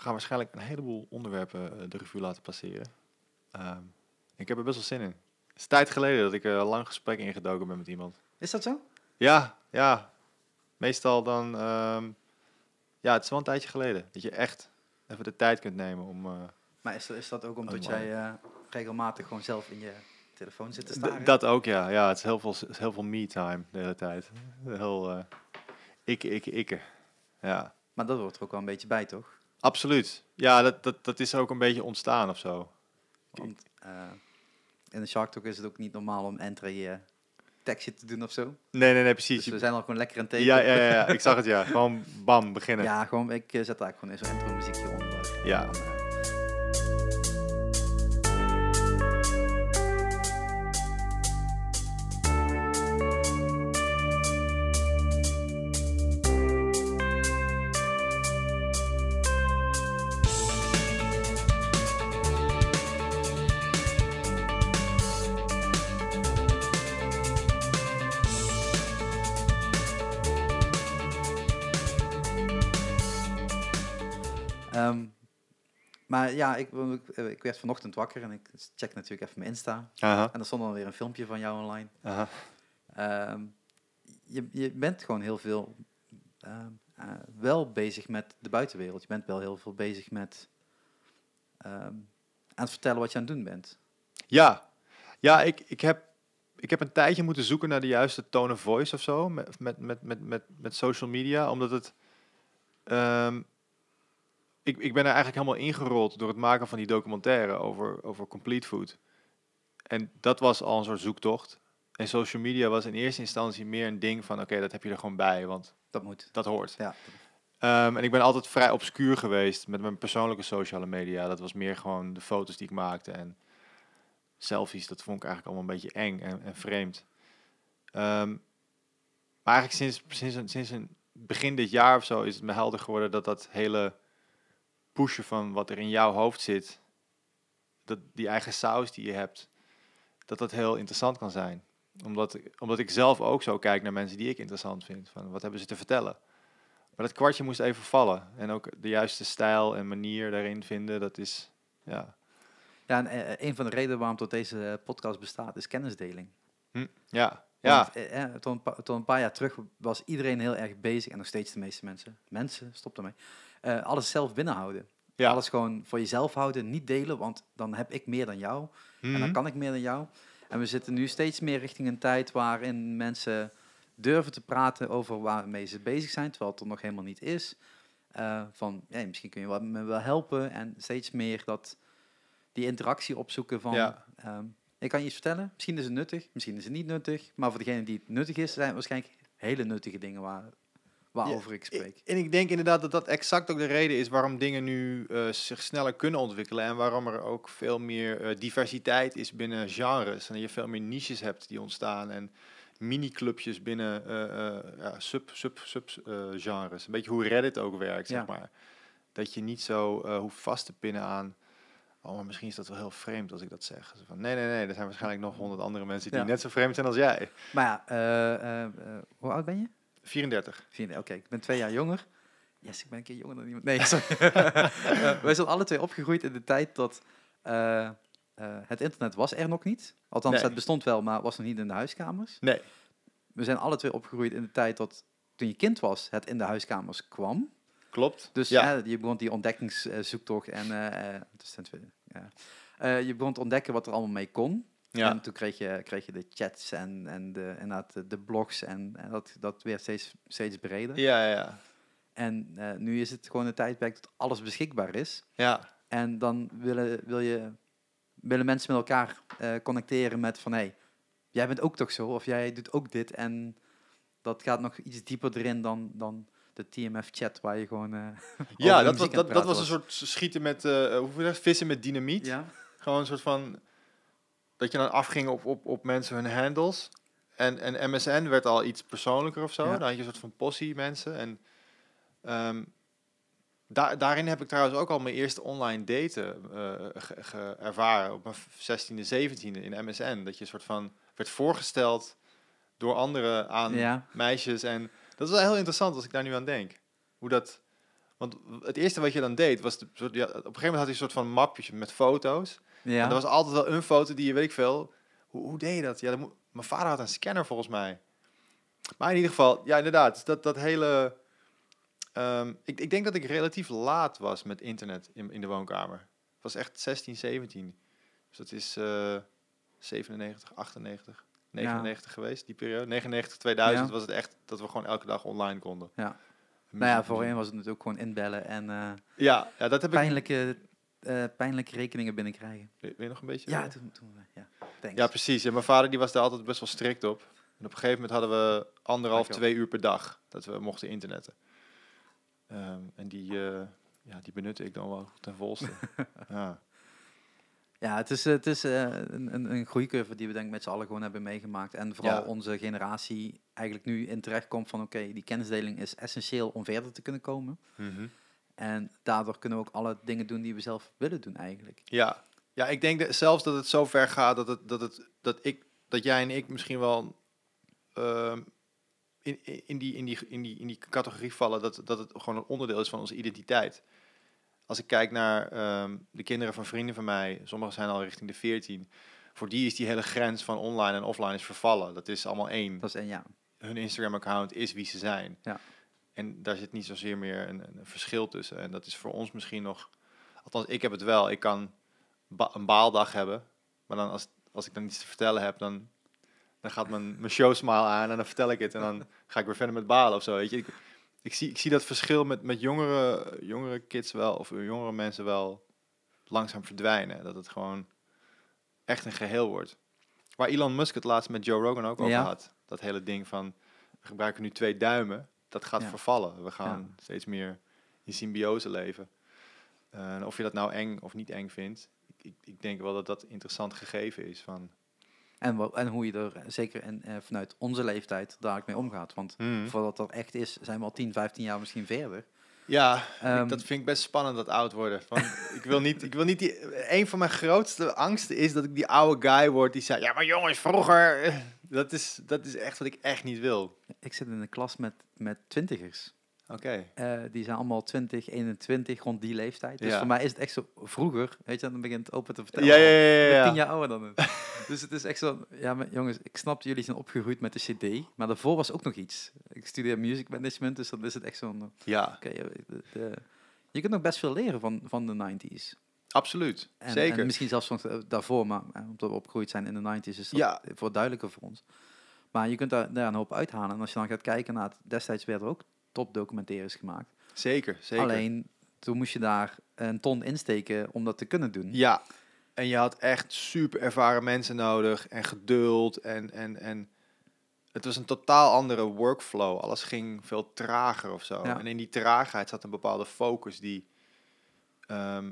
ga waarschijnlijk een heleboel onderwerpen eh, de revue laten passeren. Ehm, ik heb er best wel zin in. Het is tijd geleden dat ik een lang gesprek ingedoken ben met iemand. Is dat zo? Ja, ja. Meestal dan... ehm, ja, het is wel een tijdje geleden. Dat je echt even de tijd kunt nemen om... eh, Maar is dat, is dat ook omdat Oh, jij eh, regelmatig gewoon zelf in je telefoon zit te D- staren? dat ook, ja. Ja, het is heel veel, het is heel veel me-time de hele tijd. Heel eh ikke, ikke, ikke. Ja, Maar dat hoort er ook wel een beetje bij, toch? Absoluut. Ja, dat, dat, dat is ook een beetje ontstaan of zo. Want eh, in de Shark Talk is het ook niet normaal om entry eh tekstje te doen of zo. Nee, nee, nee, precies. Dus we zijn al gewoon lekker aan het ja, ja, ja, ja, ik zag het, ja. Gewoon bam, beginnen. Ja, gewoon, ik eh, zet daar gewoon eens zo'n intro muziekje onder. Ja. En ik, ik, eh, ik werd vanochtend wakker en ik check natuurlijk even mijn Insta. Aha, En er stond dan weer een filmpje van jou online. aha. Ehm, je, je bent gewoon heel veel ehm, eh, wel bezig met de buitenwereld. Je bent wel heel veel bezig met ehm, aan het vertellen wat je aan het doen bent. Ja, ja ik, ik, heb, ik heb een tijdje moeten zoeken naar de juiste tone of voice of zo. Met, met, met, met, met, met social media. Omdat het... ik, ik ben er eigenlijk helemaal ingerold door het maken van die documentaire over, over Complete Food. En dat was al een soort zoektocht. En social media was in eerste instantie meer een ding van... Oké, dat heb je er gewoon bij, want Dat moet. dat hoort. Ja. Ehm, en ik ben altijd vrij obscuur geweest met mijn persoonlijke sociale media. Dat was meer gewoon de foto's die ik maakte en selfies. Dat vond ik eigenlijk allemaal een beetje eng en, en vreemd. Ehm, maar eigenlijk sinds, sinds, sinds een begin dit jaar of zo is het me helder geworden dat dat hele pushen van wat er in jouw hoofd zit, dat die eigen saus die je hebt, dat dat heel interessant kan zijn. Omdat, ik- omdat ik zelf ook zo kijk naar mensen die ik interessant vind. Van wat hebben ze te vertellen? Maar dat kwartje moest even vallen. En ook de juiste stijl en manier daarin vinden, dat is, ja. Ja, en eh, een van de redenen waarom tot deze podcast bestaat is kennisdeling. Hm, ja, ja, Want, eh, eh, tot, een pa- tot een paar jaar terug was iedereen heel erg bezig, en nog steeds de meeste mensen, mensen, stop ermee, eh, alles zelf binnenhouden. ja. Alles gewoon voor jezelf houden, niet delen, want dan heb ik meer dan jou. En dan Mhm. kan ik meer dan jou. En we zitten nu steeds meer richting een tijd waarin mensen durven te praten over waarmee ze bezig zijn, terwijl het er nog helemaal niet is. Eh, van, misschien kun je me wel helpen. En steeds meer dat, die interactie opzoeken van... Ja. ehm, ik kan je iets vertellen, misschien is het nuttig, misschien is het niet nuttig. Maar voor degene die het nuttig is, zijn het waarschijnlijk hele nuttige dingen waar, waarover ik spreek. En ik denk inderdaad dat dat exact ook de reden is waarom dingen nu eh, zich sneller kunnen ontwikkelen. En waarom er ook veel meer eh, diversiteit is binnen genres. En je veel meer niches hebt die ontstaan. En mini-clubjes binnen eh, ja, sub, sub, sub genres. Een beetje hoe Reddit ook werkt, zeg maar. Dat je niet zo hoeft vast te pinnen aan... Oh, maar misschien is dat wel heel vreemd als ik dat zeg. Van, nee, nee, nee. Er zijn waarschijnlijk nog honderd andere mensen die Ja. net zo vreemd zijn als jij. Maar ja, hoe oud ben je? 34. Vier- Oké, ik ben twee jaar jonger. Yes, ik ben een keer jonger dan iemand. Nee, sorry. Eh, wij zijn alle twee opgegroeid in de tijd dat eh, eh, het internet was er nog niet. Althans, Nee. het bestond wel, maar was nog niet in de huiskamers. Nee. We zijn alle twee opgegroeid in de tijd dat toen je kind was, het in de huiskamers kwam. Klopt. Dus ja. je begon die ontdekkingszoektocht en dus ja. Je begon te ontdekken wat er allemaal mee kon. Ja. En toen kreeg je, kreeg je de chats en, en de, inderdaad de, de blogs en, en dat, dat werd steeds, steeds breder. Ja, ja, ja. En eh, nu is het gewoon een tijdperk dat alles beschikbaar is. Ja, En dan willen, wil je, willen mensen met elkaar eh, connecteren met van... hé, hey, jij bent ook toch zo? Of jij doet ook dit? En dat gaat nog iets dieper erin dan, dan de TMF-chat... waar je gewoon eh, ja dat, was, dat, dat was een soort schieten met, eh hoe je, vissen met dynamiet. Ja, Gewoon een soort van, dat je dan afging op, op, op mensen hun handles. En, en MSN werd al iets persoonlijker of zo. Ja. Dan had je een soort van possie mensen. En ehm, daar, daarin heb ik trouwens ook al mijn eerste online daten ge- ervaren. Op mijn 16e, 17e in MSN. Dat je een soort van werd voorgesteld door anderen aan ja. meisjes. En dat is wel heel interessant als ik daar nu aan denk. Hoe dat, Want het eerste wat je dan deed, was... De, ja, op een gegeven moment had je een soort van mapje met foto's. Ja. En er was altijd wel een foto die je, weet ik veel... Hoe, hoe deed je dat? Ja, dat moet, mijn vader had een scanner volgens mij. Maar in ieder geval, ja, inderdaad. dus Dat, dat hele... ehm, ik, ik denk dat ik relatief laat was met internet in, in de woonkamer. Het was echt 16, 17. Dus dat is eh 97, 98, 99 geweest, die periode. 99, 2000 Ja. was het echt dat we gewoon elke dag online konden. Ja. Nou ja, voorheen was het natuurlijk gewoon inbellen en eh, Ja, ja, dat heb ik... pijnlijke, eh, pijnlijke rekeningen binnenkrijgen. Weet je nog een beetje? Ja, toen, toen we- ja. Thanks. Ja, precies. En mijn vader die was daar altijd best wel strikt op. En op een gegeven moment hadden we anderhalf, Dankjewel. twee uur per dag dat we mochten internetten. Ehm, en die, eh, ja, die benutte ik dan wel ten volste. ja. Ja, het is, eh, het is eh, een, een, groeicurve die we denk ik met z'n allen gewoon hebben meegemaakt. En vooral Ja. onze generatie eigenlijk nu in terecht komt van oké, die kennisdeling is essentieel om verder te kunnen komen. Mhm. En daardoor kunnen we ook alle dingen doen die we zelf willen doen eigenlijk. ja. Ja, ik denk dat, zelfs dat het zo ver gaat dat, het, dat, het, dat, ik, dat jij en ik misschien wel ehm, in, in, die, in, die, in, die, in die categorie vallen dat, dat het gewoon een onderdeel is van onze identiteit. Als ik kijk naar ehm, de kinderen van vrienden van mij, sommigen zijn al richting de 14, voor die is die hele grens van online en offline is vervallen. Dat is allemaal één. Dat is en ja. Hun Instagram-account is wie ze zijn. Ja. En daar zit niet zozeer meer een, een verschil tussen. En dat is voor ons misschien nog, althans ik heb het wel. Ik kan ba- een baaldag hebben, maar dan als, als ik dan iets te vertellen heb, dan, dan gaat mijn, mijn show smile aan en dan vertel ik het en dan ga ik weer verder met balen of zo. Weet je, ik, ik, zie, ik zie dat verschil met, met jongere, jongere kids wel, of jongere mensen wel langzaam verdwijnen. Dat het gewoon echt een geheel wordt. Waar Elon Musk het laatst met Joe Rogan ook over Ja. had. Dat hele ding van, we gebruiken nu twee duimen. Dat gaat Ja. vervallen. We gaan steeds meer in symbiose leven. Eh, en of je dat nou eng of niet eng vindt. Ik, ik, ik denk wel dat dat interessant gegeven is. Van, En, en hoe je er zeker in, eh, vanuit onze leeftijd daar mee omgaat. Want Hmm. voordat dat echt is, zijn we al 10, 15 jaar misschien verder. Ja, ik- Ehm, dat vind ik best spannend, dat oud worden. Van, ik wil niet, ik wil niet die, een van mijn grootste angsten is dat ik die oude guy word die zei, ja maar jongens, vroeger, eh, dat is, dat is echt wat ik echt niet wil. Ik zit in een klas met, met twintigers. Oké. Eh, die zijn allemaal 20, 21, rond die leeftijd. Dus Ja. voor mij is het echt zo vroeger, weet je, dan begint het open te vertellen. Ja, ja, ja, tien jaar ouder dan het. dus het is echt zo, ja, maar jongens, ik snap jullie zijn opgegroeid met de CD, maar daarvoor was ook nog iets. Ik studeer music management, dus dan is het echt zo'n, oké, Ja, eh, de- de- je kunt nog best veel leren van, van de 90s. Absoluut. En, Zeker. en misschien zelfs van eh, daarvoor, maar eh, omdat we opgegroeid zijn in de 90s, is dat Ja. voor duidelijker voor ons. Maar je kunt daar, daar een hoop uithalen. En als je dan gaat kijken naar, het, destijds werden er ook topdocumentaires gemaakt. zeker, zeker. Alleen, toen moest je daar een ton insteken om dat te kunnen doen. Ja, en je had echt super ervaren mensen nodig en geduld en, en, en het was een totaal andere workflow. Alles ging veel trager of zo. Ja. En in die traagheid zat een bepaalde focus die ehm,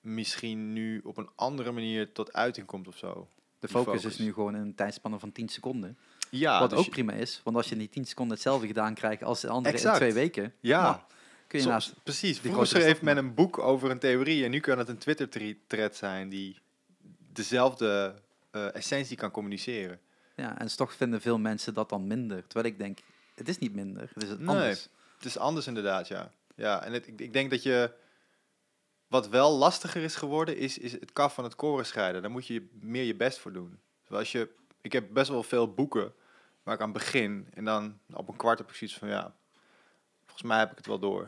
misschien nu op een andere manier tot uiting komt of zo. De focus, focus. is nu gewoon in een tijdspanne van 10 seconden. Ja, wat dus ook je- prima is, want als je in die 10 seconden hetzelfde gedaan krijgt als de andere Exact. in twee weken, ja. nou, kun je Soms- naast... precies. Vroeger schreef stap men een boek over een theorie en nu kan het een Twitter-thread zijn die dezelfde eh, essentie kan communiceren. Ja, en toch vinden veel mensen dat dan minder. Terwijl ik denk, het is niet minder, het is het Nee. anders. Het is anders inderdaad, ja. Ja, en het, ik, ik denk dat je... Wat wel lastiger is geworden, is, is het kaf van het koren scheiden. Daar moet je meer je best voor doen. Zoals je, ik heb best wel veel boeken waar ik aan begin. En dan op een kwart heb ik zoiets van, ja... Volgens mij heb ik het wel door.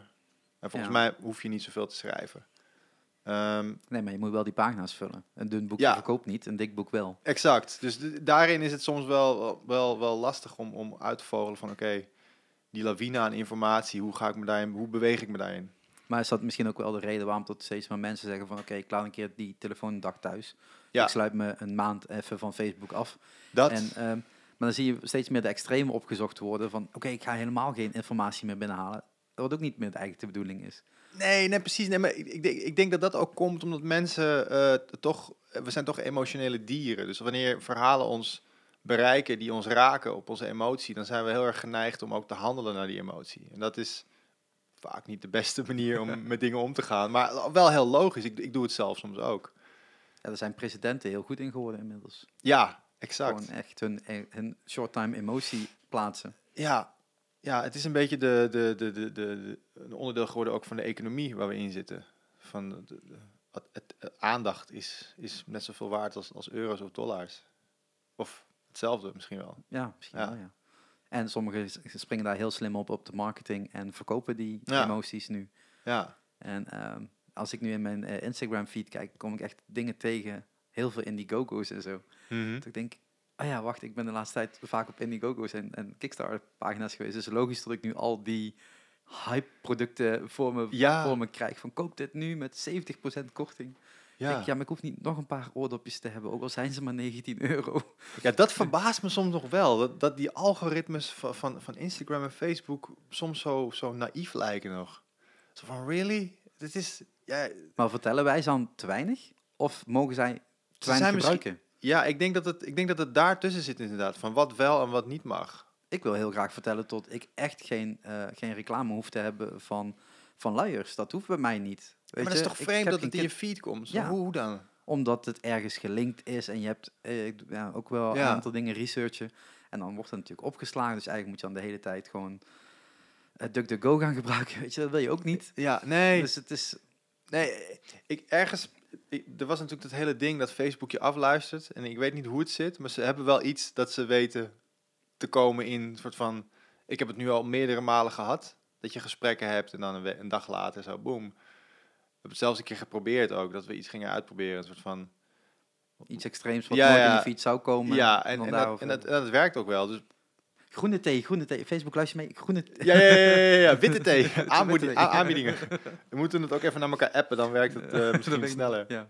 En volgens Ja. mij hoef je niet zoveel te schrijven. Ehm, Nee, maar je moet wel die pagina's vullen. Een dun boekje Ja. verkoopt niet, een dik boek wel. exact. Dus daarin is het soms wel, wel, wel, wel lastig om, om uit te vogelen van... Oké, die lawine aan informatie, hoe, ga ik me daarin, hoe beweeg ik me daarin? Maar is dat misschien ook wel de reden waarom tot steeds meer mensen zeggen van... oké, ik laat een keer die telefoon een dag thuis. Ja. Ik sluit me een maand even van Facebook af. Dat, En, ehm, maar dan zie je steeds meer de extreme opgezocht worden van... oké, ik ga helemaal geen informatie meer binnenhalen. Wat ook niet meer de eigen bedoeling is. Nee, nee, precies. Nee, maar ik, denk, ik denk dat dat ook komt omdat mensen eh, toch... We zijn toch emotionele dieren. Dus wanneer verhalen ons bereiken die ons raken op onze emotie... dan zijn we heel erg geneigd om ook te handelen naar die emotie. En dat is vaak niet de beste manier om met dingen om te gaan. Maar wel heel logisch. Ik, ik doe het zelf soms ook. Ja, er zijn presidenten heel goed in geworden inmiddels. Ja, exact. Gewoon echt hun, hun short-time emotie plaatsen. Ja, ja, het is een beetje de, de, de, de, de, een onderdeel geworden ook van de economie waar we in zitten. Van de, de- de- wat- het, het- aandacht is, is net zoveel waard als, als euro's of dollars. Of hetzelfde misschien wel. Ja, misschien Ja. wel, ja. En sommigen springen daar heel slim op op de marketing en verkopen die Ja. emoties nu. Ja, En ehm, als ik nu in mijn eh, Instagram feed kijk, kom ik echt dingen tegen. Heel veel Indiegogo's en zo. Mhm. Dat ik denk, oh ja, wacht, ik ben de laatste tijd vaak op Indiegogo's en, en Kickstarter pagina's geweest. Dus logisch dat ik nu al die hype producten voor me, Ja. voor me krijg. Van koop dit nu met 70% korting. Ja. ja, maar ik hoef niet nog een paar oordopjes te hebben, ook al zijn ze maar 19 euro. ja, dat verbaast me soms nog wel. Dat, dat die algoritmes van, van, van Instagram en Facebook soms zo, zo naïef lijken nog. Zo van, really? Dit is... Ja, Maar vertellen wij ze dan te weinig? Of mogen zij te weinig zijn gebruiken? ja ik, denk dat het, ik denk dat het daar tussen zit inderdaad. Van wat wel en wat niet mag. Ik wil heel graag vertellen tot ik echt geen, eh, geen reclame hoef te hebben van, van luiers. Dat hoeft bij mij niet. Weet maar dat is toch vreemd dat het in je feed komt? Ja. Hoe, dan? Omdat het ergens gelinkt is en je hebt eh, ja, ook wel Ja. een aantal dingen researchen. En dan wordt het natuurlijk opgeslagen. Dus eigenlijk moet je dan de hele tijd gewoon uh, DuckDuckGo gaan gebruiken. Weet je, dat wil je ook niet. Ja, nee. Dus het is... Nee, ik ergens. Ik, er was natuurlijk dat hele ding dat Facebook je afluistert. En ik weet niet hoe het zit, maar ze hebben wel iets dat ze weten te komen in een soort van. Ik heb het nu al meerdere malen gehad. Dat je gesprekken hebt en dan een, een dag later zo boom. We hebben het zelfs een keer geprobeerd ook, dat we iets gingen uitproberen. Een soort van. Iets extreems wat Ja, nooit in je feed zou komen. ja, en, dat, en, dat, en dat werkt ook wel. Dus, Groene thee, groene thee. Facebook luister mee. Groene thee. ja, ja, ja, ja, ja, witte thee. Aanbiedingen. We moeten het ook even naar elkaar appen, dan werkt het eh, misschien sneller. Ja.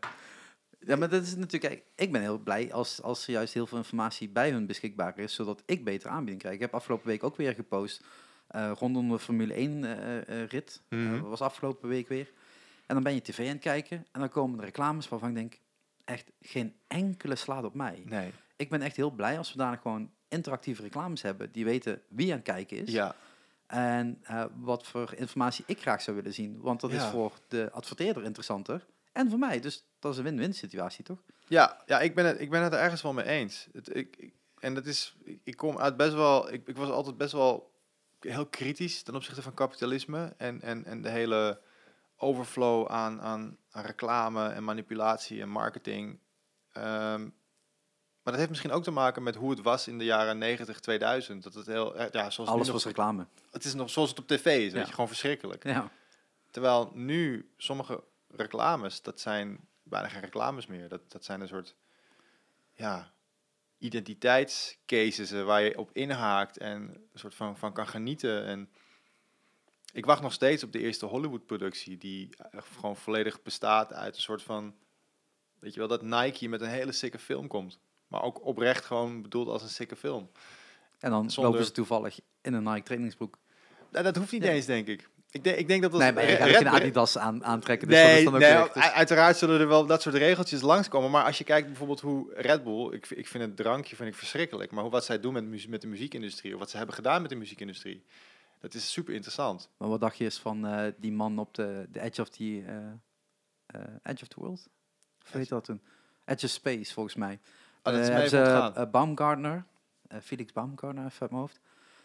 ja, maar dat is natuurlijk... Ik ben heel blij als, als er juist heel veel informatie bij hun beschikbaar is, zodat ik betere aanbieding krijg. Ik heb afgelopen week ook weer gepost eh, rondom de Formule 1 eh, rit. Eh, was afgelopen week weer. En dan ben je tv aan het kijken en dan komen er reclames waarvan ik denk, echt geen enkele slaat op mij. Nee. Ik ben echt heel blij als we daar gewoon interactieve reclames hebben, die weten wie aan het kijken is. Ja, En eh, wat voor informatie ik graag zou willen zien. Want dat is voor de adverteerder interessanter. En voor mij. Dus dat is een win-win situatie, toch? Ja, ja ik, ben het, ik ben het er ergens wel mee eens. Het, ik, ik- en dat is, ik, ik kom uit best wel, ik, ik was altijd best wel heel kritisch ten opzichte van kapitalisme en, en, en de hele overflow aan, aan, aan reclame en manipulatie en marketing. Ehm, maar dat heeft misschien ook te maken met hoe het was in de jaren 90, 2000. Dat het heel, eh, ja, zoals Alles nog- was reclame. Het is nog zoals het op tv is, weet je, gewoon verschrikkelijk. Ja. Terwijl nu sommige reclames, dat zijn bijna geen reclames meer. Dat, dat zijn een soort ja, identiteitscases eh, waar je op inhaakt en een soort van, van kan genieten. En ik wacht nog steeds op de eerste Hollywood-productie, die echt gewoon volledig bestaat uit een soort van, weet je wel, dat Nike met een hele sikke film komt. Maar ook oprecht gewoon bedoeld als een sikke film. En dan Zonder- lopen ze toevallig in een Nike trainingsbroek. Nou, dat hoeft niet Ja. eens, denk ik. Ik, denk ik denk dat dat Nee, maar je gaat geen Adidas aan, aantrekken. Dus nee, dan dus- uiteraard zullen er wel dat soort regeltjes langskomen. Maar als je kijkt bijvoorbeeld hoe Red Bull... Ik, ik vind het drankje vind ik verschrikkelijk. Maar hoe, wat zij doen met, met de muziekindustrie... of wat ze hebben gedaan met de muziekindustrie... dat is super interessant. Maar wat dacht je eens van eh, die man op de, de edge of the eh, eh, edge of the world? Of weet dat toen? Edge of space, volgens mij. Oh, dat is mij eh, Baumgartner, Felix Baumgartner, even uit mijn hoofd.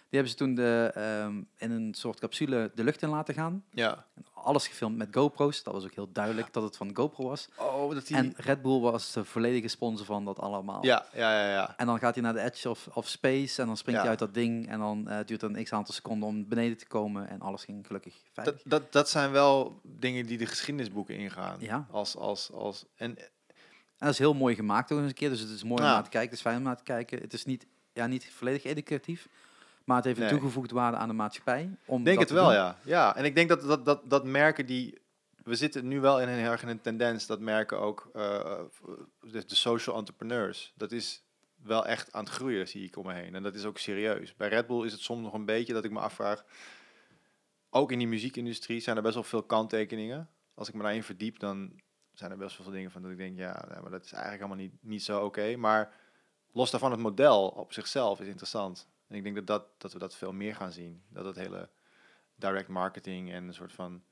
Die hebben ze toen de, ehm, in een soort capsule de lucht in laten gaan. Ja. Alles gefilmd met GoPro's. Dat was ook heel duidelijk dat het van GoPro was. Oh, dat die... En Red Bull was de volledige sponsor van dat allemaal. ja, ja, ja, ja. En dan gaat hij naar de edge of, of space en dan springt hij uit dat ding. En dan eh, duurt het een x aantal seconden om beneden te komen. En alles ging gelukkig veilig. Dat, dat, dat zijn wel dingen die de geschiedenisboeken ingaan. Ja. Als, als, als, en En dat is heel mooi gemaakt ook eens een keer. Dus het is mooi om naar te kijken. Het is fijn om naar te kijken. Het is niet, ja, niet volledig educatief. Maar het heeft een Nee. toegevoegde waarde aan de maatschappij. Om denk het wel, doen. ja. ja. En ik denk dat, dat, dat, dat merken die... We zitten nu wel in een heel erg in een tendens. Dat merken ook eh, de, de social entrepreneurs. Dat is wel echt aan het groeien, zie ik om me heen. En dat is ook serieus. Bij Red Bull is het soms nog een beetje dat ik me afvraag... Ook in die muziekindustrie zijn er best wel veel kanttekeningen. Als ik me daarin verdiep, dan zijn er best wel veel dingen van dat ik denk... Ja, nee, maar dat is eigenlijk allemaal niet, niet zo oké. Maar los daarvan, het model op zichzelf is interessant. En ik denk dat, dat, dat we dat veel meer gaan zien. Dat het hele direct marketing en een soort van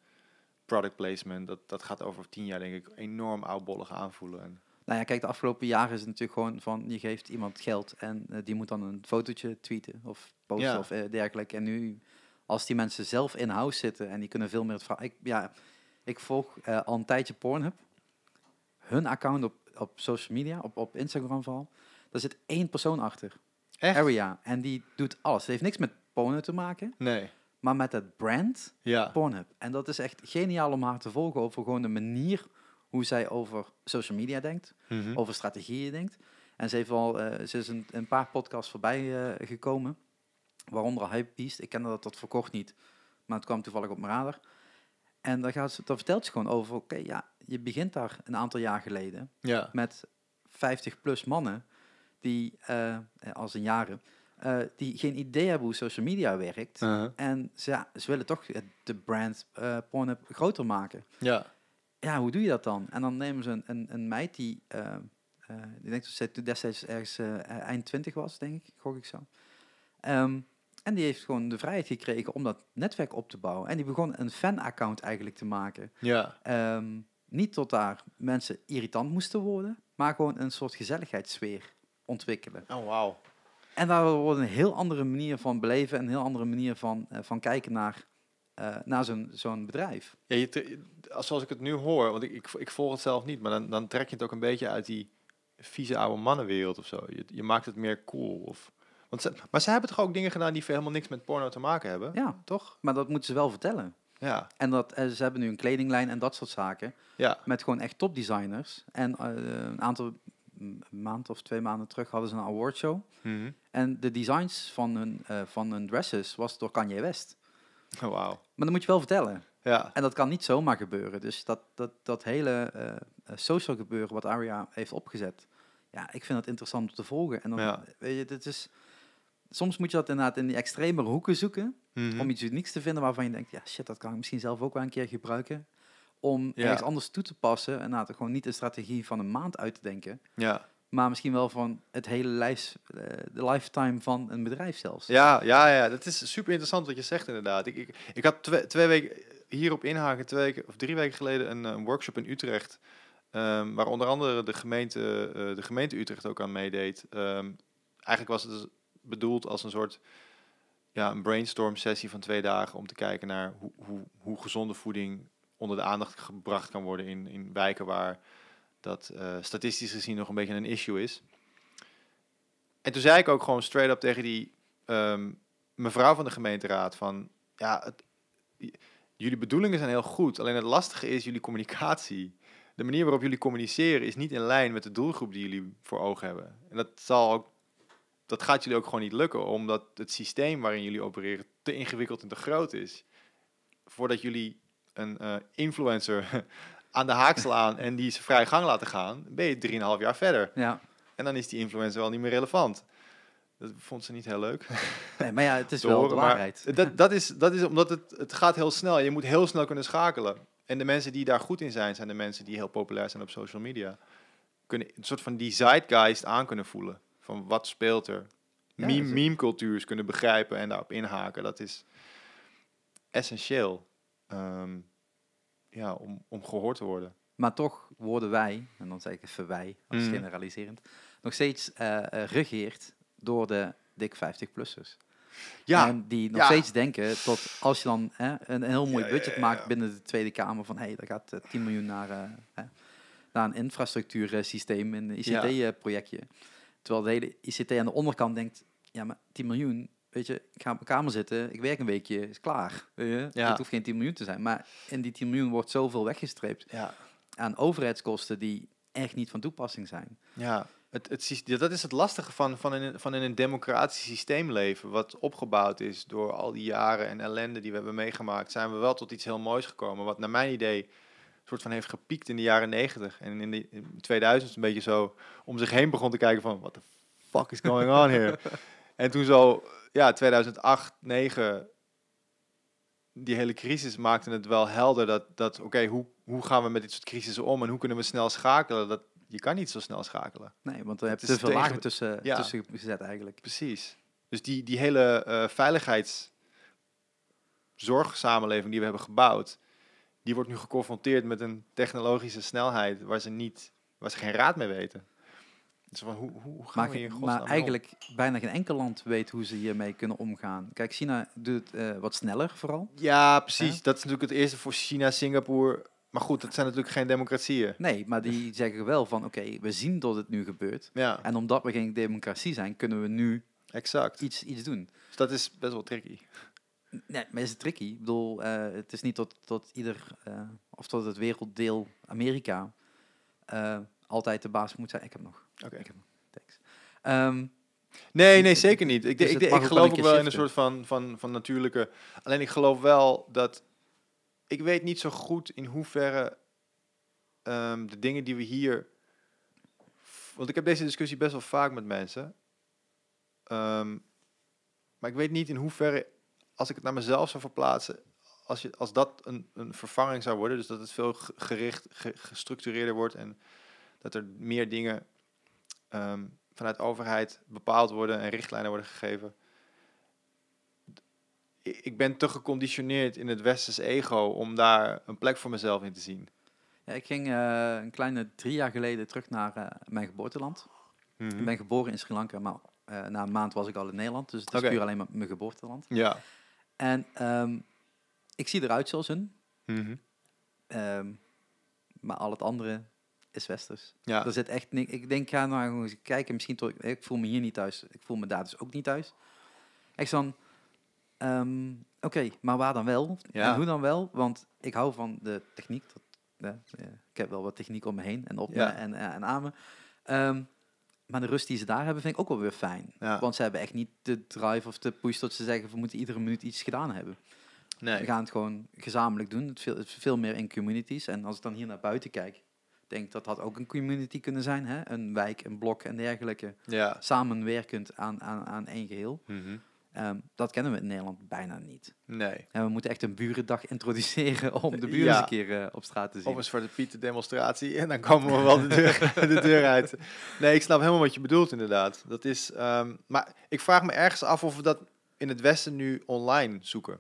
product placement, dat, dat gaat over tien jaar denk ik enorm oudbollig aanvoelen. En Nou ja, kijk, de afgelopen jaren is het natuurlijk gewoon van je geeft iemand geld en eh, die moet dan een fotootje tweeten of posten Ja. of eh, dergelijke. En nu, als die mensen zelf in house zitten en die kunnen veel meer het. Ik, ja, ik volg eh, al een tijdje Pornhub. Hun account op, op social media, op, op Instagram vooral, daar zit één persoon achter. Echt? Area. En die doet alles. Het heeft niks met porno te maken, Nee. maar met het brand Ja. Pornhub. En dat is echt geniaal om haar te volgen over gewoon de manier hoe zij over social media denkt, Mhm. over strategieën denkt. En ze, heeft al, eh, ze is een, een paar podcasts voorbij eh, gekomen, waaronder Hypebeast. Ik kende dat tot voor kort niet, maar het kwam toevallig op mijn radar. En daar, gaat ze, daar vertelt ze gewoon over, oké, ja, je begint daar een aantal jaar geleden Ja. met 50 plus mannen die, eh, als een jaren, eh, die geen idee hebben hoe social media werkt. Uh-huh. En ze, ze willen toch de brand Pornhub groter maken. Ja. Ja, hoe doe je dat dan? En dan nemen ze een, een, een meid die, ik denk dat ze destijds ergens eind 20 was, denk ik, gok ik zo. Ehm, en die heeft gewoon de vrijheid gekregen om dat netwerk op te bouwen. En die begon een fan-account eigenlijk te maken. Ja. Ehm, niet tot daar mensen irritant moesten worden, maar gewoon een soort gezelligheidssfeer ontwikkelen. Oh, wauw. En daar wordt een heel andere manier van beleven, een heel andere manier van, eh, van kijken naar, eh, naar zo'n zo'n bedrijf. Ja, je te- zoals ik het nu hoor, want ik, ik, ik volg het zelf niet, maar dan, dan trek je het ook een beetje uit die vieze oude mannenwereld of zo. Je, je maakt het meer cool. Of, want ze, maar ze hebben toch ook dingen gedaan die helemaal niks met porno te maken hebben? Ja, Toch? maar dat moeten ze wel vertellen. Ja. En dat, eh, ze hebben nu een kledinglijn en dat soort zaken. Ja. Met gewoon echt topdesigners. En een aantal een maand of twee maanden terug hadden ze een awardshow. Mhm. En de designs van hun, eh, van hun dresses was door Kanye West. Oh, wauw. Maar dat moet je wel vertellen. Ja. En dat kan niet zomaar gebeuren. Dus dat, dat, dat hele eh, eh, social gebeuren wat Aria heeft opgezet. Ja, ik vind dat interessant om te volgen. En dan, Ja. weet je, dit is... Soms moet je dat inderdaad in die extremere hoeken zoeken. Mhm. Om iets unieks te vinden waarvan je denkt... Ja, shit, dat kan ik misschien zelf ook wel een keer gebruiken. Om Ja. ergens anders toe te passen. En nou, gewoon niet een strategie van een maand uit te denken. Ja. Maar misschien wel van het hele lijf, eh, de lifetime van een bedrijf zelfs. Ja, ja, ja, dat is super interessant wat je zegt inderdaad. Ik, ik, ik had twee, twee weken hierop inhaken, twee weken, of drie weken geleden, een, een workshop in Utrecht. ehm, waar onder andere de gemeente, eh, de gemeente Utrecht ook aan meedeed. Ehm, eigenlijk was het dus bedoeld als een soort ja, een brainstorm sessie van twee dagen om te kijken naar hoe, hoe, hoe gezonde voeding onder de aandacht gebracht kan worden in, in wijken waar dat eh, statistisch gezien nog een beetje een issue is. En toen zei ik ook gewoon straight up tegen die ehm, mevrouw van de gemeenteraad van, ja, het, jullie bedoelingen zijn heel goed, alleen het lastige is jullie communicatie. De manier waarop jullie communiceren is niet in lijn met de doelgroep die jullie voor ogen hebben. En dat zal ook, dat gaat jullie ook gewoon niet lukken, omdat het systeem waarin jullie opereren te ingewikkeld en te groot is. Voordat jullie een eh, influencer aan de haak slaan en die zijn vrije gang laten gaan, ben je 3,5 jaar verder. Ja. En dan is die influencer wel niet meer relevant. Dat vond ze niet heel leuk. Nee, maar ja, het is wel de waarheid. Dat, dat, is, dat is omdat het, het gaat heel snel. Je moet heel snel kunnen schakelen. En de mensen die daar goed in zijn, zijn de mensen die heel populair zijn op social media. Kunnen een soort van die zeitgeist aan kunnen voelen. Van wat speelt er? Ja, meme, dat is- meme cultuurs kunnen begrijpen en daarop inhaken. Dat is essentieel. Ehm, ja, om, om gehoord te worden. Maar toch worden wij, en dan zeg ik even wij, als Mhm. generaliserend, nog steeds eh eh, regeerd door de dik 50-plussers. Ja, En die nog ja. steeds denken tot als je dan hè, een heel mooi Ja, budget ja, maakt binnen de Tweede Kamer van hé, hey, daar gaat eh, 10 miljoen naar, eh, hè, naar een infrastructuursysteem, een. ICT-projectje. Terwijl de hele ICT aan de onderkant denkt, ja maar 10 miljoen, weet je, ik ga op mijn kamer zitten, ik werk een weekje, is klaar. Weet je? Ja. Het hoeft geen 10 miljoen te zijn, maar in die 10 miljoen wordt zoveel weggestreept ja. aan overheidskosten die echt niet van toepassing zijn. Ja, het, het, dat is het lastige van, van, in, van in een democratisch systeem leven, wat opgebouwd is door al die jaren en ellende die we hebben meegemaakt, zijn we wel tot iets heel moois gekomen, wat naar mijn idee soort van heeft gepiekt in de jaren 90 en in de in 2000 een beetje zo om zich heen begon te kijken van, what the fuck is going on here? en toen zo, ja, 2008, 9 die hele crisis maakte het wel helder dat, dat oké, hoe, hoe gaan we met dit soort crisissen om en hoe kunnen we snel schakelen? Dat, je kan niet zo snel schakelen. Nee, want er Het hebt te veel lagen tussen, Ja. tussen gezet eigenlijk. Precies. Dus die, die hele eh veiligheidszorgsamenleving die we hebben gebouwd, die wordt nu geconfronteerd met een technologische snelheid waar ze niet waar ze geen raad mee weten. Dus hoe, hoe gaan Maar, we hier in maar om? eigenlijk bijna geen enkel land weet hoe ze hiermee kunnen omgaan. Kijk, China doet het eh, wat sneller vooral. Ja, precies. Ja. Dat is natuurlijk het eerste voor China, Singapore. Maar goed, dat zijn natuurlijk geen democratieën. Nee, maar die zeggen wel van oké, we zien dat het nu gebeurt. Ja, En omdat we geen democratie zijn, kunnen we nu exact. iets, iets doen. Dus dat is best wel tricky. Nee, maar is het tricky? Ik bedoel, eh, het is niet tot, tot ieder, eh, of tot het werelddeel Amerika altijd de baas moet zijn. Ik heb nog. Oké. Ik. Thanks. Ehm, Nee, nee, zeker niet. Ik, Dus ik, ik, ook wel geloof ook wel in een soort van, van, van natuurlijke... Alleen ik geloof wel dat... Ik weet niet zo goed in hoeverre ehm, de dingen die we hier... Want ik heb deze discussie best wel vaak met mensen. Ehm, maar ik weet niet in hoeverre, als ik het naar mezelf zou verplaatsen... Als, je, als dat een, een vervanging zou worden, dus dat het veel ge- gericht, ge- gestructureerder wordt... en dat er meer dingen ehm, vanuit overheid bepaald worden en richtlijnen worden gegeven. Ik ben te geconditioneerd in het westerse ego om daar een plek voor mezelf in te zien. ja, ik ging eh, een kleine drie jaar geleden terug naar eh, mijn geboorteland. Mhm. Ik ben geboren in Sri Lanka, maar eh, na een maand was ik al in Nederland. Dus het is puur alleen maar mijn geboorteland. Ja. En ehm, ik zie eruit zoals hun. Mhm. ehm, maar al het andere is westers. Ja. Er zit echt niks. Ik denk, ga nou gewoon eens kijken. Misschien toch. Ik voel me hier niet thuis. Ik voel me daar dus ook niet thuis. Echt dan. ehm, Oké, maar waar dan wel? Ja. En hoe dan wel? Want ik hou van de techniek. Dat, ja, ik heb wel wat techniek om me heen en op me en, en, en aan me. Ehm, maar de rust die ze daar hebben, vind ik ook wel weer fijn. Ja. Want ze hebben echt niet de drive of de push dat ze zeggen, we moeten iedere minuut iets gedaan hebben. Nee. We gaan het gewoon gezamenlijk doen. Het veel, het veel meer in communities. En als ik dan hier naar buiten kijk, denk dat had ook een community kunnen zijn. Hè? Een wijk, een blok en dergelijke. Ja. Samenwerkend aan, aan, aan één geheel. Mhm. Ehm, dat kennen we in Nederland bijna niet. Nee. En we moeten echt een burendag introduceren om de buren Ja. eens een keer eh, op straat te zien. Of een Zwarte Piet demonstratie en dan komen we wel de deur, de deur uit. Nee, ik snap helemaal wat je bedoelt inderdaad. Dat is, ehm, maar ik vraag me ergens af of we dat in het Westen nu online zoeken.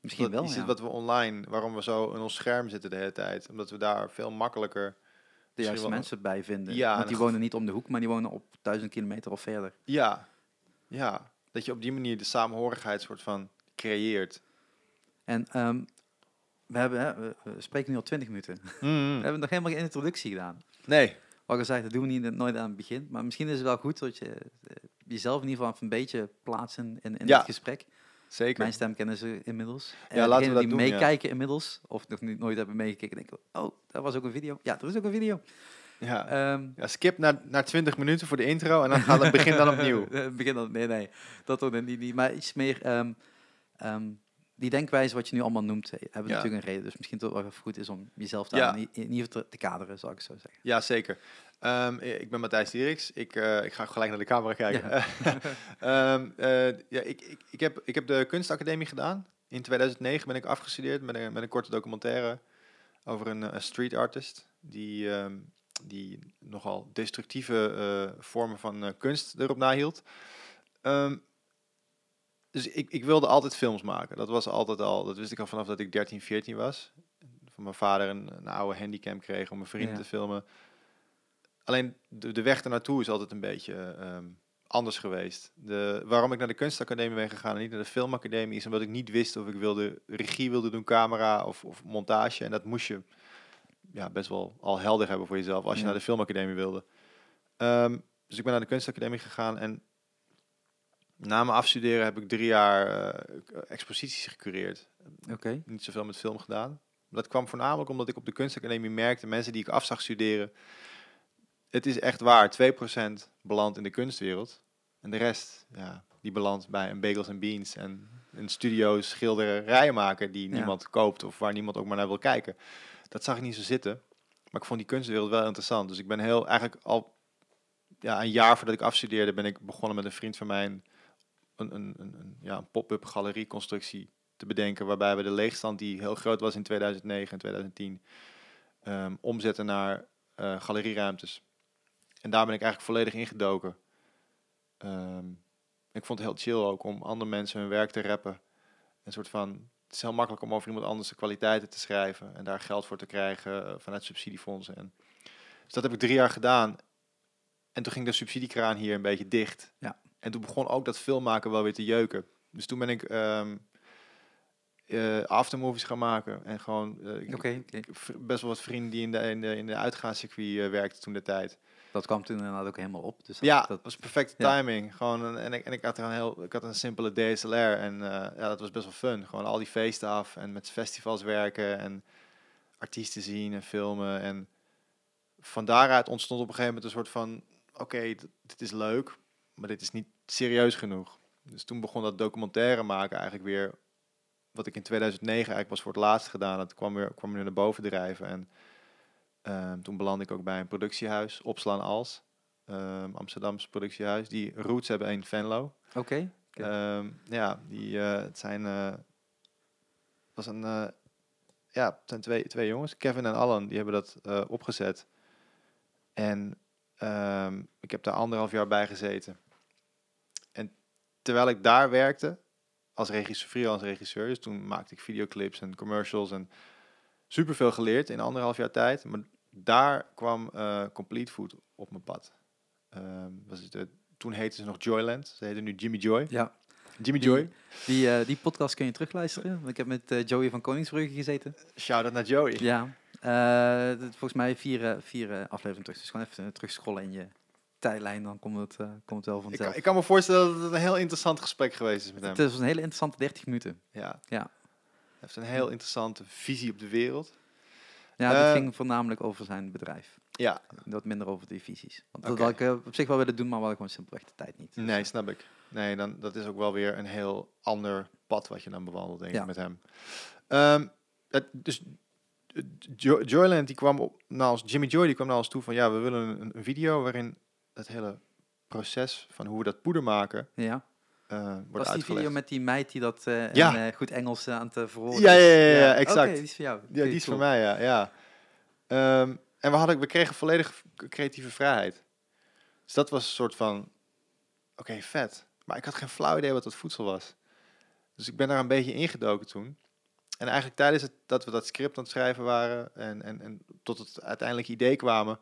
Misschien dat wel, is ja. het wat we online, waarom we zo in ons scherm zitten de hele tijd. Omdat we daar veel makkelijker... de juiste mensen bij vinden. Ja, Want die wonen niet om de hoek, maar die wonen op duizend kilometer of verder. Ja, ja. Dat je op die manier de samenhorigheid soort van creëert. En ehm, we, hebben, hè, we, spreken nu al twintig minuten. We hebben nog helemaal geen introductie gedaan. Nee. Wat zei, dat doen we niet, nooit aan het begin. Maar misschien is het wel goed dat je eh, jezelf in ieder geval een beetje plaatsen in, in Ja, het gesprek. Zeker. Mijn stem kennen ze inmiddels. En Ja, laten we dat die doen, ja. meekijken inmiddels, of nog niet, nooit hebben meegekeken, denken, oh, dat was ook een video. Ja, er is ook een video. Ja. Ehm, ja, skip naar, naar 20 minuten voor de intro en dan gaat het begin dan opnieuw. Begin dan, nee, nee, dat toch niet, niet. Maar iets meer, ehm, ehm, die denkwijze wat je nu allemaal noemt, eh, hebben Ja. natuurlijk een reden. Dus misschien toch wel even goed is om jezelf Ja. daar in, in ieder geval te, te kaderen, zou ik zo zeggen. Ja, zeker. Ehm, ik ben Matthijs Dieriks. Ik, eh, ik ga gelijk naar de camera kijken. Ehm, eh, ja, ik, ik, ik, heb, ik heb de kunstacademie gedaan. In 2009 ben ik afgestudeerd met een, met een korte documentaire over een street artist. Die, ehm, die nogal destructieve vormen van kunst erop nahield. Dus ik, ik wilde altijd films maken. Dat was altijd al, dat wist ik al vanaf dat ik 13, 14 was. Van mijn vader een, een oude handicam kreeg om mijn vrienden Ja. te filmen. Alleen de, de weg ernaartoe is altijd een beetje ehm, anders geweest. De, waarom ik naar de kunstacademie ben gegaan en niet naar de filmacademie is omdat ik niet wist of ik wilde regie wilde doen, camera of, of montage. En dat moest je ja, best wel al helder hebben voor jezelf als je Ja. naar de filmacademie wilde. Ehm, dus ik ben naar de kunstacademie gegaan en na mijn afstuderen heb ik drie jaar eh, exposities gecureerd Oké. niet zoveel met film gedaan. Dat kwam voornamelijk omdat ik op de kunstacademie merkte, mensen die ik af zag studeren, het is echt waar, 2% belandt in de kunstwereld. En de rest, ja, die belandt bij een bagels en beans en een studio schilderijen maken die Ja. niemand koopt of waar niemand ook maar naar wil kijken. Dat zag ik niet zo zitten. Maar ik vond die kunstwereld wel interessant. Dus ik ben heel, eigenlijk al ja, een jaar voordat ik afstudeerde, ben ik begonnen met een vriend van mij een, een, een, een, ja, een pop-up galerieconstructie te bedenken, waarbij we de leegstand die heel groot was in 2009 en 2010 ehm, omzetten naar eh, galerieruimtes. En daar ben ik eigenlijk volledig ingedoken. Ehm, ik vond het heel chill ook om andere mensen hun werk te rappen. Een soort van, het is heel makkelijk om over iemand anders de kwaliteiten te schrijven en daar geld voor te krijgen eh, vanuit subsidiefondsen. En Dus dat heb ik drie jaar gedaan. En toen ging de subsidiekraan hier een beetje dicht. Ja. En toen begon ook dat filmmaken wel weer te jeuken. Dus toen ben ik ehm eh, aftermovies gaan maken. En gewoon eh, ik- best wel wat vrienden die in de, in de, in de uitgaanscircuit eh, werkten toen de tijd. Dat kwam toen inderdaad ook helemaal op. Dus Ja, dat, was perfecte ja. timing. Gewoon een, en, ik, en ik had er een heel, ik had een simpele DSLR en ja, dat was best wel fun. Gewoon al die feesten af en met festivals werken en artiesten zien en filmen. En van daaruit ontstond op een gegeven moment een soort van, oké, dit is leuk, maar dit is niet serieus genoeg. Dus toen begon dat documentaire maken eigenlijk weer, wat ik in 2009 eigenlijk was voor het laatst gedaan. Dat kwam weer, kwam weer naar boven drijven en ehm, toen belandde ik ook bij een productiehuis, Opslaan Als. Amsterdamse productiehuis, die roots hebben in Venlo. Oké. Oké. Ehm, ja, die, eh, het zijn, eh, was een, eh, ja, het zijn twee, twee jongens, Kevin en Allan, die hebben dat opgezet. En ik heb daar anderhalf jaar bij gezeten. Terwijl ik daar werkte, als regisseur, freelance regisseur, dus toen maakte ik videoclips en commercials en superveel geleerd in anderhalf jaar tijd. Maar daar kwam eh, Complete Food op mijn pad. Ehm, was het, de- toen heette ze nog Joyland, ze heette nu Jimmy Joy. Ja, Jimmy Die- Joy. die, eh, die podcast kun je terugluisteren. want Ik heb met eh, Joey van Koningsbrugge gezeten. Shout-out naar Joey. Ja. Eh, volgens mij vier, eh, vier eh, afleveringen terug. Dus gewoon even uh, terugscrollen in je tijdlijn. Dan komt het, eh, komt het wel Ik, vanzelf. kan- ik kan me voorstellen dat het een heel interessant gesprek geweest is met hem. Het was een hele interessante 30 minuten. Ja. Ja. Hij heeft een heel interessante visie op de wereld. Ja, dit Eh, ging voornamelijk over zijn bedrijf. Ja, Wat minder over die visies. Want dat had ik eh, op zich wel willen doen, maar we hadden gewoon simpelweg de tijd niet. nee, snap ik. Nee, dan, dat is ook wel weer een heel ander pad wat je dan bewandelt, denk Ja. ik, met hem. Ehm, het, dus Jo- Joyland, die kwam op, naar ons, Jimmy Joy, die kwam naar ons toe van, ja, we willen een, een video waarin het hele proces van hoe we dat poeder maken Ja. eh, wordt Was die uitgelegd. video met die meid die dat eh Ja. eh, goed Engels aan het uh, verwoorden Ja, is? ja, ja, ja, exact. Oké, die is voor jou. Ja, die is cool. voor mij, ja. ja. Ehm, en we, hadden, we kregen volledig creatieve vrijheid. Dus dat was een soort van, oké, vet. Maar ik had geen flauw idee wat dat voedsel was. Dus ik ben daar een beetje ingedoken toen. En eigenlijk tijdens het, dat we dat script aan het schrijven waren en, en, en tot het uiteindelijke idee kwamen,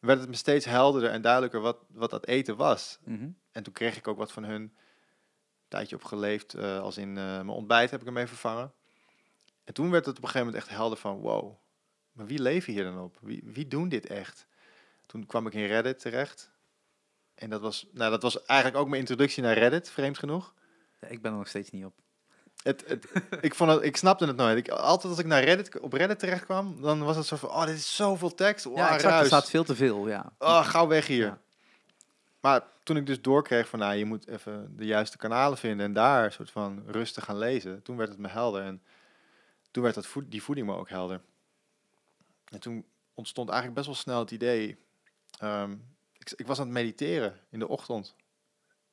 werd het me steeds helderder en duidelijker wat, wat dat eten was. Mhm. En toen kreeg ik ook wat van hun een tijdje op geleefd, eh, als in eh, mijn ontbijt heb ik ermee vervangen. En toen werd het op een gegeven moment echt helder van, wow, maar wie leven hier dan op? Wie, wie doen dit echt? Toen kwam ik in Reddit terecht. En dat was, nou, dat was eigenlijk ook mijn introductie naar Reddit, vreemd genoeg. Ja, ik ben er nog steeds niet op. Het, het, ik, vond het, ik snapte het nooit. Ik, altijd als ik naar Reddit, op Reddit terecht kwam, dan was het zo van, oh, dit is zoveel tekst. Wow, ja, exact. Er staat veel te veel, ja. Oh, gauw weg hier. Ja. Maar toen ik dus doorkreeg van, nou, je moet even de juiste kanalen vinden en daar een soort van rustig gaan lezen, toen werd het me helder. En toen werd dat voed, die voeding me ook helder. En toen ontstond eigenlijk best wel snel het idee. ehm, ik, ik was aan het mediteren in de ochtend.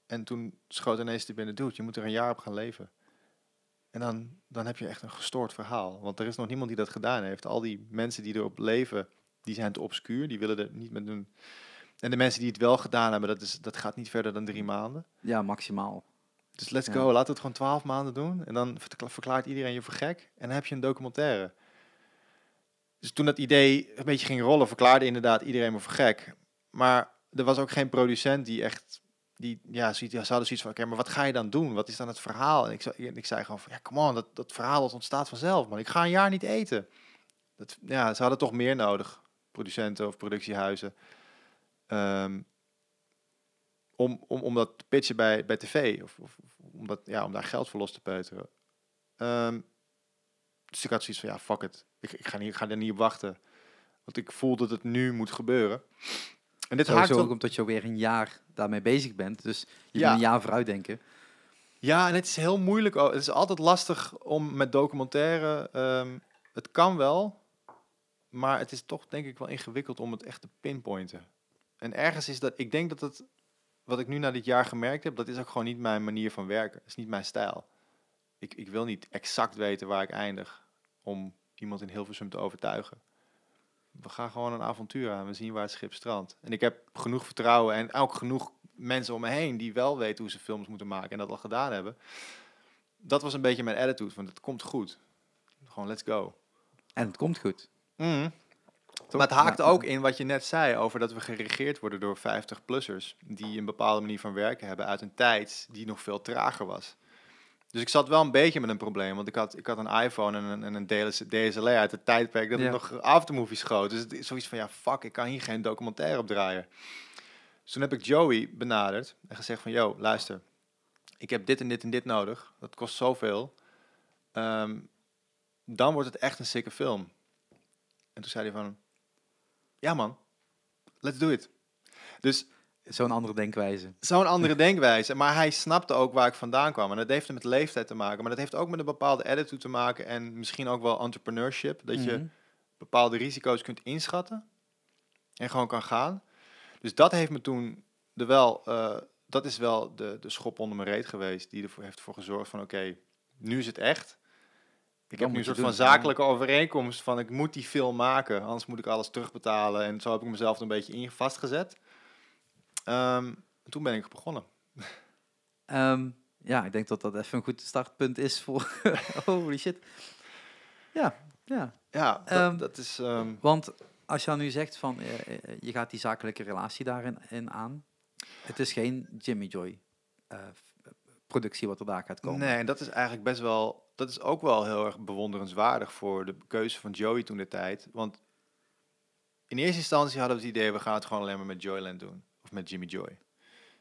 En toen schoot ineens te binnen, dude, je moet er een jaar op gaan leven. En dan, dan heb je echt een gestoord verhaal. Want er is nog niemand die dat gedaan heeft. Al die mensen die erop leven, die zijn te obscuur. Die willen er niet met hun... En de mensen die het wel gedaan hebben, dat, is, dat gaat niet verder dan drie maanden. Ja, maximaal. Dus let's Ja. go, laten we het gewoon twaalf maanden doen. En dan verkla- verklaart iedereen je voor gek. En dan heb je een documentaire. Dus toen dat idee een beetje ging rollen, verklaarde inderdaad iedereen me voor gek. Maar er was ook geen producent die echt... Die, ja, ja, ze hadden zoiets van, oké, maar wat ga je dan doen? Wat is dan het verhaal? En ik, en ik zei gewoon van, ja, come on, dat, dat verhaal dat ontstaat vanzelf, man. Ik ga een jaar niet eten. Dat, ja, ze hadden toch meer nodig, producenten of productiehuizen. Ehm, om, om, om dat te pitchen bij, bij tv. Of, of, om, dat, ja, om daar geld voor los te peuteren. Ehm, dus ik had zoiets van, ja, fuck it. Ik, ik, ga niet, ik ga er niet op wachten. Want ik voel dat het nu moet gebeuren. En dit haakt ook omdat je alweer een jaar daarmee bezig bent. Dus je Ja. moet een jaar vooruit denken. Ja, en het is heel moeilijk. Het is altijd lastig om met documentaire. ehm, het kan wel, maar het is toch denk ik wel ingewikkeld om het echt te pinpointen. En ergens is dat, ik denk dat het, wat ik nu na dit jaar gemerkt heb, dat is ook gewoon niet mijn manier van werken. Dat is niet mijn stijl. Ik, ik wil niet exact weten waar ik eindig om iemand in Hilversum te overtuigen. We gaan gewoon een avontuur aan. We zien waar het schip strandt. En ik heb genoeg vertrouwen en ook genoeg mensen om me heen die wel weten hoe ze films moeten maken en dat al gedaan hebben. Dat was een beetje mijn attitude, van het komt goed. Gewoon let's go. En het komt goed. Toch? Maar het haakt ook in wat je net zei over dat we geregeerd worden door 50-plussers die een bepaalde manier van werken hebben uit een tijd die nog veel trager was. Dus ik zat wel een beetje met een probleem, want ik had, ik had een iPhone en een, en een DSLR uit het tijdperk dat Ja. ik nog aftermovies schoot. Dus het is zoiets van, ja, fuck, ik kan hier geen documentaire op draaien. Dus toen heb ik Joey benaderd en gezegd van, yo, luister, ik heb dit en dit en dit nodig. Dat kost zoveel. Ehm, dan wordt het echt een sikke film. En toen zei hij van, ja man, let's do it. Dus Zo'n andere denkwijze. zo'n andere denkwijze. Maar hij snapte ook waar ik vandaan kwam. En dat heeft met leeftijd te maken. Maar dat heeft ook met een bepaalde attitude te maken. En misschien ook wel entrepreneurship. Dat je Mhm. bepaalde risico's kunt inschatten. En gewoon kan gaan. Dus dat heeft me toen er wel... eh, dat is wel de, de schop onder mijn reet geweest. Die ervoor heeft voor gezorgd van... Oké, nu is het echt. Ik heb nu een soort van zakelijke overeenkomst van... Ik moet die film maken. Anders moet ik alles terugbetalen. En zo heb ik mezelf een beetje in vastgezet. Ehm, toen ben ik begonnen. Ehm, ja, ik denk dat dat even een goed startpunt is voor... Holy shit. Ja, ja. Ja, dat, Ehm, dat is... Want als je nu zegt van eh, eh, je gaat die zakelijke relatie daarin in aan, het is geen Jimmy Joy eh, productie wat er daar gaat komen. Nee, en dat is eigenlijk best wel... Dat is ook wel heel erg bewonderenswaardig voor de keuze van Joey toen de tijd. Want in eerste instantie hadden we het idee... we gaan het gewoon alleen maar met Joyland doen. Of met Jimmy Joy.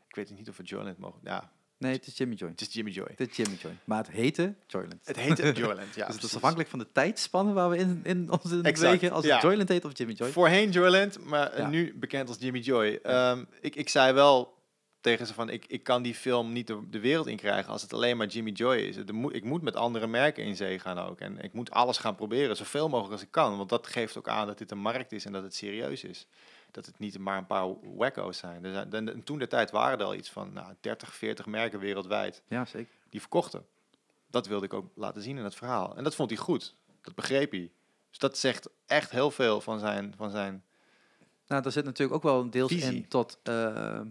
Ik weet niet of we Joyland mogen... Ja, Nee, het is Jimmy Joy. het is Jimmy Joy. Het is Jimmy Joy. Maar het heette Joyland. Het heette Joyland, ja. dus het is afhankelijk van de tijdspannen waar we in, in ons in bewegen. Als ja. het Joyland heet of Jimmy Joy. Voorheen Joyland, maar Ja. nu bekend als Jimmy Joy. Ehm, ik, ik zei wel tegen ze van, ik, ik kan die film niet de, de wereld in krijgen als het alleen maar Jimmy Joy is. Moet, ik moet met andere merken in zee gaan ook. En ik moet alles gaan proberen, zoveel mogelijk als ik kan. Want dat geeft ook aan dat dit een markt is en dat het serieus is. Dat het niet maar een paar wacko's zijn. Er zijn en toen de tijd waren er al iets van nou, 30, 40 merken wereldwijd Ja, zeker. die verkochten. Dat wilde ik ook laten zien in het verhaal. En dat vond hij goed. Dat begreep hij. Dus dat zegt echt heel veel van zijn, van zijn Nou, daar zit natuurlijk ook wel deels Visie. in tot eh, eh,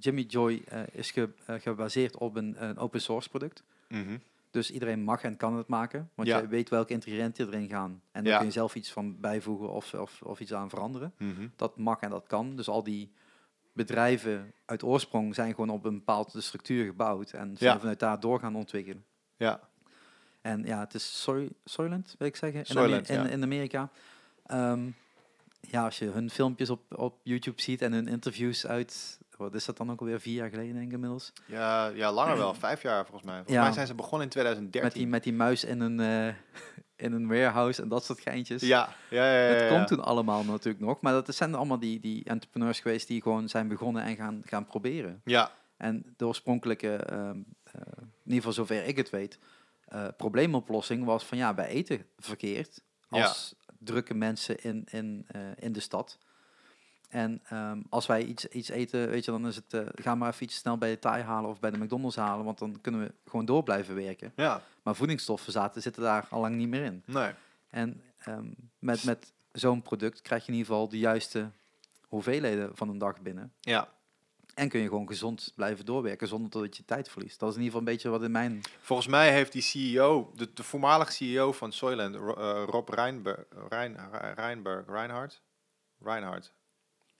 Jimmy Joy eh, is ge- gebaseerd op een, een open source product. Mhm. Dus iedereen mag en kan het maken. Want Ja. je weet welke ingrediënten erin gaan. En daar Ja. kun je zelf iets van bijvoegen of, of, of iets aan veranderen. Mhm. Dat mag en dat kan. Dus al die bedrijven uit oorsprong zijn gewoon op een bepaalde structuur gebouwd. En Ja. vanuit daar door gaan ontwikkelen. Ja, En ja, het is Soy, Soylent, wil ik zeggen, in, Soylent, in Amerika. Ehm, ja, als je hun filmpjes op, op YouTube ziet en hun interviews uit, wat is dat dan ook alweer, vier jaar geleden denk ik inmiddels. ja, ja langer wel. Vijf jaar volgens mij. Volgens Ja. mij zijn ze begonnen in 2013. Met die, met die muis in een, eh, in een warehouse en dat soort geintjes. Ja, ja, ja. ja, komt toen allemaal natuurlijk nog, maar dat zijn allemaal die, die entrepreneurs geweest die gewoon zijn begonnen en gaan, gaan proberen. Ja, En de oorspronkelijke, eh, in ieder geval zover ik het weet, eh, probleemoplossing was van ja, wij eten verkeerd als drukke mensen in, in, in de stad. En ehm, als wij iets, iets eten, weet je, dan is het, eh ga maar even iets snel bij de Thai halen of bij de McDonald's halen, want dan kunnen we gewoon door blijven werken. ja. Maar voedingsstoffen zaten, zitten daar al lang niet meer in. Nee. En ehm, met, met zo'n product krijg je in ieder geval de juiste hoeveelheden van een dag binnen. Ja. En kun je gewoon gezond blijven doorwerken zonder dat je tijd verliest. Dat is in ieder geval een beetje wat in mijn... Volgens mij heeft die CEO, de, de voormalige CEO van Soylent, eh, Rob Reinberg, Rein, Reinberg, Reinhardt? Reinhardt.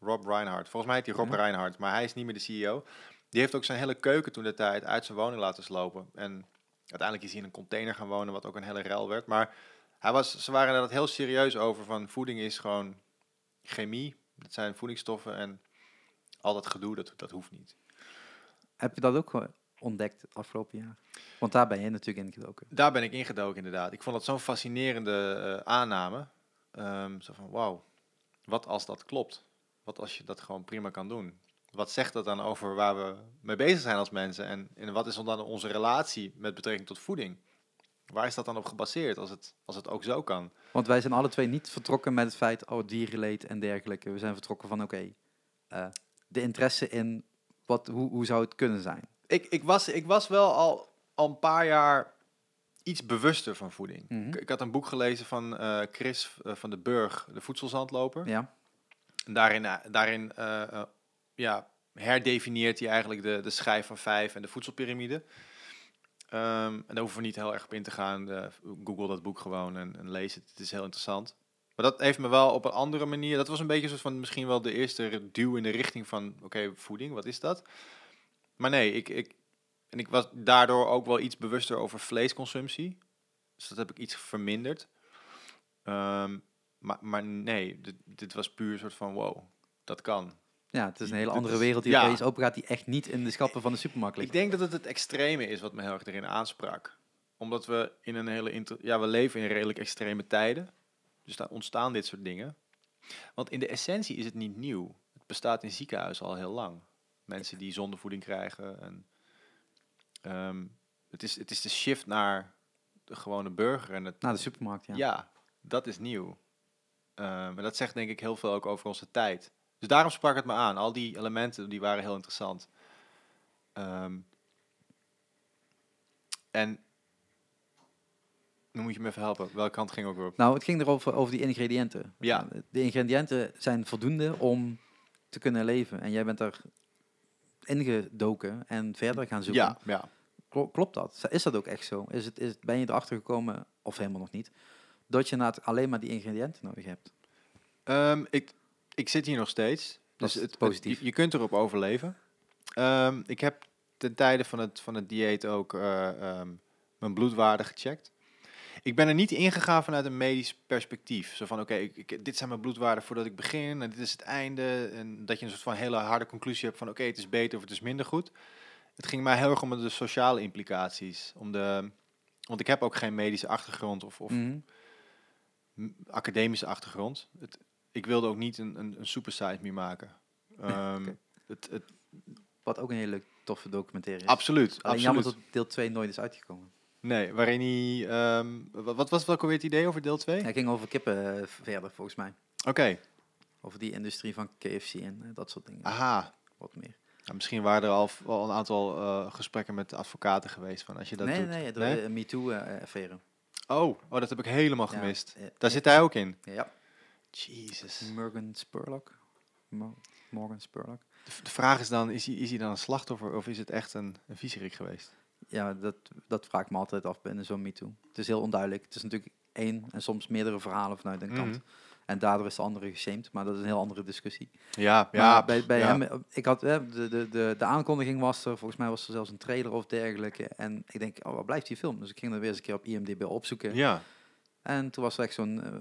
Rob Reinhardt. Volgens mij heet hij Rob Ja. Reinhardt, maar hij is niet meer de CEO. Die heeft ook zijn hele keuken toen de tijd uit zijn woning laten slopen. En uiteindelijk is hij in een container gaan wonen, wat ook een hele rel werd. Maar hij was, ze waren inderdaad heel serieus over van voeding is gewoon chemie. Dat zijn voedingsstoffen en al dat gedoe, dat, dat hoeft niet. Heb je dat ook eh, ontdekt afgelopen jaar? Want daar ben je natuurlijk in gedoken. Daar ben ik ingedoken inderdaad. Ik vond het zo'n fascinerende eh, aanname. Ehm, zo van, wauw, wat als dat klopt? Wat als je dat gewoon prima kan doen? Wat zegt dat dan over waar we mee bezig zijn als mensen? En, en wat is dan onze relatie met betrekking tot voeding? Waar is dat dan op gebaseerd als het, als het ook zo kan? Want wij zijn alle twee niet vertrokken met het feit, oh, dierenleed en dergelijke. We zijn vertrokken van, oké, eh, de interesse in wat, hoe, hoe zou het kunnen zijn? Ik, ik, was, ik was wel al, al een paar jaar iets bewuster van voeding. Mhm. ik, ik had een boek gelezen van eh, Chris eh, van de Burg, de voedselzandloper. Ja, En daarin, eh, daarin eh, eh, ja, herdefinieert hij eigenlijk de, de schijf van vijf en de voedselpyramide. Ehm, en daar hoeven we niet heel erg op in te gaan. Google dat boek gewoon en, en lees het. Het is heel interessant. Maar dat heeft me wel op een andere manier. Dat was een beetje soort van misschien wel de eerste duw in de richting van oké, voeding, wat is dat? Maar nee, ik, ik, en ik was daardoor ook wel iets bewuster over vleesconsumptie. Dus dat heb ik iets verminderd. Ehm, maar, maar nee, dit, dit was puur een soort van wow, dat kan. Ja, het is een hele andere wereld die ja. opeens open gaat, die echt niet in de schappen van de supermarkt Ik ligt. denk dat het het extreme is wat me heel erg erin aansprak. Omdat we in een hele inter- ja, we leven in redelijk extreme tijden. Dus daar ontstaan dit soort dingen. Want in de essentie is het niet nieuw. Het bestaat in ziekenhuizen al heel lang. Mensen die zondevoeding krijgen. En, ehm, het, is, het is de shift naar de gewone burger. En het, Naar de supermarkt, ja. ja. dat is nieuw. Ehm, en dat zegt denk ik heel veel ook over onze tijd. Dus daarom sprak het me aan. Al die elementen die waren heel interessant. Ehm, en nu moet je me even helpen. Welke kant ging ook weer op? Nou, het ging erover over die ingrediënten. Ja. Eh, De ingrediënten zijn voldoende om te kunnen leven. En jij bent er ingedoken en verder gaan zoeken. Ja, ja. Klo- Klopt dat? Is dat ook echt zo? Is het, is, het- ben je erachter gekomen, of helemaal nog niet, dat je na alleen maar die ingrediënten nodig hebt? Ehm, ik, ik zit hier nog steeds. Dat Dus is het, het- positief. je, je kunt erop overleven. Ehm, ik heb ten tijde van het, van het dieet ook eh, ehm, mijn bloedwaarde gecheckt. Ik ben er niet ingegaan vanuit een medisch perspectief. Zo van, oké, dit zijn mijn bloedwaarden voordat ik begin en dit is het einde. En dat je een soort van hele harde conclusie hebt van, oké, het is beter of het is minder goed. Het ging mij heel erg om de sociale implicaties. Om de, want ik heb ook geen medische achtergrond of, of Mhm. Academische achtergrond. Het, ik wilde ook niet een, een, een supersize meer maken. Ehm, het, het, Wat ook een hele toffe documentaire is. absoluut, Alleen jammer absoluut. dat deel 2 nooit is uitgekomen. Nee, waarin hij... ehm, wat, wat was welke weer het idee over deel 2? Hij ging over kippen eh, verder, volgens mij. Oké, Over die industrie van KFC en eh, dat soort dingen. aha. Wat meer. Nou, misschien waren er al, een aantal eh, gesprekken met advocaten geweest van als je dat nee, doet. nee, de eh, MeToo-affaire. Oh, oh, dat heb ik helemaal Ja, gemist. eh, Daar eh, zit hij ook in. Ja, Jezus. Morgan Spurlock. Mo- Morgan Spurlock. De, vraag is dan, is hij, is hij dan een slachtoffer of is het echt een, een viezerik geweest? Ja, dat, dat vraag ik me altijd af binnen zo'n MeToo. Het is heel onduidelijk. Het is natuurlijk één en soms meerdere verhalen vanuit een kant. En daardoor is de andere geshamed, maar dat is een heel andere discussie. Ja, Maar ja. bij, bij ja. hem, eh, ik had, de, de, de, de aankondiging was er, volgens mij was er zelfs een trailer of dergelijke. En ik denk, oh, waar blijft die film? Dus ik ging er weer eens een keer op IMDb opzoeken. Ja, En toen was er echt zo'n eh,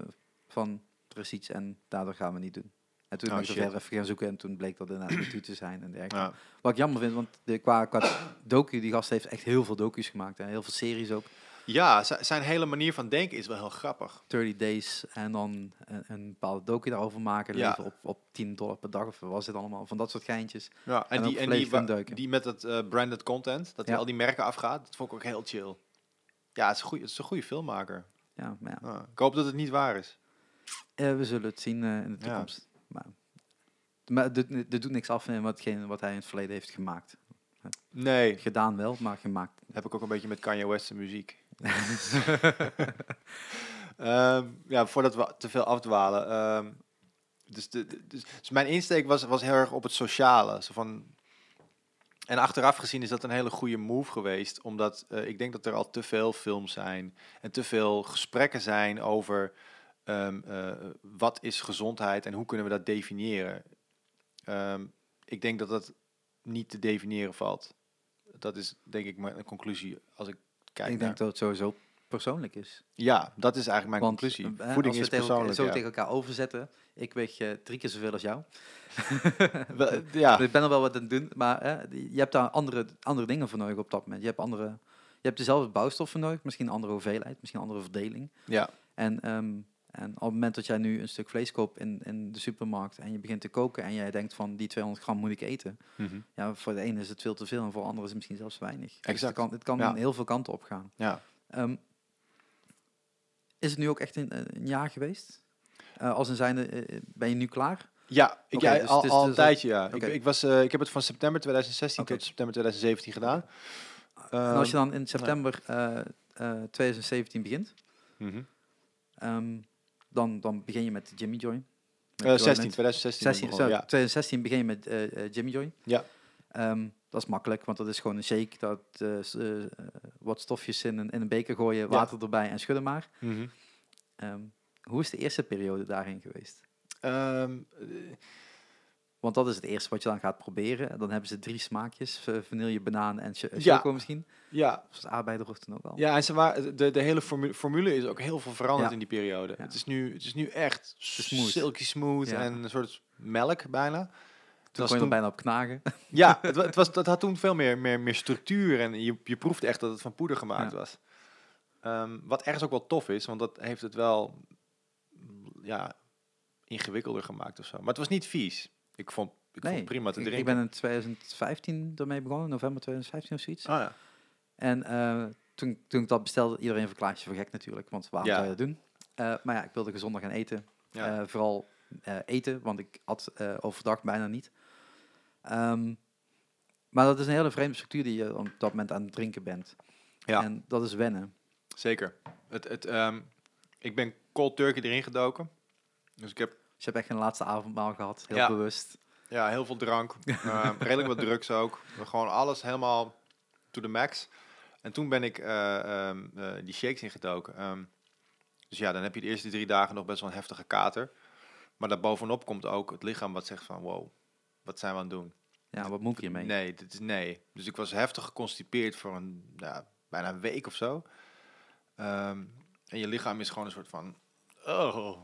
van, er is iets en daardoor gaan we niet doen. En toen Oh, ben ik er even gaan zoeken en toen bleek dat inderdaad MeToo te zijn en dergelijke. ja. Wat ik jammer vind, want de, qua, qua docu, die gast heeft echt heel veel docu's gemaakt. En heel veel series ook. Ja zi- zijn hele manier van denken is wel heel grappig. 30 days en dan een, een bepaalde docu daarover maken. Ja. Leven op, op 10 dollar per dag of wat was het allemaal? Van dat soort geintjes. Ja, en, En die, en die, die met het eh, branded content, dat hij Ja. al die merken afgaat, dat vond ik ook heel chill. Ja, het is, een het is een goede filmmaker. Ja, maar ja. Ik hoop dat het niet waar is. Eh, we zullen het zien eh, in de Ja. toekomst. Maar, maar het doet, het doet niks af in watgene wat hij in het verleden heeft gemaakt. Nee, Gedaan wel, maar gemaakt. heb ik ook een beetje met Kanye West's muziek. Ehm, ja, voordat we te veel afdwalen. ehm, dus, de, dus, dus mijn insteek was, was heel erg op het sociale. Zo van, en achteraf gezien is dat een hele goede move geweest. Omdat eh, ik denk dat er al te veel films zijn. En te veel gesprekken zijn over ehm, eh, wat is gezondheid en hoe kunnen we dat definiëren. Ik denk dat dat niet te definiëren valt. Dat is denk ik mijn conclusie als ik ik naar... denk dat het sowieso persoonlijk is. Ja, dat is eigenlijk mijn Want conclusie. eh, Voeding we is persoonlijk. zo ja. tegen elkaar overzetten. Ik weeg eh, drie keer zoveel als jou. Ja, Ik ben er wel wat aan het doen, maar eh, je hebt daar andere, andere dingen voor nodig op dat moment. Je hebt, andere, je hebt dezelfde bouwstoffen nodig, misschien een andere hoeveelheid, misschien een andere verdeling. ja, En, ehm, en op het moment dat jij nu een stuk vlees koopt in, in de supermarkt en je begint te koken en jij denkt van die 200 gram moet ik eten. mhm, Ja, voor de ene is het veel te veel en voor de andere is het misschien zelfs weinig. Dus het Exact. kan, het kan Ja. heel veel kanten op gaan. ja. Ehm, is het nu ook echt een, een jaar geweest? Eh, als een zijnde, eh, ben je nu klaar? Ja, ik, ja, dus al, het een tijdje, ja. Ik, ik, was, eh, ik heb het van september 2016 Oké. tot september 2017 gedaan. en als je Ehm, dan in september eh, eh, 2017 begint, mhm. ehm, dan, dan begin je met Jimmy Joy. Met Eh, Joy 16, Met- 2016. 16, begonnen, zo, ja. 2016 begin je met eh, eh, Jimmy Joy. Ja. Ehm, dat is makkelijk, want dat is gewoon een shake. Dat, eh, wat stofjes in een, in een beker gooien, water erbij en schudden maar. Mhm. Ehm, hoe is de eerste periode daarin geweest? Ehm, eh, Want dat is het eerste wat je dan gaat proberen. En dan hebben ze drie smaakjes. Vanille, banaan en ch- Ja. choco misschien. ja, was arbeider toen ook al. Ja, en ze waren, de, de hele formu- formule is ook heel veel veranderd Ja. in die periode. Ja. Het, is nu, het is nu echt smooth. silky smooth Ja. en een soort melk bijna. toen was kon je toen- bijna op knagen. Ja, het, het, was, het had toen veel meer, meer, meer structuur en je, je proefde echt dat het van poeder gemaakt Ja. was. Ehm, wat ergens ook wel tof is, want dat heeft het wel ja, ingewikkelder gemaakt of zo. Maar het was niet vies. Ik vond, ik vond het prima te drinken. ik ben in 2015 ermee begonnen, november 2015 of zoiets. Ah, ja. En eh, toen, toen ik dat bestelde, iedereen verklaart je voor gek natuurlijk. Want waarom Ja. zou je dat doen? Eh, maar ja, ik wilde gezonder gaan eten. Ja. Eh, vooral eten, want ik eh, overdag bijna niet. Ehm, maar dat is een hele vreemde structuur die je op dat moment aan het drinken bent. Ja. En dat is wennen. Zeker. Het, het, ehm, ik ben cold turkey erin gedoken. Dus ik heb je hebt echt een laatste avondmaal gehad, heel Ja. bewust. Ja, heel veel drank. Eh, redelijk wat drugs ook. Gewoon alles helemaal to the max. En toen ben ik eh, ehm, eh, die shakes ingedoken. Ehm, dus ja, dan heb je de eerste drie dagen nog best wel een heftige kater. Maar daarbovenop komt ook het lichaam wat zegt van... Wow, wat zijn we aan het doen? Ja, wat moet ik hiermee? Nee, dit is nee. Dus ik was heftig geconstipeerd voor een, ja, bijna een week of zo. Ehm, en je lichaam is gewoon een soort van... Oh,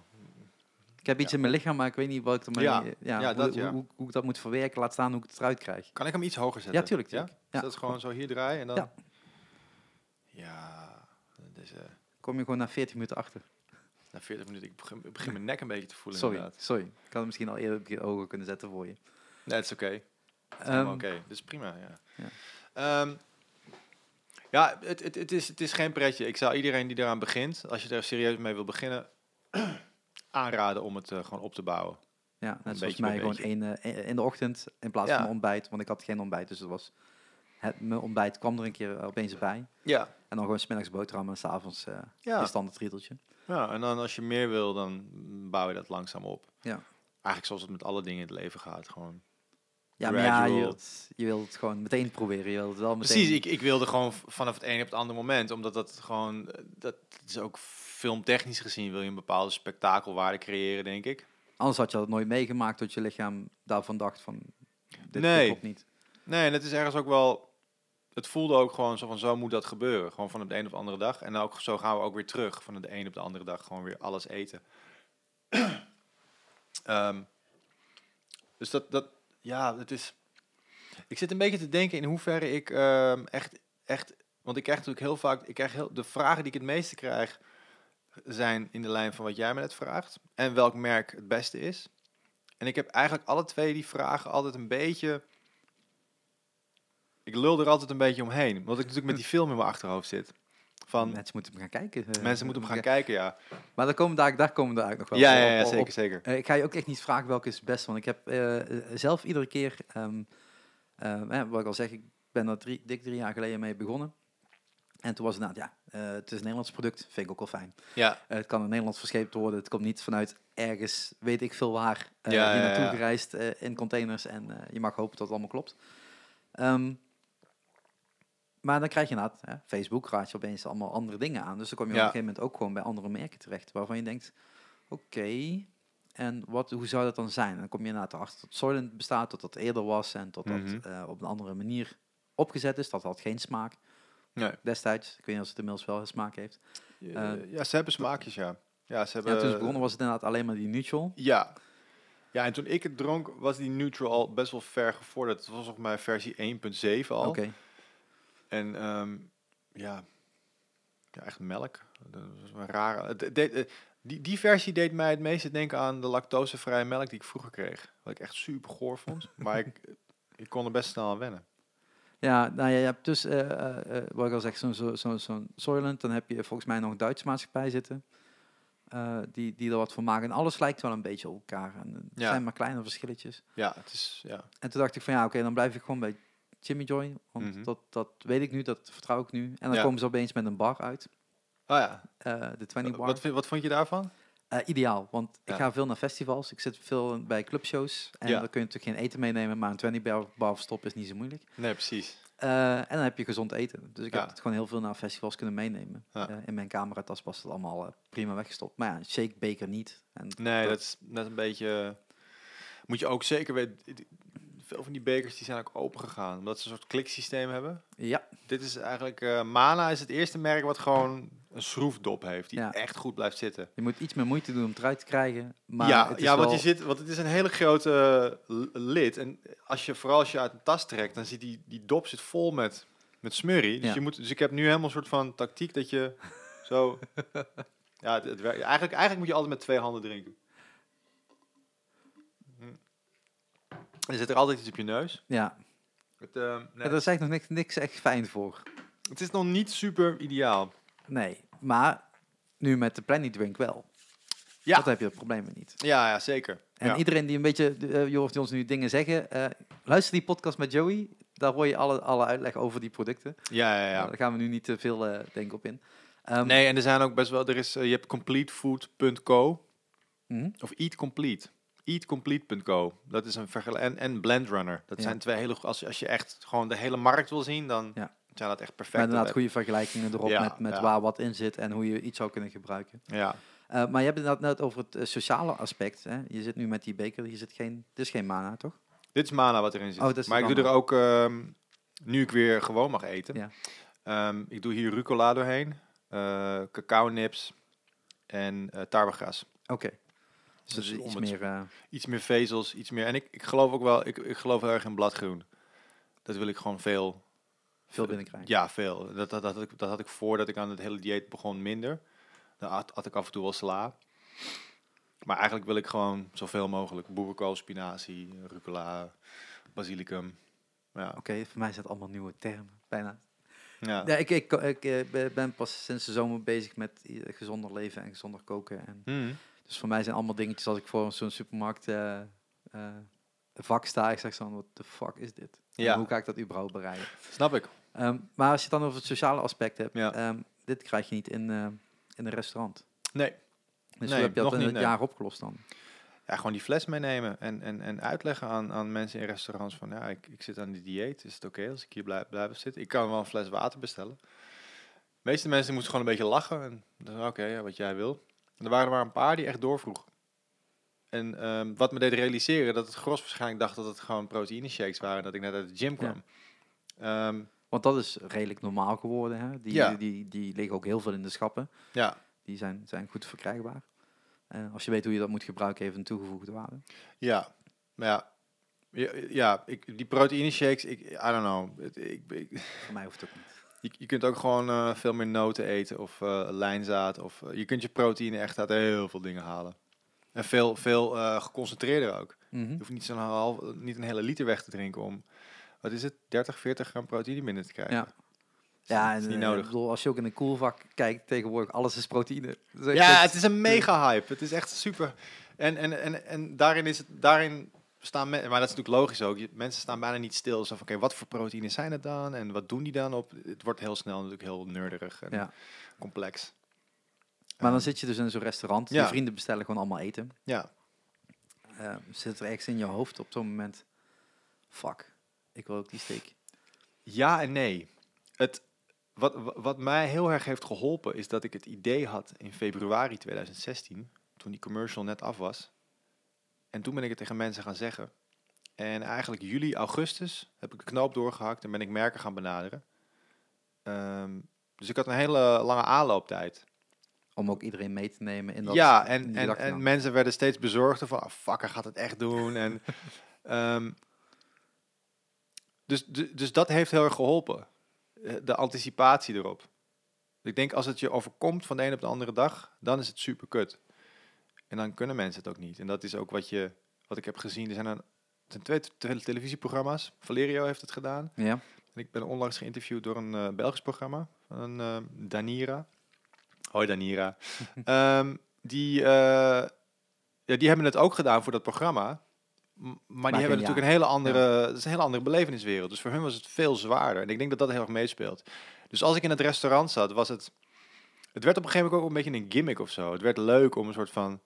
Ik heb iets in mijn lichaam, maar ik weet niet wat ik ermee... Ja. Dat, hoe, ja. hoe, hoe ik dat moet verwerken, laat staan hoe ik het eruit krijg. kan ik hem iets hoger zetten? Ja, tuurlijk. Ja? Dus dat is gewoon zo hier draaien en dan... Ja. Eh, Kom je gewoon na 40 minuten achter. Na 40 minuten, ik begin, ik begin mijn nek een beetje te voelen Sorry, inderdaad. sorry. Ik had het misschien al eerder op je ogen kunnen zetten voor je. Nee, het is oké. Ehm, oké. Dat is prima, ja. Ja. Ehm, ja, het, het, het, is, het is geen pretje. Ik zou iedereen die eraan begint, als je er serieus mee wil beginnen, aanraden om het eh, gewoon op te bouwen. Ja, net zoals mij gewoon één, eh, in de ochtend in plaats Ja. van ontbijt. Want ik had geen ontbijt, dus het was... Het, mijn ontbijt kwam er een keer opeens bij. Ja. En dan gewoon smiddags boterham en s'avonds eh Ja. een standaard riedeltje. ja, en dan als je meer wil, dan bouw je dat langzaam op. Ja. Eigenlijk zoals het met alle dingen in het leven gaat. Gewoon. Ja, maar ja, je wilt, je wilt het gewoon meteen proberen. Je wilt het wel meteen... Precies, ik, ik wilde gewoon vanaf het ene op het andere moment, omdat dat gewoon, eh, dat is ook filmtechnisch gezien, wil je een bepaalde spektakelwaarde creëren, denk ik. Anders had je dat nooit meegemaakt tot je lichaam daarvan dacht van... Dit Nee. klopt niet. Nee, en het is ergens ook wel, het voelde ook gewoon zo van, zo moet dat gebeuren. Gewoon van op de een op de andere dag. En ook zo gaan we ook weer terug, van de een op de andere dag, gewoon weer alles eten. Ehm, dus dat, dat, ja, het is, ik zit een beetje te denken in hoeverre ik ehm, echt, echt, want ik krijg natuurlijk heel vaak, ik krijg heel, de vragen die ik het meeste krijg, zijn in de lijn van wat jij me net vraagt. En welk merk het beste is. En ik heb eigenlijk alle twee die vragen altijd een beetje... Ik lul er altijd een beetje omheen. Omdat ik natuurlijk met die film in mijn achterhoofd zit. Van, Mensen moeten hem gaan kijken. eh, mensen moeten hem gaan kijken, ja. Maar daar komen, daar, daar komen we eigenlijk nog wel Ja, ja, ja, op- zeker, op. zeker. Eh, ik ga je ook echt niet vragen welke is het beste. Want ik heb eh, zelf iedere keer, ehm, eh, eh, wat ik al zeg, ik ben er drie, dik drie jaar geleden mee begonnen. En toen was het nou, ja, het is een Nederlands product, vind ik ook wel fijn. Ja, het kan in Nederland verscheept worden. Het komt niet vanuit ergens, weet ik veel waar, eh Ja, hier naartoe ja. gereisd in containers. En je mag hopen dat het allemaal klopt. Ehm, maar dan krijg je inderdaad, hè, Facebook raad je opeens allemaal andere dingen aan. Dus dan kom je Ja. op een gegeven moment ook gewoon bij andere merken terecht. Waarvan je denkt, oké, en wat, hoe zou dat dan zijn? En dan kom je inderdaad erachter dat Soylent bestaat, dat dat eerder was. En dat dat Mhm. eh, op een andere manier opgezet is. Dat had geen smaak nee. destijds. Ik weet niet of het inmiddels wel smaak heeft. Eh, ja, ze hebben smaakjes, ja. Ja, ze hebben... Ja, toen ze begonnen was het inderdaad alleen maar die neutral. Ja. Ja, en toen ik het dronk, was die neutral al best wel ver gevorderd. Het was volgens mij versie 1.7 al. Oké. En ehm, ja, ja, echt melk. Dat was een rare. het deed, eh, die, die versie deed mij het meeste denken aan de lactosevrije melk die ik vroeger kreeg. Wat ik echt super goor vond. maar ik, ik kon er best snel aan wennen. Ja, nou ja, je hebt dus, eh, eh, wat ik al zeg, zo'n zo, zo, zo'n Soylent. Dan heb je volgens mij nog een Duitse maatschappij zitten. die, die er wat van maken. En alles lijkt wel een beetje op elkaar. En het Ja. zijn maar kleine verschilletjes. Ja, het is, ja. En toen dacht ik van ja, oké, dan blijf ik gewoon bij Jimmy Joy. Want Mhm. dat, dat weet ik nu, dat vertrouw ik nu. En dan Ja. komen ze opeens met een bar uit. Oh ja, eh, de 20 bar. wat, vind- wat vond je daarvan? Eh, ideaal, want Ja. ik ga veel naar festivals. Ik zit veel bij clubshows. En Ja. dan kun je natuurlijk geen eten meenemen. Maar een 20 bar, bar is niet zo moeilijk. Nee, precies. Eh, en dan heb je gezond eten. Dus ik heb het gewoon heel veel naar festivals kunnen meenemen. Eh, in mijn cameratas was het allemaal eh, prima weggestopt. Maar ja, shake beker niet. En Nee, dat is, dat is een beetje... Moet je ook zeker weten... Veel van die bekers die zijn ook open gegaan. Omdat ze een soort kliksysteem hebben. Ja, Dit is eigenlijk... eh, Mana is het eerste merk wat gewoon een schroefdop heeft. Die Ja. echt goed blijft zitten. je moet iets meer moeite doen om het eruit te krijgen. Maar ja, het is ja want, je zit, want het is een hele grote eh, lid. En als je, vooral als je uit een tas trekt, dan zit die, die dop zit vol met, met smurrie. Dus, Ja. je moet, dus ik heb nu helemaal een soort van tactiek dat je zo... ja, het, het werkt. Eigenlijk, eigenlijk moet je altijd met twee handen drinken. Hm. En er zit er altijd iets op je neus. Ja, Het, eh, nee, er is eigenlijk nog niks, niks echt fijn voor. het is nog niet super ideaal. Nee, maar nu met de Planet Drink wel. Ja. Dat heb je het weer niet. Ja, ja zeker. En ja. iedereen die een beetje, eh, je hoort ons nu dingen zeggen, eh, luister die podcast met Joey. Daar hoor je alle, alle uitleg over die producten. ja, ja, ja. Nou, daar gaan we nu niet te veel eh denk op in. Ehm, Nee, en er zijn ook best wel... Er is, je hebt completefood.co. mhm. Of Eat Complete. Eatcomplete.co. Dat is een vergelijking. En, en Blendrunner. Dat Ja. zijn twee hele. Als, je- als je echt gewoon de hele markt wil zien, dan Ja. zijn dat echt Maar perfect. inderdaad goede vergelijkingen erop Ja, met, met waar wat in zit en hoe je iets zou kunnen gebruiken. Ja. Eh, maar je hebt het net- over het eh, sociale aspect. Hè? Je zit nu met die beker, je zit geen, het is geen mana, toch? Dit is mana wat erin zit. Oh, maar ik doe er ook, ehm, nu ik weer gewoon mag eten. Ja. Ehm, ik doe hier rucola doorheen, eh cacao nips en eh tarwegras. Oké. Dus Dus dat is om iets het- meer... eh, Iets meer vezels, iets meer. En ik, ik geloof ook wel, ik, ik geloof heel erg in bladgroen. Dat wil ik gewoon veel. veel binnenkrijgen. Ja, veel. Dat, dat, dat, had ik, dat had ik voordat ik aan het hele dieet begon minder. Dan at ik af en toe wel sla. Maar eigenlijk wil ik gewoon zoveel mogelijk. Boerenkool, spinazie, rucola, basilicum. Ja. Oké, voor mij zijn het allemaal nieuwe termen, bijna. ja. Ja, ik, ik, ik eh, be- ben pas sinds de zomer bezig met eh, gezonder leven en gezonder koken. En Hmm. Dus voor mij zijn allemaal dingetjes als ik voor zo'n supermarkt eh, eh, vak sta. Ik zeg zo, wat de fuck is dit? En Ja. hoe ga ik dat überhaupt bereiden? Snap ik. Ehm, maar als je het dan over het sociale aspect hebt, Ja. ehm, dit krijg je niet in, eh, in een restaurant. Nee. Dus Nee, heb je dat in het nee. jaar opgelost dan? Ja, gewoon die fles meenemen en, en, en uitleggen aan, aan mensen in restaurants van ja, ik, ik zit aan die dieet. Is het oké als ik hier blijf, blijf zitten? Ik kan wel een fles water bestellen. De meeste mensen moesten gewoon een beetje lachen. En dan oké, ja, wat jij wil. En er waren er maar een paar die echt doorvroegen. En ehm, wat me deed realiseren, dat het gros waarschijnlijk dacht dat het gewoon proteïne shakes waren. Dat ik net uit de gym kwam. Ehm, Want dat is redelijk normaal geworden. Hè? Die, Ja. die, die liggen ook heel veel in de schappen. ja, Die zijn, zijn goed verkrijgbaar. Als je weet hoe je dat moet gebruiken, heeft een toegevoegde waarde. ja, maar ja. Ja, ja ik, die proteïne shakes, ik, I don't know. Ik, ik, Voor mij hoeft het ook niet. Je, je kunt ook gewoon eh, veel meer noten eten of eh, lijnzaad. Of, eh, je kunt je proteïne echt uit heel veel dingen halen. En veel, veel geconcentreerder ook. Mhm. Je hoeft niet, zo'n half, niet een hele liter weg te drinken om, wat is het, 30, 40 gram proteïne binnen te krijgen. Ja. Ja, is en niet nodig. Ik bedoel, als je ook in een koelvak kijkt, tegenwoordig alles is proteïne. Dus Ja, het is een mega hype. Het is echt super. En, en, en, en daarin is het, daarin staan maar dat is natuurlijk logisch ook. Mensen staan bijna niet stil. Zo van, oké, wat voor proteïnen zijn het dan? En wat doen die dan op? Het wordt heel snel natuurlijk heel nerderig en Ja. complex. Maar dan Ehm, zit je dus in zo'n restaurant. Ja. Je vrienden bestellen gewoon allemaal eten. Ja, Eh, zit er ergens in je hoofd op zo'n moment... Fuck, ik wil ook die steak. Ja en nee. Het, wat, wa- wat mij heel erg heeft geholpen is dat ik het idee had in februari 2016, toen die commercial net af was. En toen ben ik het tegen mensen gaan zeggen. En eigenlijk juli, augustus heb ik de knoop doorgehakt en ben ik merken gaan benaderen. Ehm, dus ik had een hele lange aanlooptijd. Om ook iedereen mee te nemen in dat... ja, en, en, en mensen werden steeds bezorgder van, ah, fuck, hij gaat het echt doen. en, ehm, dus, du- dus dat heeft heel erg geholpen. Eh, De anticipatie erop. Ik denk als het je overkomt van de een op de andere dag, dan is het super kut. En dan kunnen mensen het ook niet. En dat is ook wat, je, wat ik heb gezien. Er zijn, een, er zijn twee, televisieprogramma's. Valerio heeft het gedaan. Ja, En ik ben onlangs geïnterviewd door een eh, Belgisch programma, van eh, Danira. Hoi Danira. Ehm, die, eh, ja, die hebben het ook gedaan voor dat programma. Maar, die hebben natuurlijk een hele andere, het is een hele andere beleveniswereld. Dus voor hun was het veel zwaarder. En ik denk dat dat heel erg meespeelt. Dus als ik in het restaurant zat, was het... Het werd op een gegeven moment ook een beetje een gimmick of zo. Het werd leuk om een soort van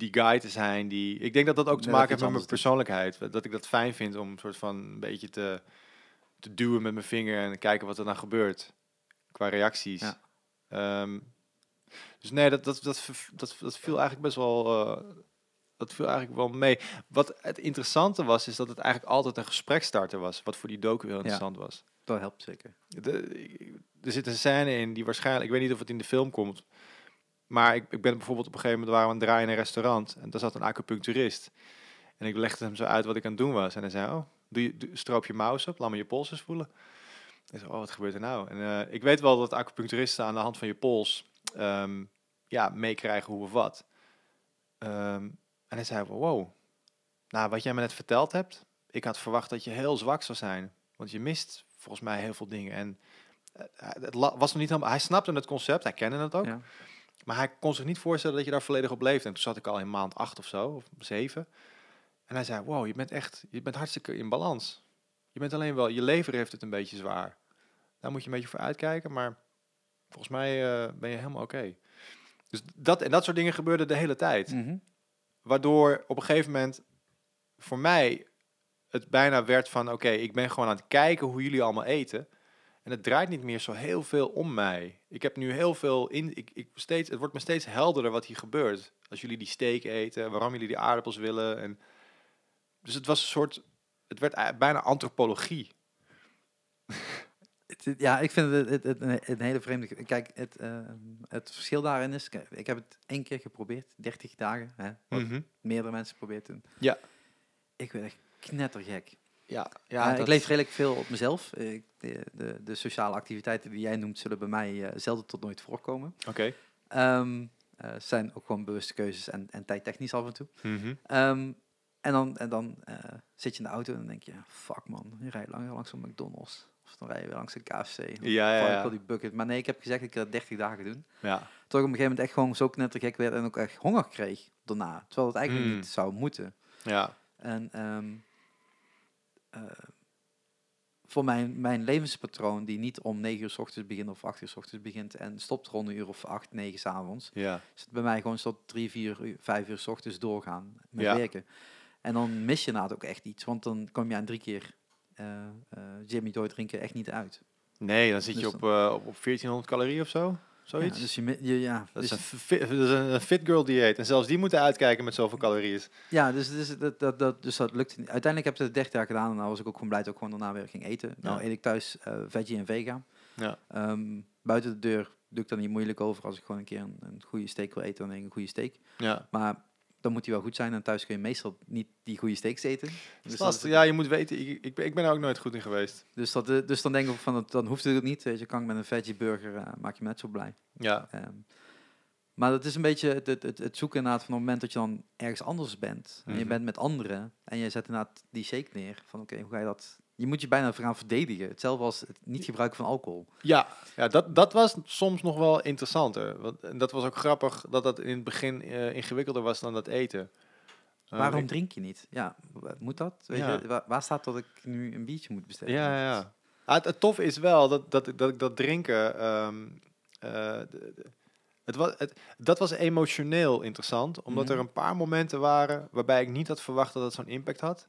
die guy te zijn. Die, ik denk dat dat ook te maken heeft met mijn persoonlijkheid. Dat ik dat fijn vind om een soort van een beetje te, te duwen met mijn vinger en kijken wat er dan gebeurt. Qua reacties. Ja. Ehm, dus nee, dat, dat, dat, dat, dat viel eigenlijk best wel... eh, dat viel eigenlijk wel mee. Wat het interessante was, is dat het eigenlijk altijd een gesprekstarter was. Wat voor die docu heel interessant was. Dat helpt zeker. De- er zit een scène in die waarschijnlijk, ik weet niet of het in de film komt, maar ik, ik ben bijvoorbeeld op een gegeven moment waren we aan het draaien in een restaurant en daar zat een acupuncturist. En ik legde hem zo uit wat ik aan het doen was. En hij zei, oh, doe je, stroop je mouw op, laat me je pols eens voelen. Ik zei, oh, wat gebeurt er nou? En eh, ik weet wel dat acupuncturisten aan de hand van je pols ehm, ja, meekrijgen hoe of wat. Ehm, en hij zei, wow, nou, wat jij me net verteld hebt, ik had verwacht dat je heel zwak zou zijn. Want je mist volgens mij heel veel dingen. En eh, het was nog niet helemaal, hij snapte het concept, hij kende het ook. Ja. Maar hij kon zich niet voorstellen dat je daar volledig op leefde. En toen zat ik al in maand acht of zo, of zeven. En hij zei, wow, je bent echt, je bent hartstikke in balans. Je bent alleen wel, je lever heeft het een beetje zwaar. Daar moet je een beetje voor uitkijken, maar volgens mij eh, ben je helemaal oké. Dus dat, en dat soort dingen gebeurden de hele tijd. Mhm. Waardoor op een gegeven moment voor mij het bijna werd van... oké, ik ben gewoon aan het kijken hoe jullie allemaal eten. En het draait niet meer zo heel veel om mij. Ik heb nu heel veel in... Ik, ik steeds, het wordt me steeds helderder wat hier gebeurt. Als jullie die steak eten, waarom jullie die aardappels willen. En, dus het was een soort... Het werd bijna antropologie. Ja, ik vind het, het, het een, hele vreemde... Kijk, het, eh, het verschil daarin is... Ik heb het één keer geprobeerd, 30 dagen. Hè, wat Mhm. meerdere mensen probeert toen. Ja. Ik ben echt knettergek. Ja, Ja, ja ik dat- leef redelijk veel op mezelf. Ik, de, de, de sociale activiteiten die jij noemt, zullen bij mij eh, zelden tot nooit voorkomen. Oké. Ehm eh, zijn ook gewoon bewuste keuzes en, en tijdtechnisch af en toe. Mhm. Ehm, en dan, en dan eh, zit je in de auto en dan denk je, fuck man, je rijdt langer langs een McDonald's. Of dan rij je weer langs een KFC. Dan Ja, ja, ja. Ik wil die bucket. Maar nee, ik heb gezegd, ik ga het 30 dagen doen. Ja. Tot ik op een gegeven moment echt gewoon zo knettergek werd en ook echt honger kreeg daarna. Terwijl het eigenlijk Mm. niet zou moeten. Ja. En ehm, eh, voor mijn, mijn levenspatroon, die niet om 9 uur s ochtends begint of 8 uur s ochtends begint en stopt rond een uur of 8, 9 s avonds, Ja. is het bij mij gewoon tot 3, 4, uur, 5 uur s ochtends doorgaan met Ja. werken. En dan mis je inderdaad ook echt iets, want dan kom je aan drie keer eh, eh, Jimmy Doy drinken echt niet uit. Nee, dan zit je Dus op, eh, op, op 1400 calorieën of zo. Ja, Zoiets. dus je, ja, Dat is, dus- een fit, dat is een fit girl dieet. En zelfs die moeten uitkijken met zoveel calorieën. Ja, dus, dus, dat, dat, dat, dus dat lukte niet. Uiteindelijk heb ik het 30 jaar gedaan en dan was ik ook gewoon blij dat ik gewoon daarna weer ging eten. Nou Ja. eet ik thuis eh, veggie en vegan. Ja. Ehm, buiten de deur doe ik dan niet moeilijk over. Als ik gewoon een keer een, een goede steak wil eten, dan eet ik een goede steak. Ja. Maar dan moet die wel goed zijn en thuis kun je meestal niet die goede steaks eten. Dus. Ja, je moet weten, ik, ik, ben, ik ben er ook nooit goed in geweest. dus, dat, eh, dus dan denk ik van, dan hoeft het niet. Weet je, kan ik met een veggie burger, eh, maak je me net zo blij. Ja. Ehm, maar dat is een beetje het, het, het, het zoeken inderdaad van het moment dat je dan ergens anders bent. En je Mhm. bent met anderen. En je zet inderdaad die shake neer. Van oké, hoe ga je dat... Je moet je bijna gaan verdedigen. Hetzelfde als het niet gebruiken van alcohol. Ja, ja dat, dat was soms nog wel interessanter. Want, en dat was ook grappig dat dat in het begin eh, ingewikkelder was dan dat eten. Eh, Waarom ik- drink je niet? Ja, moet dat? Weet Ja. je, waar, waar staat dat ik nu een biertje moet bestellen? Ja, ja, ja. Ah, het, het toffe is wel dat, dat, dat ik dat drinken... ehm, eh, het was, het, dat was emotioneel interessant, omdat Mhm. er een paar momenten waren waarbij ik niet had verwacht dat het zo'n impact had.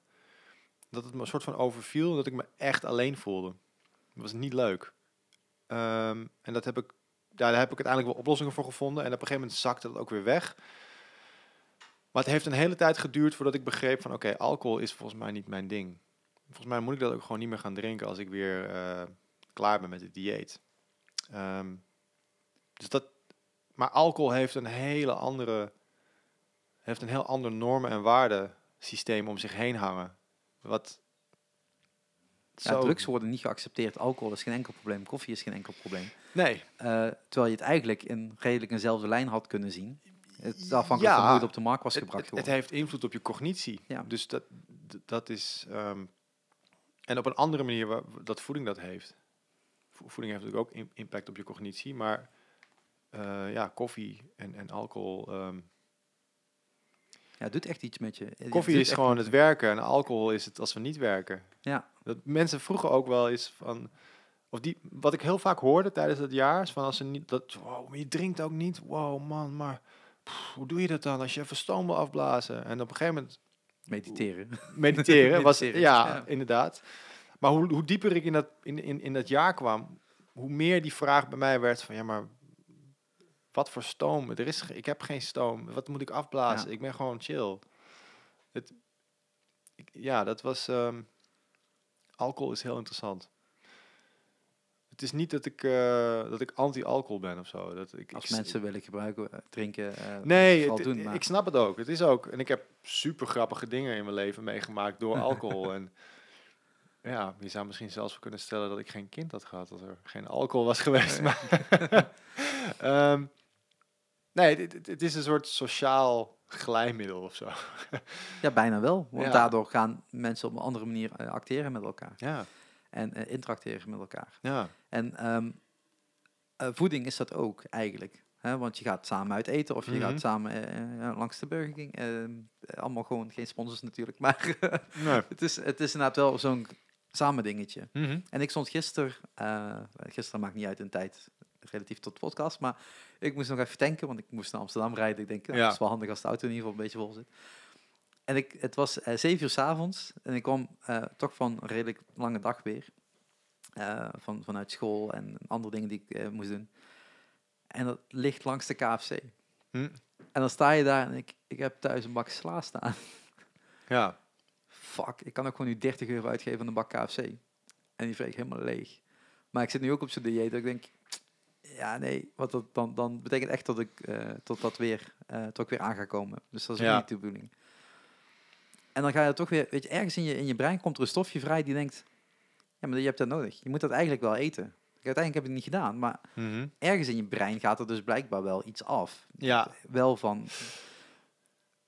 Dat het me een soort van overviel dat ik me echt alleen voelde. Dat was niet leuk. Ehm, en dat heb ik, daar heb ik uiteindelijk wel oplossingen voor gevonden. En op een gegeven moment zakte dat ook weer weg. Maar het heeft een hele tijd geduurd voordat ik begreep van oké, alcohol is volgens mij niet mijn ding. Volgens mij moet ik dat ook gewoon niet meer gaan drinken als ik weer eh, klaar ben met het dieet. Ehm, dus dat, maar alcohol heeft een hele andere, heeft een heel ander normen- en waardesysteem om zich heen hangen. Wat Ja, drugs worden niet geaccepteerd. Alcohol is geen enkel probleem. Koffie is geen enkel probleem. Nee, Eh, terwijl je het eigenlijk in redelijk eenzelfde lijn had kunnen zien. Het afhankelijk Ja, van hoe het op de markt was het, gebracht het, het heeft invloed op je cognitie. Ja. Dus dat, dat is. ehm, en op een andere manier waar, dat voeding dat heeft. Vo- Voeding heeft natuurlijk ook im- impact op je cognitie, maar eh, ja, koffie en, en alcohol. ehm, Ja, het doet echt iets met je. Koffie is gewoon het werken en alcohol is het als we niet werken. Ja, Dat mensen vroegen ook wel eens van. Of die, wat ik heel vaak hoorde tijdens het jaar, is van als ze niet. Dat, wow, maar je drinkt ook niet. Wow, man, maar pff, hoe doe je dat dan als je even stoom wil afblazen? En op een gegeven moment mediteren. mediteren was Mediteren, ja, ja. inderdaad. Maar hoe, hoe dieper ik in dat, in, in, in dat jaar kwam, hoe meer die vraag bij mij werd van, ja, maar wat voor stoom? Er is, ik heb geen stoom. Wat moet ik afblazen? Ja. Ik ben gewoon chill. Het, ik- ja, dat was... ehm, alcohol is heel interessant. Het is niet dat ik, eh, dat ik anti-alcohol ben of zo. Dat ik, Als ik, mensen willen gebruiken, eh, drinken, eh, Nee, het- doen. Maar ik snap het ook. Het is ook. En ik heb super grappige dingen in mijn leven meegemaakt door alcohol. en ja, je zou misschien zelfs kunnen stellen dat ik geen kind had gehad als er geen alcohol was geweest. Maar Ehm, nee, het, is een soort sociaal glijmiddel of zo. ja, bijna wel. Want Ja. daardoor gaan mensen op een andere manier eh, acteren met elkaar. Ja, En eh, interacteren met elkaar. ja. En ehm, eh, voeding is dat ook eigenlijk. Hè? Want je gaat samen uit eten of je Mhm. gaat samen langs de Burger King. Ehm, eh, allemaal gewoon geen sponsors natuurlijk. Maar Nee. het, is, het is inderdaad wel zo'n samen dingetje. Mhm. En ik stond gisteren, gisteren maakt niet uit een tijd relatief tot de podcast, maar ik moest nog even tanken, want ik moest naar Amsterdam rijden. Ik denk, nou, Ja. dat is wel handig als de auto in ieder geval een beetje vol zit. En ik, het was eh, zeven uur s'avonds en ik kwam eh, toch van een redelijk lange dag weer. eh, van, vanuit school en andere dingen die ik moest doen. En dat ligt langs de KFC. Hm. En dan sta je daar en ik, ik heb thuis een bak sla staan. Ja. Fuck, ik kan ook gewoon nu 30 euro uitgeven aan een bak KFC. En die vreeg helemaal leeg. Maar ik zit nu ook op zo'n dieet dat ik denk, ja nee, wat dat dan, dan betekent echt dat ik eh, tot dat weer, eh, tot ik weer aan ga komen. Dus dat is Ja. niet de bedoeling. En dan ga je toch weer, weet je, ergens in je, in je brein komt er een stofje vrij die denkt, ja maar je hebt dat nodig. Je moet dat eigenlijk wel eten. Uiteindelijk heb ik het niet gedaan, maar Mhm. ergens in je brein gaat er dus blijkbaar wel iets af. Ja, Wel van,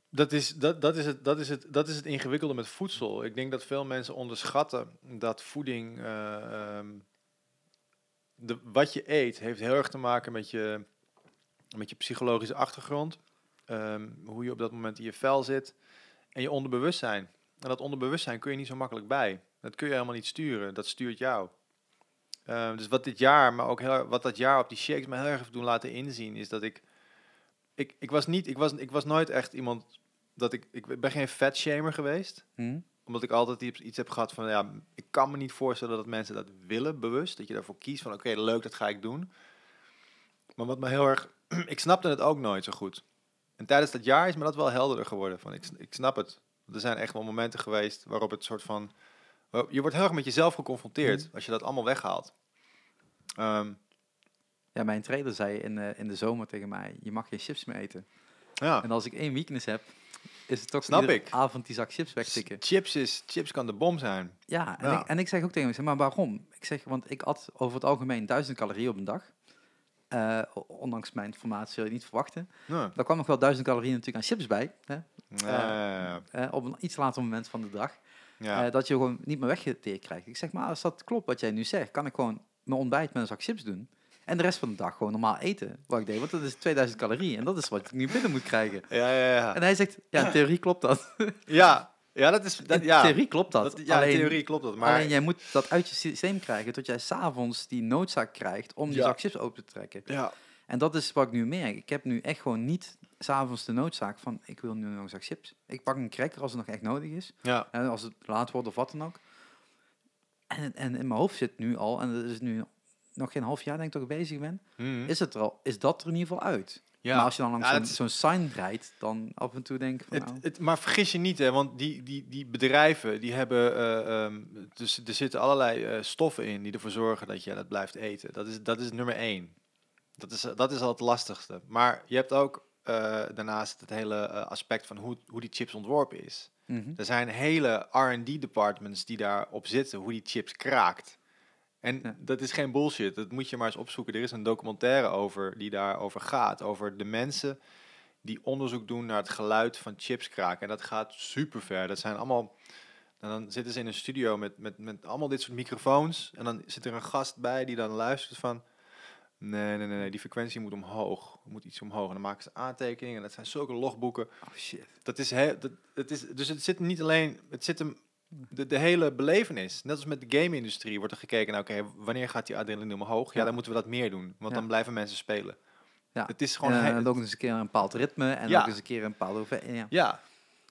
Dat is, dat, dat, is het, dat, is het, dat is het ingewikkelde met voedsel. Ik denk dat veel mensen onderschatten dat voeding. eh, ehm, wat je eet heeft heel erg te maken met je, met je psychologische achtergrond. ehm, hoe je op dat moment in je vel zit. En je onderbewustzijn. En dat onderbewustzijn kun je niet zo makkelijk bij. Dat kun je helemaal niet sturen. Dat stuurt jou. Ehm, dus wat dit jaar, maar ook heel, wat dat jaar op die shakes me heel erg heeft doen laten inzien, is dat ik. Ik, ik, was niet, ik, was, ik was nooit echt iemand dat ik, ik ben geen fat shamer geweest. hm, Omdat ik altijd iets, heb gehad van, ja, ik kan me niet voorstellen dat mensen dat willen, bewust. Dat je daarvoor kiest van, oké, leuk, dat ga ik doen. Maar wat me heel erg, ik snapte het ook nooit zo goed. En tijdens dat jaar is me dat wel helderder geworden. Van, ik, ik snap het. Er zijn echt wel momenten geweest waarop het soort van, je wordt heel erg met jezelf geconfronteerd als je dat allemaal weghaalt. Ehm, ja, mijn trainer zei in, eh, in de zomer tegen mij, je mag geen chips meer eten. ja. En als ik één weakness heb, is het toch Snap ik. avond die zak chips wegtikken. Chips, is, chips kan de bom zijn. Ja, en, Ja. Ik, en ik zeg ook tegen zeg, maar waarom? Ik zeg, want ik at over het algemeen 1000 calorieën op een dag. Eh, ondanks mijn formatie zul je niet verwachten. Ja. Daar kwam nog wel 1000 calorieën natuurlijk aan chips bij. Hè? Ja. eh, op een iets later moment van de dag. ja. eh, dat je gewoon niet meer weggeteerd krijgt. Ik zeg, maar als dat klopt wat jij nu zegt, kan ik gewoon mijn ontbijt met een zak chips doen. En de rest van de dag gewoon normaal eten. Wat ik deed, want dat is 2000 calorieën. En dat is wat ik nu binnen moet krijgen. Ja, ja, ja. En hij zegt, ja, in theorie klopt dat. Ja, ja, dat is. Dat, in ja, theorie klopt dat. dat, ja, Alleen- in theorie klopt dat. Maar Alleen jij moet dat uit je systeem krijgen tot jij s'avonds die noodzaak krijgt om die Ja. zak chips open te trekken. ja, En dat is wat ik nu merk. Ik heb nu echt gewoon niet s'avonds de noodzaak van ik wil nu nog een zak chips. Ik pak een cracker als het nog echt nodig is. ja, En als het laat wordt of wat dan ook. En, en in mijn hoofd zit nu al, en dat is nu nog geen half jaar denk ik ik bezig ben, Mhm. is, het er al, is dat er in ieder geval uit. ja. Maar als je dan langs Ja, zo'n sign rijdt, dan af en toe denk ik van Het, nou, het, maar vergis je niet, hè, want die, die, die bedrijven die hebben. eh, ehm, dus er zitten allerlei eh, stoffen in die ervoor zorgen dat je dat blijft eten. Dat is, dat is nummer één. Dat is, dat is al het lastigste. Maar je hebt ook eh, daarnaast het hele aspect van hoe, hoe die chips ontworpen is. mhm. Er zijn hele R&D-departments die daarop zitten, hoe die chips kraakt. En Ja. dat is geen bullshit, dat moet je maar eens opzoeken. Er is een documentaire over die daarover gaat, over de mensen die onderzoek doen naar het geluid van chips kraken. En dat gaat super ver. Dat zijn allemaal, en dan zitten ze in een studio met, met, met allemaal dit soort microfoons. En dan zit er een gast bij die dan luistert van... Nee, nee, nee, nee, die frequentie moet omhoog. Moet iets omhoog. En dan maken ze aantekeningen. En dat zijn zulke logboeken. oh shit. Dat is, he, dat, het is dus het zit niet alleen, het zit hem, de, de hele belevenis. Net als met de game-industrie wordt er gekeken naar, oké, wanneer gaat die adrenaline omhoog? Ja, Ja. dan moeten we dat meer doen, want Ja. dan blijven mensen spelen. Ja. Het is gewoon, En he- dan ook eens een keer een bepaald ritme en Ja. ook eens een keer een bepaalde hoeveelheid. Ja. ja,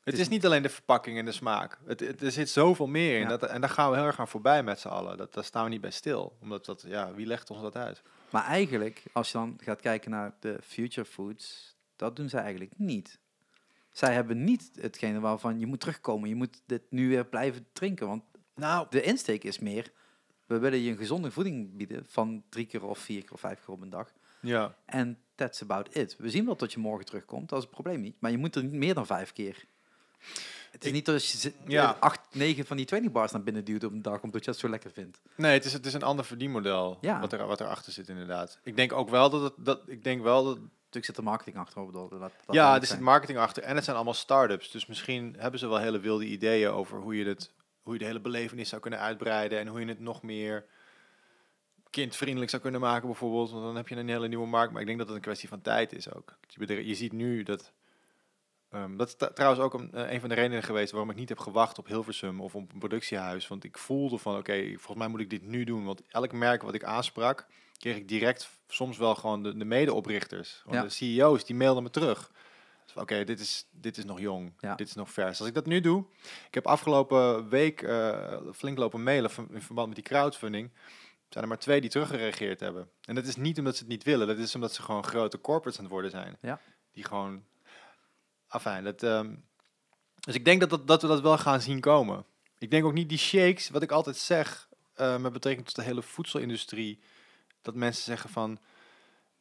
Het is- is niet alleen de verpakking en de smaak. Het, het- er zit zoveel meer in. Dat, en daar gaan we heel erg aan voorbij met z'n allen. Dat, daar staan we niet bij stil. Omdat dat, ja, wie legt ons dat uit? Maar eigenlijk, als je dan gaat kijken naar de future foods, dat doen zij eigenlijk niet. Zij hebben niet hetgene waarvan je moet terugkomen. Je moet dit nu weer blijven drinken. Want Nou, de insteek is meer, we willen je een gezonde voeding bieden van drie keer of vier keer of vijf keer op een dag. ja. En that's about it. We zien wel dat je morgen terugkomt, dat is het probleem niet. Maar je moet er niet meer dan vijf keer. Het is Ik- niet dat je Ja. acht, negen van die training bars naar binnen duwt op een dag, omdat je dat zo lekker vindt. Nee, het is, het is een ander verdienmodel Ja. wat, er, wat erachter zit inderdaad. Ik denk ook wel dat het... Dat, ik denk wel dat... Natuurlijk zit er marketing achterover. Dat, dat, dat ja, er zit marketing achter. En het zijn allemaal start-ups. Dus misschien hebben ze wel hele wilde ideeën over hoe je, het, hoe je de hele belevenis zou kunnen uitbreiden. En hoe je het nog meer kindvriendelijk zou kunnen maken bijvoorbeeld. Want dan heb je een hele nieuwe markt. Maar ik denk dat het een kwestie van tijd is ook. Je ziet nu dat... ehm, dat is trouwens ook een, eh, een van de redenen geweest waarom ik niet heb gewacht op Hilversum of op een productiehuis. Want ik voelde van, oké, volgens mij moet ik dit nu doen. Want elk merk wat ik aansprak, kreeg ik direct soms wel gewoon de, de medeoprichters. Ja. De CEO's, die mailden me terug. Dus Oké, dit, is, dit is nog jong, Ja. dit is nog vers. Als ik dat nu doe, ik heb afgelopen week eh, flink lopen mailen in verband met die crowdfunding. Zijn er maar twee die teruggereageerd hebben. En dat is niet omdat ze het niet willen, dat is omdat ze gewoon grote corporates aan het worden zijn. Ja. Die gewoon, afijn, dat... ehm, dus ik denk dat, dat, dat we dat wel gaan zien komen. Ik denk ook niet die shakes, wat ik altijd zeg, eh, met betrekking tot de hele voedselindustrie, dat mensen zeggen van,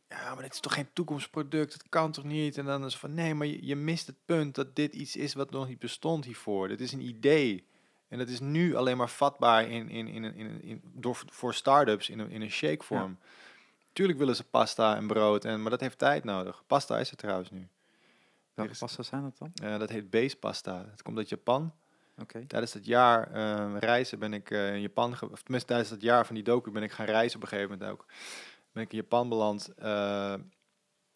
ja, maar dit is toch geen toekomstproduct, het kan toch niet? En dan is van, nee, maar je, je mist het punt dat dit iets is wat nog niet bestond hiervoor. Dit is een idee. En dat is nu alleen maar vatbaar in, in, in, in, in, in- door, voor start-ups in een, in een shake vorm. Tuurlijk willen ze pasta en brood, en, maar dat heeft tijd nodig. Pasta is er trouwens nu. Welke pasta zijn dat dan? Eh, dat heet base pasta. Het komt uit Japan. Oké. Tijdens dat jaar eh, reizen ben ik eh, in Japan, of tenminste tijdens dat jaar van die docu ben ik gaan reizen op een gegeven moment ook. Ben ik in Japan beland eh,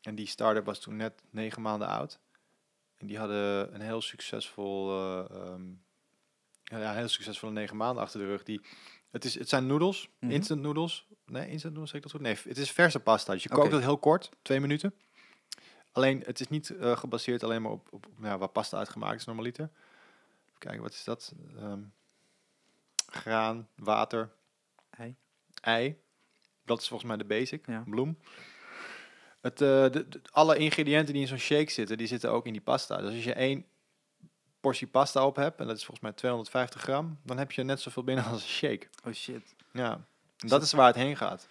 en die start-up was toen net negen maanden oud. En die hadden een heel succesvol, eh, ehm, ja, heel succesvolle negen maanden achter de rug. Die, het, is, het zijn noedels, Mhm. instant noedels. Nee, instant noedels, zeg ik dat goed? Nee, het is verse pasta. Dus je kookt het heel kort, twee minuten. Alleen, het is niet eh, gebaseerd alleen maar op, op, op ja, waar pasta uit gemaakt is normaliter. Even kijken, wat is dat? Ehm, graan, water, Ei. ei. Dat is volgens mij de basic. Ja. Bloem. Het, eh, de, de- alle ingrediënten die in zo'n shake zitten, die zitten ook in die pasta. Dus als je één portie pasta op hebt, en dat is volgens mij 250 gram, dan heb je net zoveel binnen als een shake. Oh shit. Ja. En dat is waar het heen gaat.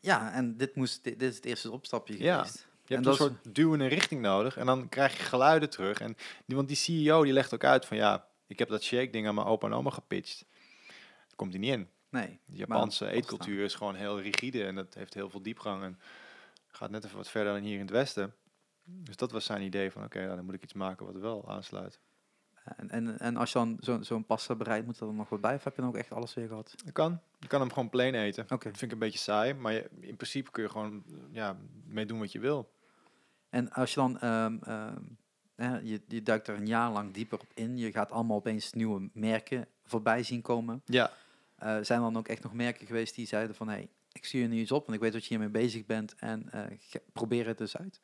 Ja, en dit, moest, dit, dit is het eerste opstapje Ja. Je En hebt een soort duwende richting nodig en dan krijg je geluiden terug. En die, want die CEO die legt ook uit van ja, ik heb dat shake ding aan mijn opa en oma gepitcht. Daar komt hij niet in. Nee. De Japanse eetcultuur is gewoon heel rigide en dat heeft heel veel diepgang en gaat net even wat verder dan hier in het Westen. Dus dat was zijn idee van oké, nou, dan moet ik iets maken wat wel aansluit. En, en, en als je dan zo- zo'n pasta bereidt, moet er dan nog wat bij? Of heb je dan ook echt alles weer gehad? Dat kan. Je kan hem gewoon plain eten. Dat vind ik een beetje saai, maar je, in principe kun je gewoon ja, mee doen wat je wil. En als je dan, ehm, ehm, hè, je, je duikt er een jaar lang dieper op in, je gaat allemaal opeens nieuwe merken voorbij zien komen. Ja, Eh, zijn er dan ook echt nog merken geweest die zeiden van, hé, hey, ik stuur je nu iets op, want ik weet dat je hiermee bezig bent en eh, probeer het dus uit?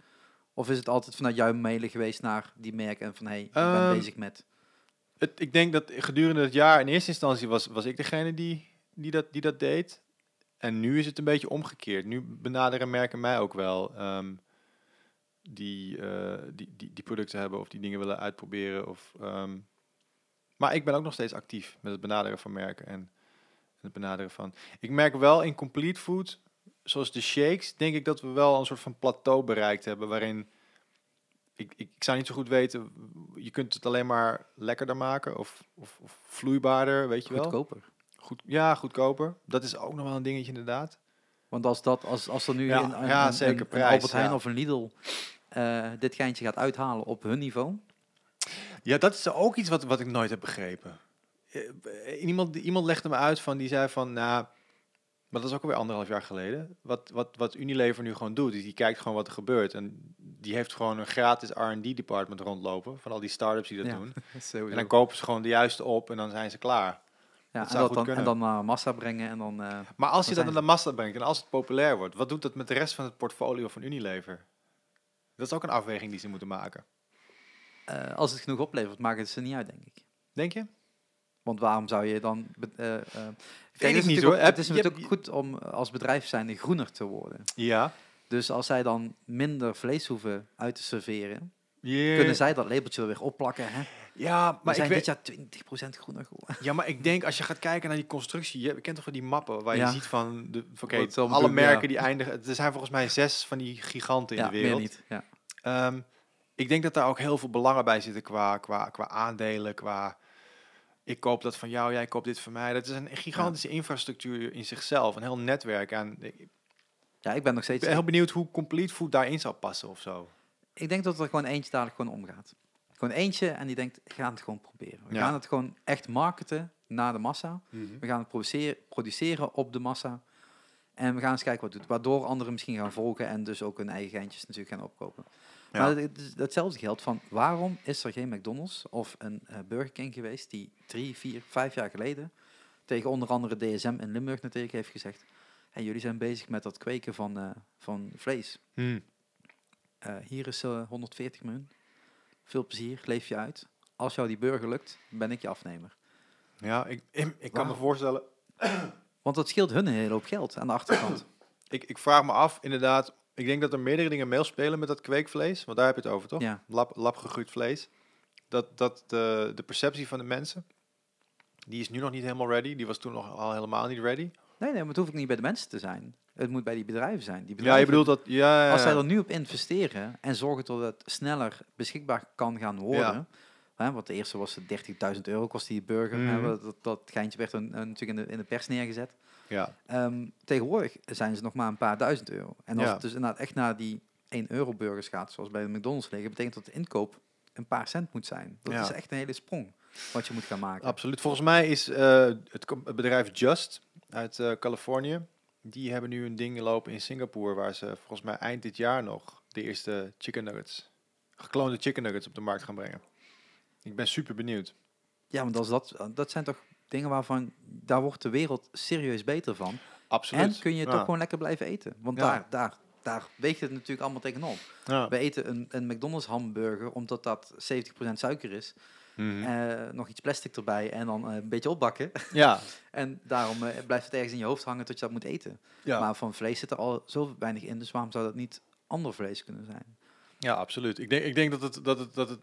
Of is het altijd vanuit jouw mailen geweest naar die merken en van, hé, hey, ik ben Ehm, bezig met... het, ik denk dat gedurende het jaar in eerste instantie was, was ik degene die, die, dat, die dat deed. En nu is het een beetje omgekeerd. Nu benaderen merken mij ook wel die, eh, die, die, die producten hebben of die dingen willen uitproberen. Of, ehm, maar ik ben ook nog steeds actief met het benaderen van merken en het benaderen van. Ik merk wel in complete food, zoals de shakes, denk ik dat we wel een soort van plateau bereikt hebben waarin ik, ik, ik zou niet zo goed weten, je kunt het alleen maar lekkerder maken of, of, of vloeibaarder, weet je wel. Goedkoper. Goed, ja, goedkoper. Dat is ook nog wel een dingetje inderdaad. Want als, dat, als, als er nu Ja, een, een, ja, een- zeker, een- een prijs, Albert Heijn ja. of een Lidl eh, dit geintje gaat uithalen op hun niveau, Ja, dat is ook iets wat, wat ik nooit heb begrepen. Eh, Iemand, iemand legde me uit van, die zei van, nou, maar dat is ook alweer anderhalf jaar geleden. Wat, wat, wat Unilever nu gewoon doet, is die kijkt gewoon wat er gebeurt. En die heeft gewoon een gratis R&D-department rondlopen, van al die start-ups die dat Ja. doen. En dan kopen ze gewoon de juiste op en dan zijn ze klaar. ja, dat en, zou dat goed dan, en dan naar massa brengen en dan... eh, Maar als je Dan dat naar de massa brengt en als het populair wordt, wat doet dat met de rest van het portfolio van Unilever? Dat is ook een afweging die ze moeten maken. eh, als het genoeg oplevert, maakt het ze niet uit, denk ik. Denk je? Want waarom zou je dan... ik het is niet, natuurlijk hoor. ook- Heb- Het is natuurlijk hebt- goed om eh, als bedrijf zijnde groener te worden. Ja. Dus als zij dan minder vlees hoeven uit te serveren, Yeah. kunnen zij dat labeltje er weer opplakken. Hè? Ja, We maar ik zijn weet, dit jaar 20% groener geworden. Ja, maar ik denk als je gaat kijken naar die constructie, je kent toch wel die mappen waar Ja. je ziet van, de, oké, alle merken ja. die eindigen. Er zijn volgens mij zes van die giganten in Ja, de wereld. meer niet. Ja. Ehm, ik denk dat daar ook heel veel belangen bij zitten qua, qua, qua aandelen, qua ik koop dat van jou, jij koopt dit van mij. Dat is een gigantische infrastructuur in zichzelf, een heel netwerk. En ik ja, ik ben nog ik steeds... ben heel benieuwd hoe Complete Food daarin zou passen of zo. Ik denk dat er gewoon eentje dadelijk gewoon omgaat. Gewoon eentje en die denkt, we gaan het gewoon proberen. We Ja. gaan het gewoon echt marketen naar de massa. We gaan het produceren, produceren op de massa. En we gaan eens kijken wat het doet. Waardoor anderen misschien gaan volgen en dus ook hun eigen geintjes natuurlijk gaan opkopen. Ja. Maar geldt van waarom is er geen McDonald's of een eh, Burger King geweest die drie, vier, vijf jaar geleden tegen onder andere DSM in Limburg natuurlijk heeft gezegd. Hey, jullie zijn bezig met dat kweken van, eh, van vlees. Hmm. Eh, hier is eh, 140 miljoen. Veel plezier, leef je uit. Als jou die burger lukt, ben ik je afnemer. Ja, ik, ik kan me voorstellen. Want dat scheelt hun een hele hoop geld aan de achterkant. Ik, ik vraag me af, inderdaad. Ik denk dat er meerdere dingen meespelen met dat kweekvlees. Want daar heb je het over, toch? ja. lab, labgegroeid vlees. Dat, dat de, de perceptie van de mensen, die is nu nog niet helemaal ready. Die was toen nog al helemaal niet ready. Nee, nee, maar het hoeft ook niet bij de mensen te zijn. Het moet bij die bedrijven zijn. Die Ja, bedrijven, je bedoelt dat... Ja, ja, Als zij ja. er nu op investeren en zorgen dat het sneller beschikbaar kan gaan worden. Hè, want de eerste was 30.000 euro, kost die burger. hè, Mhm. dat, dat geintje werd een, een- natuurlijk in de, in de pers neergezet. ja. Ehm, tegenwoordig zijn ze nog maar een paar duizend euro. En als Ja. het dus inderdaad echt naar die 1 euro burgers gaat, zoals bij de McDonald's liggen, betekent dat de inkoop een paar cent moet zijn. Dat Ja. is echt een hele sprong wat je moet gaan maken. absoluut. Volgens mij is eh, het bedrijf Just uit eh, Californië, die hebben nu een ding lopen in Singapore, waar ze volgens mij eind dit jaar nog de eerste chicken nuggets, gekloonde chicken nuggets op de markt gaan brengen. Ik ben super benieuwd. Ja, want als dat, dat zijn toch dingen waarvan, daar wordt de wereld serieus beter van. Absoluut. En kun je Ja. toch gewoon lekker blijven eten. Want Ja. daar, daar, daar weegt het natuurlijk allemaal tegenop. Ja. We eten een, een McDonald's hamburger, omdat dat 70% suiker is. Mhm. Eh, nog iets plastic erbij en dan eh, een beetje opbakken. ja. en daarom eh, blijft het ergens in je hoofd hangen tot je dat moet eten. Ja. Maar van vlees zit er al zo weinig in, dus waarom zou dat niet ander vlees kunnen zijn? Ja, absoluut. Ik denk, ik denk dat, het, dat, het, dat het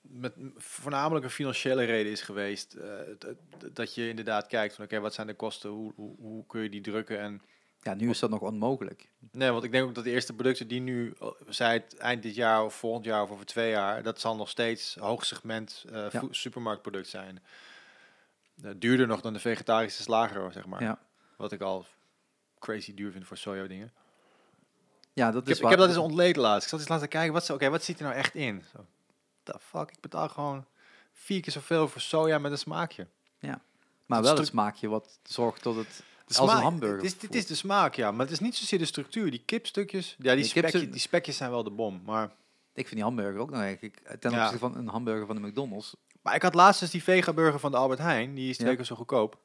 met voornamelijk een financiële reden is geweest. dat- dat je inderdaad kijkt van oké, wat zijn de kosten? Hoe, hoe, hoe kun je die drukken? En, Ja, nu is dat nog onmogelijk. nee, want ik denk ook dat de eerste producten die nu, zij het eind dit jaar of volgend jaar of over twee jaar, dat zal nog steeds hoog segment eh, Ja. supermarktproduct zijn. Eh, duurder nog dan de vegetarische slager, zeg maar. Ja. Wat ik al crazy duur vind voor soja dingen. Ja, dat Ik is heb, ik waar- heb dat eens ontleed laatst. Ik zat eens laten kijken, wat, oké, wat zit er nou echt in? Zo, the fuck, ik betaal gewoon vier keer zoveel voor soja met een smaakje. Maar het wel een smaakje wat zorgt tot het... De Als een hamburger Het is, het voelt. is de smaak, ja. Maar het is niet zozeer de structuur. Die kipstukjes, ja, die, Die kips- spekje, die spekjes zijn wel de bom. Maar, Ik vind die hamburger ook nog eigenlijk, eh, ten Ja. opzichte van een hamburger van de McDonald's. maar ik had laatst eens die vega-burger van de Albert Heijn. Die is twee Ja. keer zo goedkoop.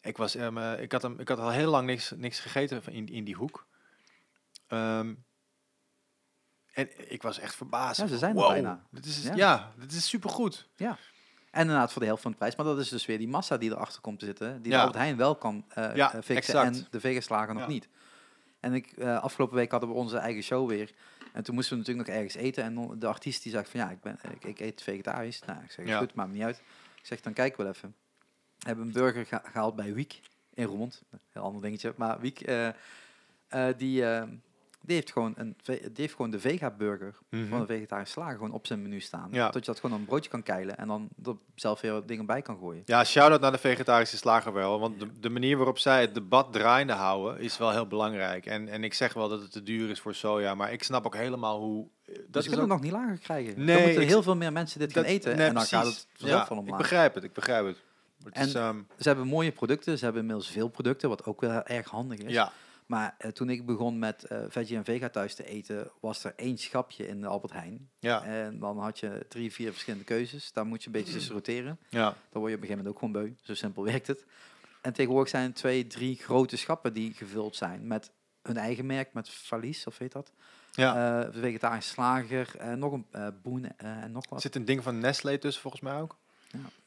Ik, was, eh, ik, had hem, ik had al heel lang niks, niks gegeten van in, in die hoek. Ehm, en ik was echt verbaasd. Ja, ze zijn er wow, bijna. Dit is, Ja. ja. dit is supergoed. En inderdaad voor de helft van de prijs. Maar dat is dus weer die massa die erachter komt te zitten. Die Ja. de Albert Heijn wel kan eh, Ja, eh, fixen exact. en de vegaslager nog Ja. niet. En ik, eh, afgelopen week hadden we onze eigen show weer. En toen moesten we natuurlijk nog ergens eten. En de artiest die zegt van ja, ik, ben, ik, ik eet vegetarisch. Nou, ik zeg Ja. goed, maakt me niet uit. Ik zeg dan kijk wel even. We hebben een burger geha- gehaald bij Wiek in Roermond. Een heel ander dingetje. Maar Wiek, die, eh, die, heeft gewoon een, die heeft gewoon de vega-burger van een vegetarische slager gewoon op zijn menu staan. Mhm. Ja. Dat je dat gewoon een broodje kan keilen en dan er zelf weer dingen bij kan gooien. Ja, shout-out naar de vegetarische slager wel. Want de, de manier waarop zij het debat draaiende houden is wel heel belangrijk. En, en ik zeg wel dat het te duur is voor soja, maar ik snap ook helemaal hoe... eh, Dat ze is kunnen ook, nog niet lager krijgen. Nee, dan moeten ik- heel veel meer mensen dit gaan eten nee, en dan gaat het vanzelf Ja, van Ik omlaag. begrijp het, ik begrijp het. En- is, ehm, Ze hebben mooie producten, ze hebben inmiddels veel producten, wat ook wel erg handig is. ja, Maar eh, toen ik begon met eh, veggie en vega thuis te eten, was er één schapje in de Albert Heijn. ja, En dan had je drie, vier verschillende keuzes. Daar moet je een beetje tussen roteren. ja. Dan word je op een gegeven moment ook gewoon beu. Zo simpel werkt het. En tegenwoordig zijn er twee, drie grote schappen die gevuld zijn met hun eigen merk met valies, of weet dat? Ja. Eh, vegetarisch slager, eh, nog een boen en nog er wat. zit een ding van Nestlé tussen volgens mij ook.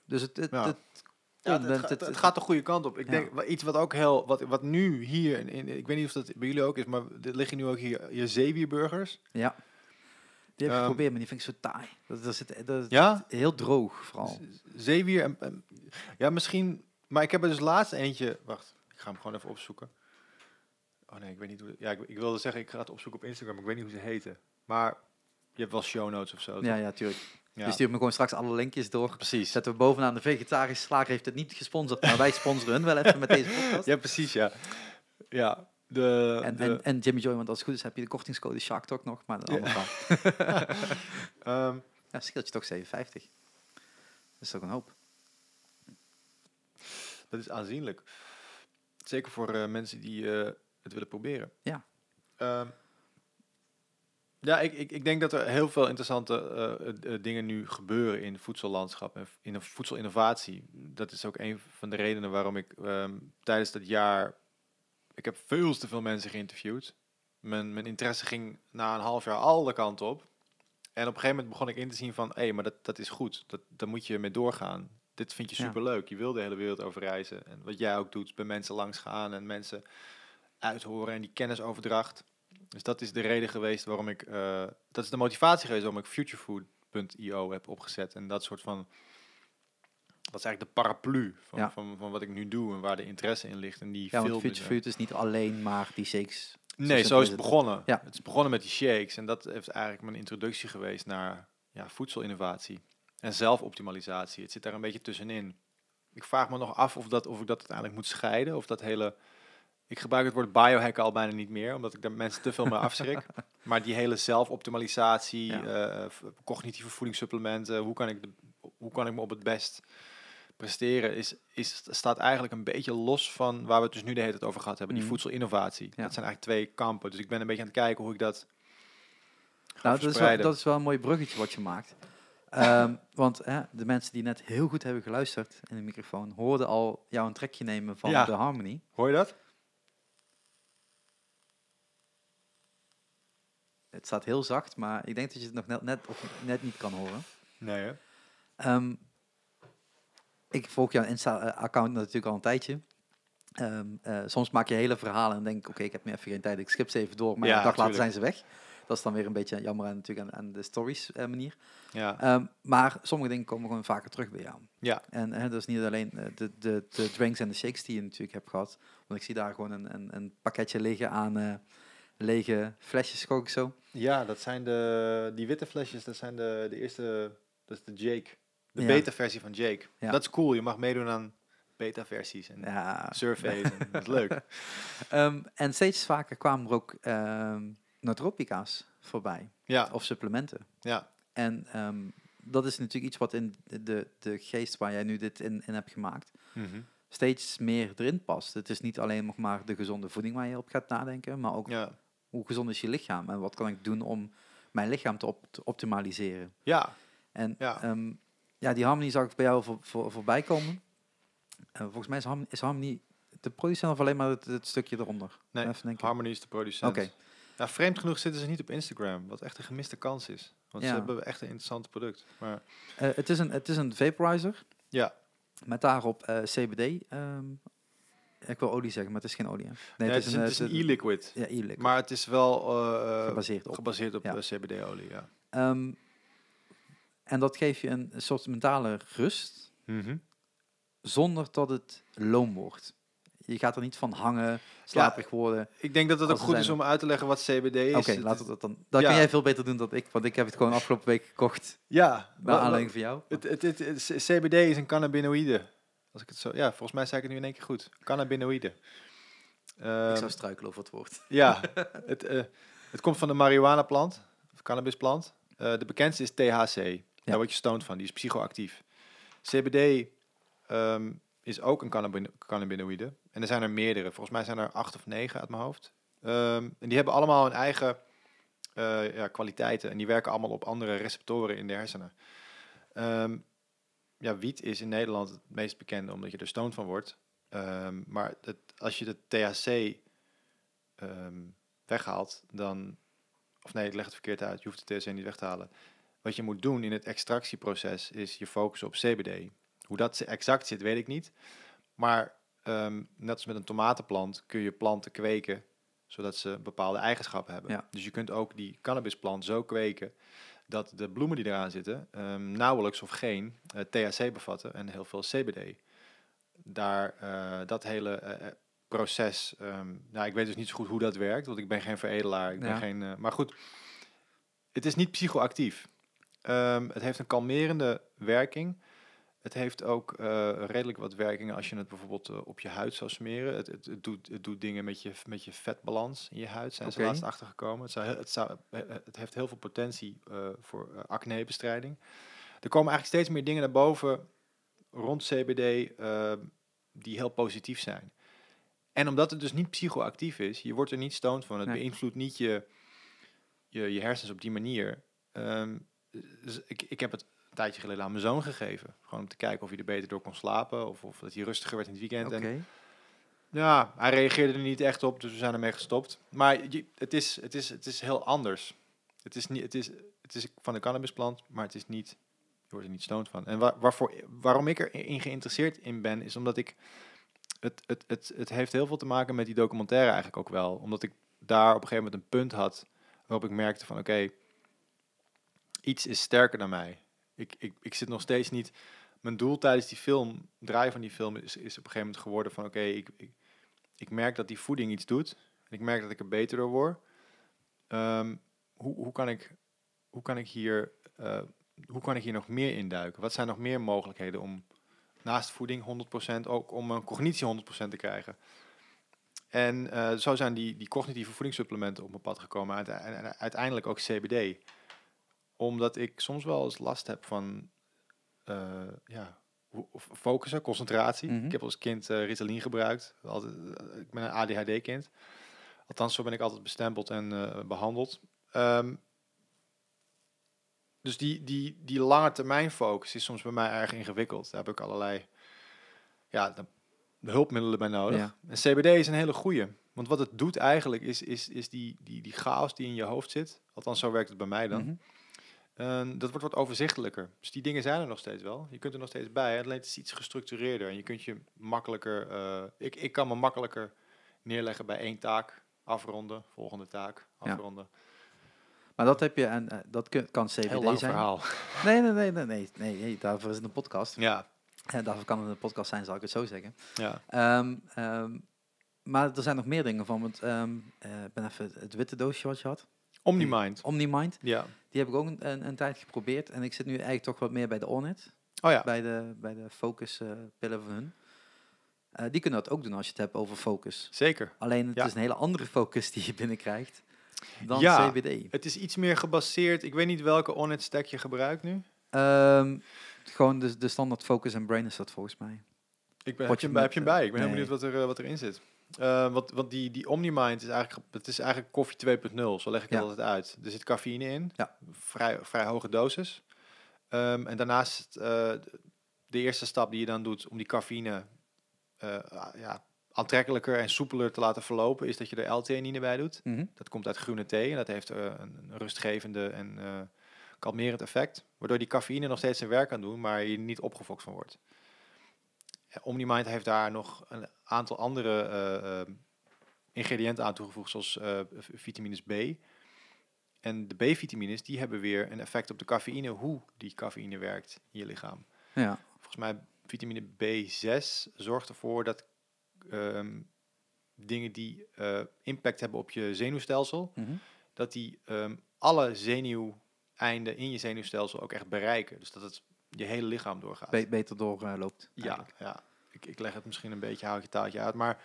Dus het, het, Ja. het, Ja, het, gaat- het- het gaat de goede kant op. Ik denk iets wat ook heel, wat, wat nu hier, in, in- ik weet niet of dat bij jullie ook is, maar er liggen nu ook hier je zeewierburgers. ja. Die heb ik Ehm, geprobeerd, maar die vind ik zo taai. Dat, dat, zit, dat is Ja? heel droog vooral. Zeewier en, en- ja, misschien, maar ik heb er dus laatst eentje, wacht, ik ga hem gewoon even opzoeken. Oh nee, ik weet niet hoe, ja, ik, ik wilde zeggen, ik ga het opzoeken op Instagram, ik weet niet hoe ze heten. Maar je hebt wel show notes of zo. toch? Ja, ja, tuurlijk. Ja. Je stuurt me gewoon straks alle linkjes door. precies. Zetten we bovenaan de vegetarische slager heeft het niet gesponsord, maar wij sponsoren hun wel even met deze podcast. Ja, precies, ja. Ja, de... En, de en, en Jimmy Joy, want als het goed is heb je de kortingscode Shark Talk nog, maar een Ja. ander verhaal. ehm, Ja, scheelt je toch 7,50. Dat is toch een hoop. Dat is aanzienlijk. Zeker voor eh, mensen die eh, het willen proberen. Ja. Ehm, ja, ik, ik, ik denk dat er heel veel interessante eh, eh, eh, dingen nu gebeuren in het voedsellandschap en in de voedselinnovatie. Dat is ook een van de redenen waarom ik ehm, tijdens dat jaar. Ik heb veel te veel mensen geïnterviewd. Mijn, mijn interesse ging na een half jaar alle kanten op. En op een gegeven moment begon ik in te zien van, hé, maar dat, dat is goed. Dat, daar moet je mee doorgaan. Dit vind je superleuk. Je wil de hele wereld over reizen. En wat jij ook doet, bij mensen langs gaan en mensen uithoren en die kennisoverdracht. Dus dat is de reden geweest waarom ik, eh, dat is de motivatie geweest waarom ik futurefood.io heb opgezet. En dat soort van, dat is eigenlijk de paraplu van, Ja. van, van wat ik nu doe en waar de interesse in ligt. En die Ja, want filmen Future ze. Food is niet alleen maar die shakes. Nee, zo is het. begonnen. Ja. Het is begonnen met die shakes en dat heeft eigenlijk mijn introductie geweest naar ja, voedselinnovatie en zelfoptimalisatie. Het zit daar een beetje tussenin. Ik vraag me nog af of, dat, of ik dat uiteindelijk moet scheiden, of dat hele... Ik gebruik het woord biohacken al bijna niet meer, omdat ik daar mensen te veel mee afschrik. Maar die hele zelfoptimalisatie, Ja. eh, cognitieve voedingssupplementen, hoe kan ik, de, hoe kan ik me op het best presteren, is, is, staat eigenlijk een beetje los van waar we het dus nu de hele tijd over gehad hebben, die Mhm. voedselinnovatie. Dat zijn eigenlijk twee kampen. Dus ik ben een beetje aan het kijken hoe ik dat ga Nou, dat is, wel, dat is wel een mooi bruggetje wat je maakt. Ehm, want hè, de mensen die net heel goed hebben geluisterd in de microfoon, hoorden al jou een trekje nemen van Ja. de Harmony. Hoor je dat? Het staat heel zacht, maar ik denk dat je het nog net, net, of net niet kan horen. Nee? Ehm, ik volg jouw Insta-account natuurlijk al een tijdje. Ehm, eh, soms maak je hele verhalen en denk, oké, ik heb nu even geen tijd, ik skip ze even door, maar Ja, een dag later zijn ze weg. Dat is dan weer een beetje jammer aan, natuurlijk aan, aan de stories eh, manier. Ja. Ehm, maar sommige dingen komen gewoon vaker terug bij jou. Ja. En hè, dat is niet alleen eh, de, de, de drinks en de shakes die je natuurlijk hebt gehad. Want ik zie daar gewoon een, een, een pakketje liggen aan lege flesjes, kook ik zo. ja, dat zijn de, die witte flesjes, dat zijn de, de eerste, dat is de Jake. De Ja. beta-versie van Jake. Ja. Dat is cool, je mag meedoen aan beta-versies en Ja. surveys. en, dat is leuk. Ehm, en steeds vaker kwamen er ook ehm nootropica's voorbij. Ja, Of supplementen. ja, En ehm, dat is natuurlijk iets wat in de, de geest waar jij nu dit in, in hebt gemaakt, Mhm. steeds meer erin past. Het is niet alleen nog maar de gezonde voeding waar je op gaat nadenken, maar ook ja. Hoe gezond is je lichaam en wat kan ik doen om mijn lichaam te, op, te optimaliseren. ja. En Ja. ja, ja die Harmony zag ik bij jou voor, voor, voorbij komen. En volgens mij is Harmony, is Harmony de producent of alleen maar het, het stukje eronder? Nee, Even. Harmony is de producent. Oké. Ja, vreemd genoeg zitten ze niet op Instagram, wat echt een gemiste kans is. Want Ja. ze hebben echt een interessant product. Maar Eh, het, is een, het is een vaporizer ja, met daarop eh, CBD. ehm, ik wil olie zeggen, maar het is geen olie. hè? nee, het, is een, het is een eh, e-liquid. Ja, e-liquid. Maar het is wel eh, gebaseerd op. gebaseerd op Ja. eh, CBD-olie, ja. Ehm, en dat geeft je een soort mentale rust, zonder dat het loom wordt. Je gaat er niet van hangen, slaperig worden. Ik denk dat het ook goed zijn is om uit te leggen wat CBD is. Oké, Het laten we dat dan. Dat ja. kan jij veel beter doen dan ik, want ik heb het gewoon afgelopen week gekocht. Ja, Naar aanleiding van jou. het, het- CBD is een cannabinoïde. Als ik het zo, ja, volgens mij zei ik het nu in één keer goed. Cannabinoïde. ik Ehm, zou struikelen over het woord. Ja, het, eh, het komt van de marihuana-plant, of cannabisplant. Eh de bekendste is THC. Daar word je stoned van, die is psychoactief. CBD ehm, is ook een cannabino- cannabinoïde. En er zijn er meerdere. Volgens mij zijn er acht of negen uit mijn hoofd. Ehm, en die hebben allemaal hun eigen eh, ja, kwaliteiten. En die werken allemaal op andere receptoren in de hersenen. Ehm, ja, wiet is in Nederland het meest bekende, omdat je er stoned van wordt. Ehm, maar het, als je de THC ehm, weghaalt, dan... Of nee, ik leg het verkeerd uit. Je hoeft de THC niet weg te halen. Wat je moet doen in het extractieproces is je focussen op CBD. Hoe dat exact zit, weet ik niet. Maar ehm, net als met een tomatenplant kun je planten kweken zodat ze bepaalde eigenschappen hebben. Ja. Dus je kunt ook die cannabisplant zo kweken dat de bloemen die eraan zitten ehm, nauwelijks of geen eh, THC bevatten en heel veel CBD. Daar eh, dat hele eh, proces, ehm, nou, ik weet dus niet zo goed hoe dat werkt, want ik ben geen veredelaar, ik ben geen, maar goed, het is niet psychoactief. Ehm, het heeft een kalmerende werking. Het heeft ook eh, redelijk wat werkingen als je het bijvoorbeeld eh, op je huid zou smeren. Het, het, het, doet, het doet dingen met je, met je vetbalans in je huid, zijn ze Oké. laatst achtergekomen. Het, zou, het, zou, eh, het heeft heel veel potentie voor acnebestrijding. Er komen eigenlijk steeds meer dingen naar boven rond CBD die heel positief zijn. En omdat het dus niet psychoactief is, je wordt er niet stoned van. Het Nee. beïnvloedt niet je, je, je hersens op die manier. Ehm, dus ik, ik heb het een tijdje geleden aan mijn zoon gegeven. Gewoon om te kijken of hij er beter door kon slapen. Of, of dat hij rustiger werd in het weekend. En ja, hij reageerde er niet echt op, dus we zijn ermee gestopt. Maar het, is, het, is, het is heel anders. Het is, niet, het, is, het is van de cannabisplant, maar het is niet, je wordt er niet stoned van. En waar, waarvoor, waarom ik erin geïnteresseerd in ben, is omdat ik, het, het, het, het heeft heel veel te maken met die documentaire eigenlijk ook wel. Omdat ik daar op een gegeven moment een punt had waarop ik merkte van oké, iets is sterker dan mij. Ik, ik, ik zit nog steeds niet. Mijn doel tijdens die film, draaien van die film, is, is op een gegeven moment geworden van oké, ik, ik, ik merk dat die voeding iets doet. En ik merk dat ik er beter door word. Ehm, hoe, hoe, kan ik, hoe, kan ik hier, eh, hoe kan ik hier nog meer induiken? Wat zijn nog meer mogelijkheden om naast voeding 100% ook om een cognitie 100% te krijgen? En eh, zo zijn die, die cognitieve voedingssupplementen op mijn pad gekomen. En uiteindelijk ook CBD. Omdat ik soms wel eens last heb van eh, ja, focussen, concentratie. Mhm. Ik heb als kind eh, Ritalin gebruikt. Altijd, eh, ik ben een ADHD-kind. Althans, zo ben ik altijd bestempeld en eh, behandeld. Ehm, dus die, die, die lange termijn focus is soms bij mij erg ingewikkeld. Daar heb ik allerlei ja, de, de hulpmiddelen bij nodig. Ja. En CBD is een hele goeie. Want wat het doet eigenlijk is, is, is die, die, die chaos die in je hoofd zit. Althans, zo werkt het bij mij dan. Mhm. En dat wordt wat overzichtelijker. Dus die dingen zijn er nog steeds wel. Je kunt er nog steeds bij. Alleen het is iets gestructureerder. En je kunt je makkelijker... eh, ik, ik kan me makkelijker neerleggen bij één taak. Afronden. Volgende taak. Ja. Afronden. Maar dat heb je, en eh, dat kan CBD Heel lang zijn. verhaal. Nee, nee, nee, nee, nee, nee, nee, daarvoor is het een podcast. Ja. En daarvoor kan het een podcast zijn, zal ik het zo zeggen. ja. Ehm, ehm, maar er zijn nog meer dingen van. Want ehm, eh, ik ben even het, het witte doosje wat je had. Omnimind. Omnimind. Ja. Die heb ik ook een, een, een tijd geprobeerd. En ik zit nu eigenlijk toch wat meer bij de Onnit. Oh ja. Bij de, bij de focus eh, pillen van hun. Eh, die kunnen dat ook doen als je het hebt over focus. Zeker. Alleen het Ja. is een hele andere focus die je binnenkrijgt dan Ja. CBD. Het is iets meer gebaseerd. Ik weet niet welke on-it stack je gebruikt nu. Ehm, gewoon de, de standaard focus en brain is dat volgens mij. Ik ben, heb, je hem bij, heb je hem met, bij? Ik ben heel benieuwd wat, er, eh, wat erin zit. Eh, want, want die, die Omnimind is eigenlijk, het is eigenlijk koffie 2.0. Zo leg ik Ja. het altijd uit. Er zit cafeïne in. Ja. Vrij, vrij hoge dosis. Ehm, en daarnaast eh, de eerste stap die je dan doet om die cafeïne eh, ja, aantrekkelijker en soepeler te laten verlopen, is dat je er L-theanine bij doet. Mhm. Dat komt uit groene thee en dat heeft een, rustgevende en kalmerend effect. Waardoor die cafeïne nog steeds zijn werk kan doen, maar je niet opgefokt van wordt. Omnimind heeft daar nog een aantal andere eh, eh, ingrediënten aan toegevoegd, zoals v- vitamines B. En de B-vitamines die hebben weer een effect op de cafeïne, hoe die cafeïne werkt in je lichaam. Ja. Volgens mij vitamine B6 zorgt ervoor dat ehm, dingen die impact hebben op je zenuwstelsel, Mhm. dat die ehm, alle zenuweinden in je zenuwstelsel ook echt bereiken. Dus dat het je hele lichaam doorgaat. Be- beter doorloopt. ja, ja. Ik, ik leg het misschien een beetje houtje taaltje uit, maar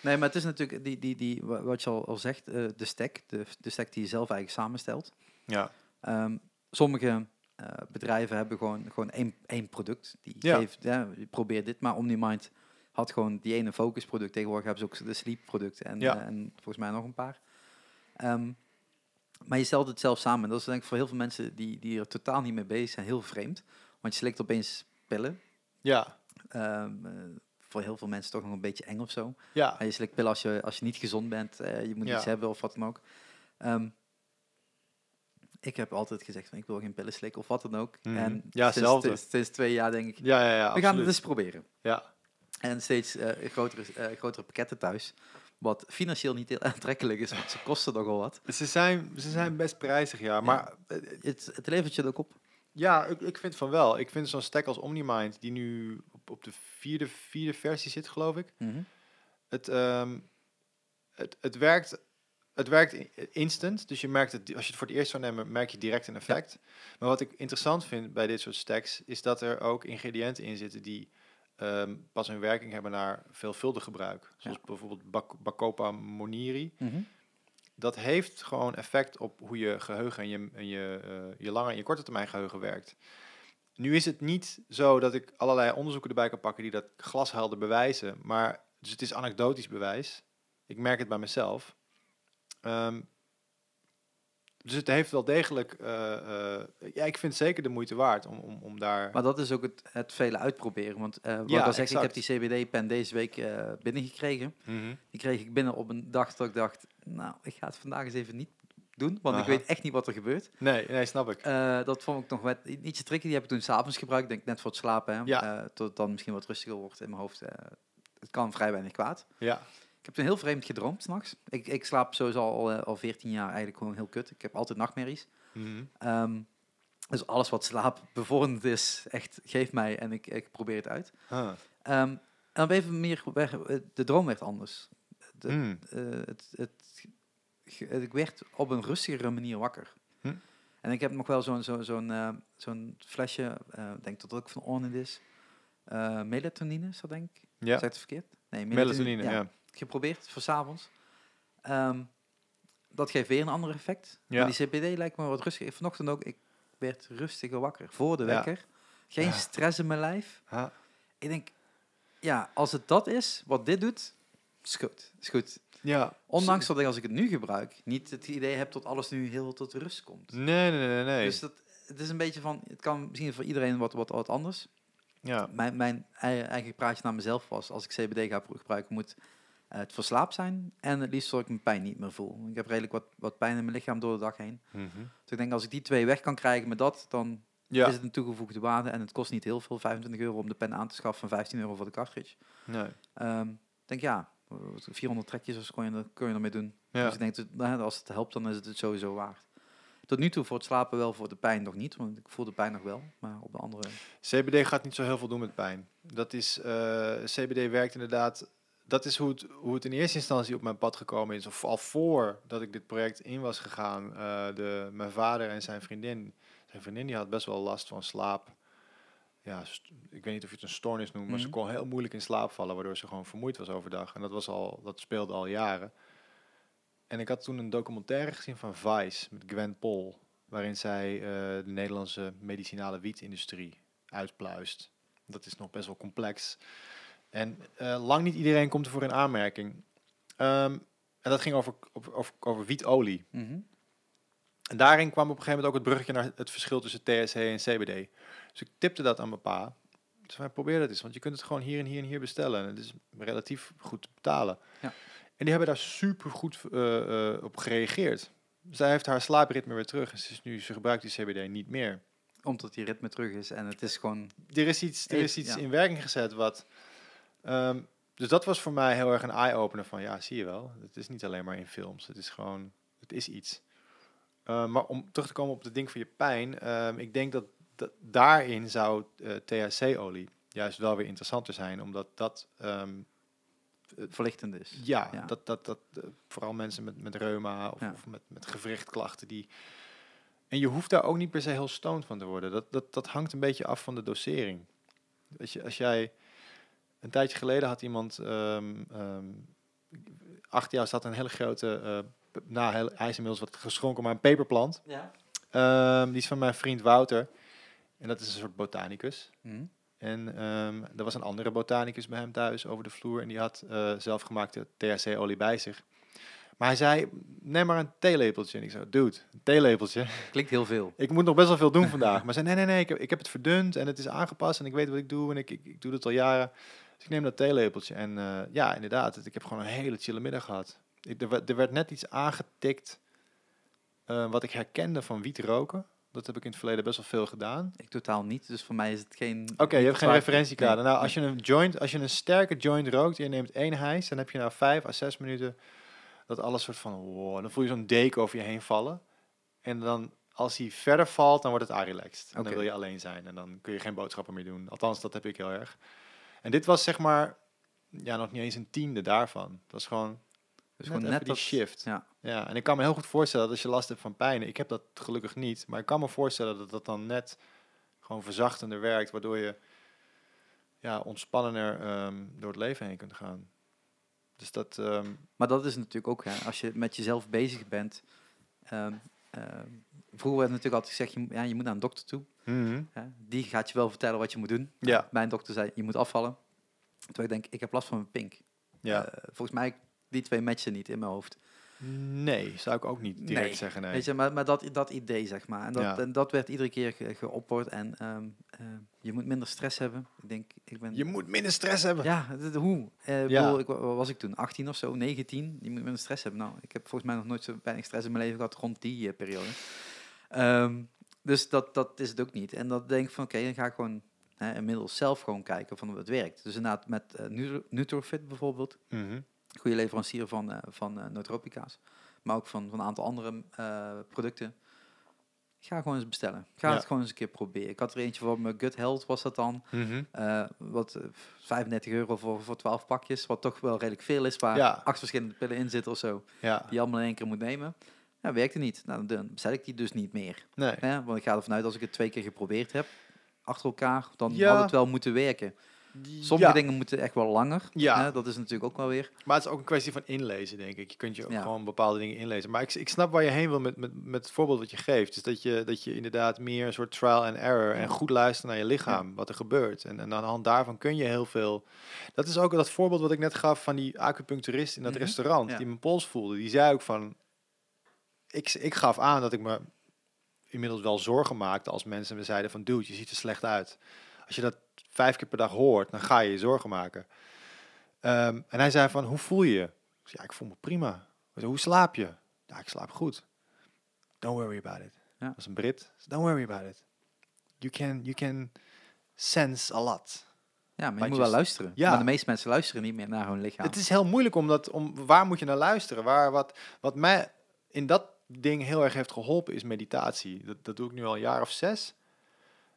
Nee, maar het is natuurlijk die, die, die, wa- wat je al, al zegt, eh, de stack. De, de stack die je zelf eigenlijk samenstelt. ja, Ehm, sommige eh, bedrijven hebben gewoon, gewoon één, één product. Die Ja. geeft, ja, je probeert dit, maar OmniMind had gewoon die ene focus product. Tegenwoordig hebben ze ook de sleep producten en, Ja. eh, en volgens mij nog een paar. Ehm, maar je stelt het zelf samen. Dat is denk ik voor heel veel mensen die, die er totaal niet mee bezig zijn heel vreemd. Want je slikt opeens pillen. ja, Ehm, eh, voor heel veel mensen toch nog een beetje eng of zo. Ja, En je slikt pillen als je, als je niet gezond bent, eh, je moet Ja. iets hebben of wat dan ook. Ehm, ik heb altijd gezegd van ik wil geen pillen slikken of wat dan ook. Mhm. En Ja, sinds, hetzelfde. sinds, sinds twee jaar denk ik, ja, ja, ja we gaan het eens proberen. Ja, En steeds eh, grotere, grotere pakketten thuis. Wat financieel niet heel aantrekkelijk is, want ze kosten nogal wat. ze zijn, ze zijn best prijzig, ja. Maar Het, het levert je ook op. ja, ik, ik vind van wel. Ik vind zo'n stack als OmniMind, die nu op, op de vierde, vierde versie zit, geloof ik. Het, ehm, het, het, werkt, het werkt instant. Dus je merkt het, als je het voor het eerst zou nemen, merk je direct een effect. Maar wat ik interessant vind bij dit soort stacks, is dat er ook ingrediënten in zitten die ehm, pas een werking hebben naar veelvuldig gebruik. Zoals bijvoorbeeld Bak Bacopa moniri. Dat heeft gewoon effect op hoe je geheugen en je, en je, eh, je lange en je korte termijn geheugen werkt. Nu is het niet zo dat ik allerlei onderzoeken erbij kan pakken die dat glashelder bewijzen, maar dus het is anekdotisch bewijs. Ik merk het bij mezelf. Ehm, dus het heeft wel degelijk, eh, eh, ja, ik vind het zeker de moeite waard om, om, om daar. Maar dat is ook het, het vele uitproberen. Want eh wat Ja, ik al zeg, ik heb die CBD-pen deze week binnengekregen. Mhm. Die kreeg ik binnen op een dag dat ik dacht, nou, ik ga het vandaag eens even niet doen. Want ik weet echt niet wat er gebeurt. Nee, nee, snap ik. Dat vond ik nog wat, ietsje tricky. Die heb ik toen s'avonds gebruikt, denk net voor het slapen. Hè? Ja. Tot het dan misschien wat rustiger wordt in mijn hoofd. Het kan vrij weinig kwaad. Ja, Ik heb toen heel vreemd gedroomd s'nachts. Ik, ik slaap sowieso al, eh, al 14 jaar eigenlijk gewoon heel kut. Ik heb altijd nachtmerries. Mhm. Ehm, dus alles wat slaap bevorderend is, echt geef mij en ik, ik probeer het uit. Huh. Ehm, en dan even meer, weg- eh, de droom werd anders. De, Mm. eh, het, het, ik werd op een rustigere manier wakker. Hm. En ik heb nog wel zo'n zo'n zo'n zo'n flesje, ik denk dat het ook van Ornid is. Melatonine dat denk ik? Ja, Zeg het verkeerd? Nee, melatonine, ja. Geprobeerd voor 's avonds. Ehm, dat geeft weer een ander effect. Ja. Maar die CBD lijkt me wat rustiger. Vanochtend ook, ik werd rustiger wakker. Voor de Ja. wekker. Geen Ja. stress in mijn lijf. Ha. Ik denk, ja, als het dat is, wat dit doet, is goed. Is goed. Ja. Ondanks dat ik als ik het nu gebruik, niet het idee heb dat alles nu heel tot rust komt. Nee, nee, nee, nee. Dus dat, het is een beetje van, het kan misschien voor iedereen wat, wat, wat anders. ja. Mijn, mijn ei- eigen praatje naar mezelf was, als ik CBD ga gebruiken, moet het verslaafd zijn. En het liefst zodat ik mijn pijn niet meer voel. Ik heb redelijk wat, wat pijn in mijn lichaam door de dag heen. Mhm. Dus ik denk, als ik die twee weg kan krijgen met dat, dan Ja. is het een toegevoegde waarde. En het kost niet heel veel, 25 euro om de pen aan te schaffen en 15 euro voor de cartridge. Nee. Ehm, ik denk, ja, eh, 400 trekjes of zo kon je, er- kun je ermee doen. Ja. Dus ik denk, dat, als het helpt, dan is het het sowieso waard. Tot nu toe voor het slapen wel, voor de pijn nog niet. Want ik voel de pijn nog wel, maar op de andere... CBD gaat niet zo heel veel doen met pijn. Dat is, eh, CBD werkt inderdaad, dat is hoe het, hoe het in eerste instantie op mijn pad gekomen is. Of al voor dat ik dit project in was gegaan. eh, de, mijn vader en zijn vriendin, zijn vriendin die had best wel last van slaap. Ja, ik weet niet of je het een stoornis noemt, maar ze Mhm. kon heel moeilijk in slaap vallen, waardoor ze gewoon vermoeid was overdag. En dat, was al, dat speelde al jaren. En ik had toen een documentaire gezien van Vice met Gwen Pol, waarin zij eh, de Nederlandse medicinale wietindustrie uitpluist. Dat is nog best wel complex. En eh, lang niet iedereen komt ervoor in aanmerking. Ehm, en dat ging over, over, over, wietolie. Mhm. En daarin kwam op een gegeven moment ook het bruggetje naar het verschil tussen THC en CBD. Dus ik tipte dat aan mijn pa. Dus wij probeer dat eens, want je kunt het gewoon hier en hier en hier bestellen. En het is relatief goed te betalen. Ja. En die hebben daar super goed op gereageerd. Zij heeft haar slaapritme weer terug. En ze, is nu, ze gebruikt die CBD niet meer. Omdat die ritme terug is en het is gewoon... Er is iets, er is iets ja. in werking gezet wat... ehm, dus dat was voor mij heel erg een eye-opener van... Ja, zie je wel. Het is niet alleen maar in films. Het is gewoon... Het is iets. Eh, maar om terug te komen op het ding van je pijn. ehm, ik denk dat, dat daarin zou eh, THC-olie juist wel weer interessanter zijn. Omdat dat... ehm, verlichtend is. ja, Ja. dat, dat, dat eh, vooral mensen met, met reuma of, Ja. of met, met gewrichtklachten die. En je hoeft daar ook niet per se heel stoned van te worden. Dat, dat, dat hangt een beetje af van de dosering. Als, je, als jij. Een tijdje geleden had iemand. ehm ehm, achter jou zat een hele grote. eh, p- nou, heel, hij is inmiddels wat geschonken, maar een peperplant. Ja. Ehm, die is van mijn vriend Wouter. En dat is een soort botanicus. Mhm. En ehm, er was een andere botanicus bij hem thuis over de vloer. En die had eh, zelfgemaakte THC-olie bij zich. Maar hij zei, neem maar een theelepeltje. En ik zei, dude, een theelepeltje. Klinkt heel veel. Ik moet nog best wel veel doen vandaag. Maar hij zei, nee, nee, nee, ik heb, ik heb het verdund en het is aangepast. En ik weet wat ik doe en ik, ik, ik doe het al jaren. Dus ik neem dat theelepeltje en eh, ja, inderdaad, ik heb gewoon een hele chille middag gehad. Ik, er, werd- er werd net iets aangetikt eh, wat ik herkende van wiet roken. Dat heb ik in het verleden best wel veel gedaan. Ik totaal niet, dus voor mij is het geen... Oké, je hebt geen referentiekader. nee. Nou, als je een joint, als je een sterke joint rookt en je neemt één hijs, dan heb je na vijf à zes minuten dat alles soort van, wow, dan voel je zo'n deken over je heen vallen. En dan, als hij verder valt, dan wordt het relaxed. En dan wil je alleen zijn en dan kun je geen boodschappen meer doen. Althans, dat heb ik heel erg. En dit was zeg maar, ja, nog niet eens een tiende daarvan. Dat was gewoon Dus net gewoon net die dat... shift. Ja. Ja, en ik kan me heel goed voorstellen dat als je last hebt van pijn, ik heb dat gelukkig niet, maar ik kan me voorstellen dat dat dan net gewoon verzachtender werkt, waardoor je ja, ontspannender ehm, door het leven heen kunt gaan. Dus dat, ehm, Maar dat is natuurlijk ook, hè, als je met jezelf bezig bent. ehm, vroeger werd natuurlijk altijd gezegd, je, moet- ja, je moet naar een dokter toe. Hè. Die gaat je wel vertellen wat je moet doen. Ja. Mijn dokter zei, je moet afvallen. Terwijl ik denk, ik heb last van mijn pink. ja. Eh, volgens mij, die twee matchen niet in mijn hoofd. nee, zou ik ook niet direct Nee, zeggen. Nee. Weet je, maar, maar dat, dat idee, zeg maar. En dat, Ja. en dat werd iedere keer ge, geopperd. En ehm, ehm, je moet minder stress hebben. Ik denk, ik ben... Je moet minder stress hebben. Ja, hoe? Eh, ik Ja. bedoel, ik, wa- wat was ik toen? 18 of zo, 19? Je moet minder stress hebben. Nou, ik heb volgens mij nog nooit zo weinig stress in mijn leven gehad rond die eh, periode. Ehm, dus dat, dat is het ook niet. En dan denk ik van, oké, dan ga ik gewoon hè, inmiddels zelf gewoon kijken van hoe het werkt. Dus inderdaad met Nutro- Nutrofit bijvoorbeeld, Mhm. goede leverancier van, eh van eh nootropica's, maar ook van, van een aantal andere producten. Ga gewoon eens bestellen. Ga Ja. het gewoon eens een keer proberen. Ik had er eentje van mijn Gut Health was dat dan. Mhm. Wat eh, 35 euro voor, voor 12 pakjes, wat toch wel redelijk veel is, waar Ja. acht verschillende pillen in zitten of zo, Ja, die je allemaal in één keer moet nemen. Ja, werkte niet. Nou, dan bestel ik die dus niet meer. nee. Hè? Want ik ga ervan uit, als ik het twee keer geprobeerd heb, achter elkaar, dan Ja. had het wel moeten werken. Sommige Ja, dingen moeten echt wel langer. Ja. Hè? Dat is natuurlijk ook wel weer. Maar het is ook een kwestie van inlezen, denk ik. Je kunt je ook Ja. gewoon bepaalde dingen inlezen. Maar ik, ik snap waar je heen wil met, met, met het voorbeeld wat je geeft. Dus dat je, dat je inderdaad meer een soort trial and error en goed luisteren naar je lichaam, wat er gebeurt. En, en aan de hand daarvan kun je heel veel. Dat is ook dat voorbeeld wat ik net gaf van die acupuncturist in dat Mhm. restaurant, Ja. die mijn pols voelde. Die zei ook van. Ik, ik gaf aan dat ik me inmiddels wel zorgen maakte als mensen me zeiden van dude, je ziet er slecht uit. Als je dat vijf keer per dag hoort, dan ga je je zorgen maken. Ehm, en hij zei van, hoe voel je je? Ik zei, ja, ik voel me prima. Zei, hoe slaap je? Ja, ik slaap goed. Don't worry about it. Ja. Dat is een Brit. Don't worry about it. You can, you can sense a lot. Ja, maar je But moet just- wel luisteren. Ja. Maar de meeste mensen luisteren niet meer naar hun lichaam. Het is heel moeilijk om dat, om, waar moet je naar luisteren? Waar, wat, wat mij in dat ding heel erg heeft geholpen is meditatie. Dat, dat doe ik nu al een jaar of zes.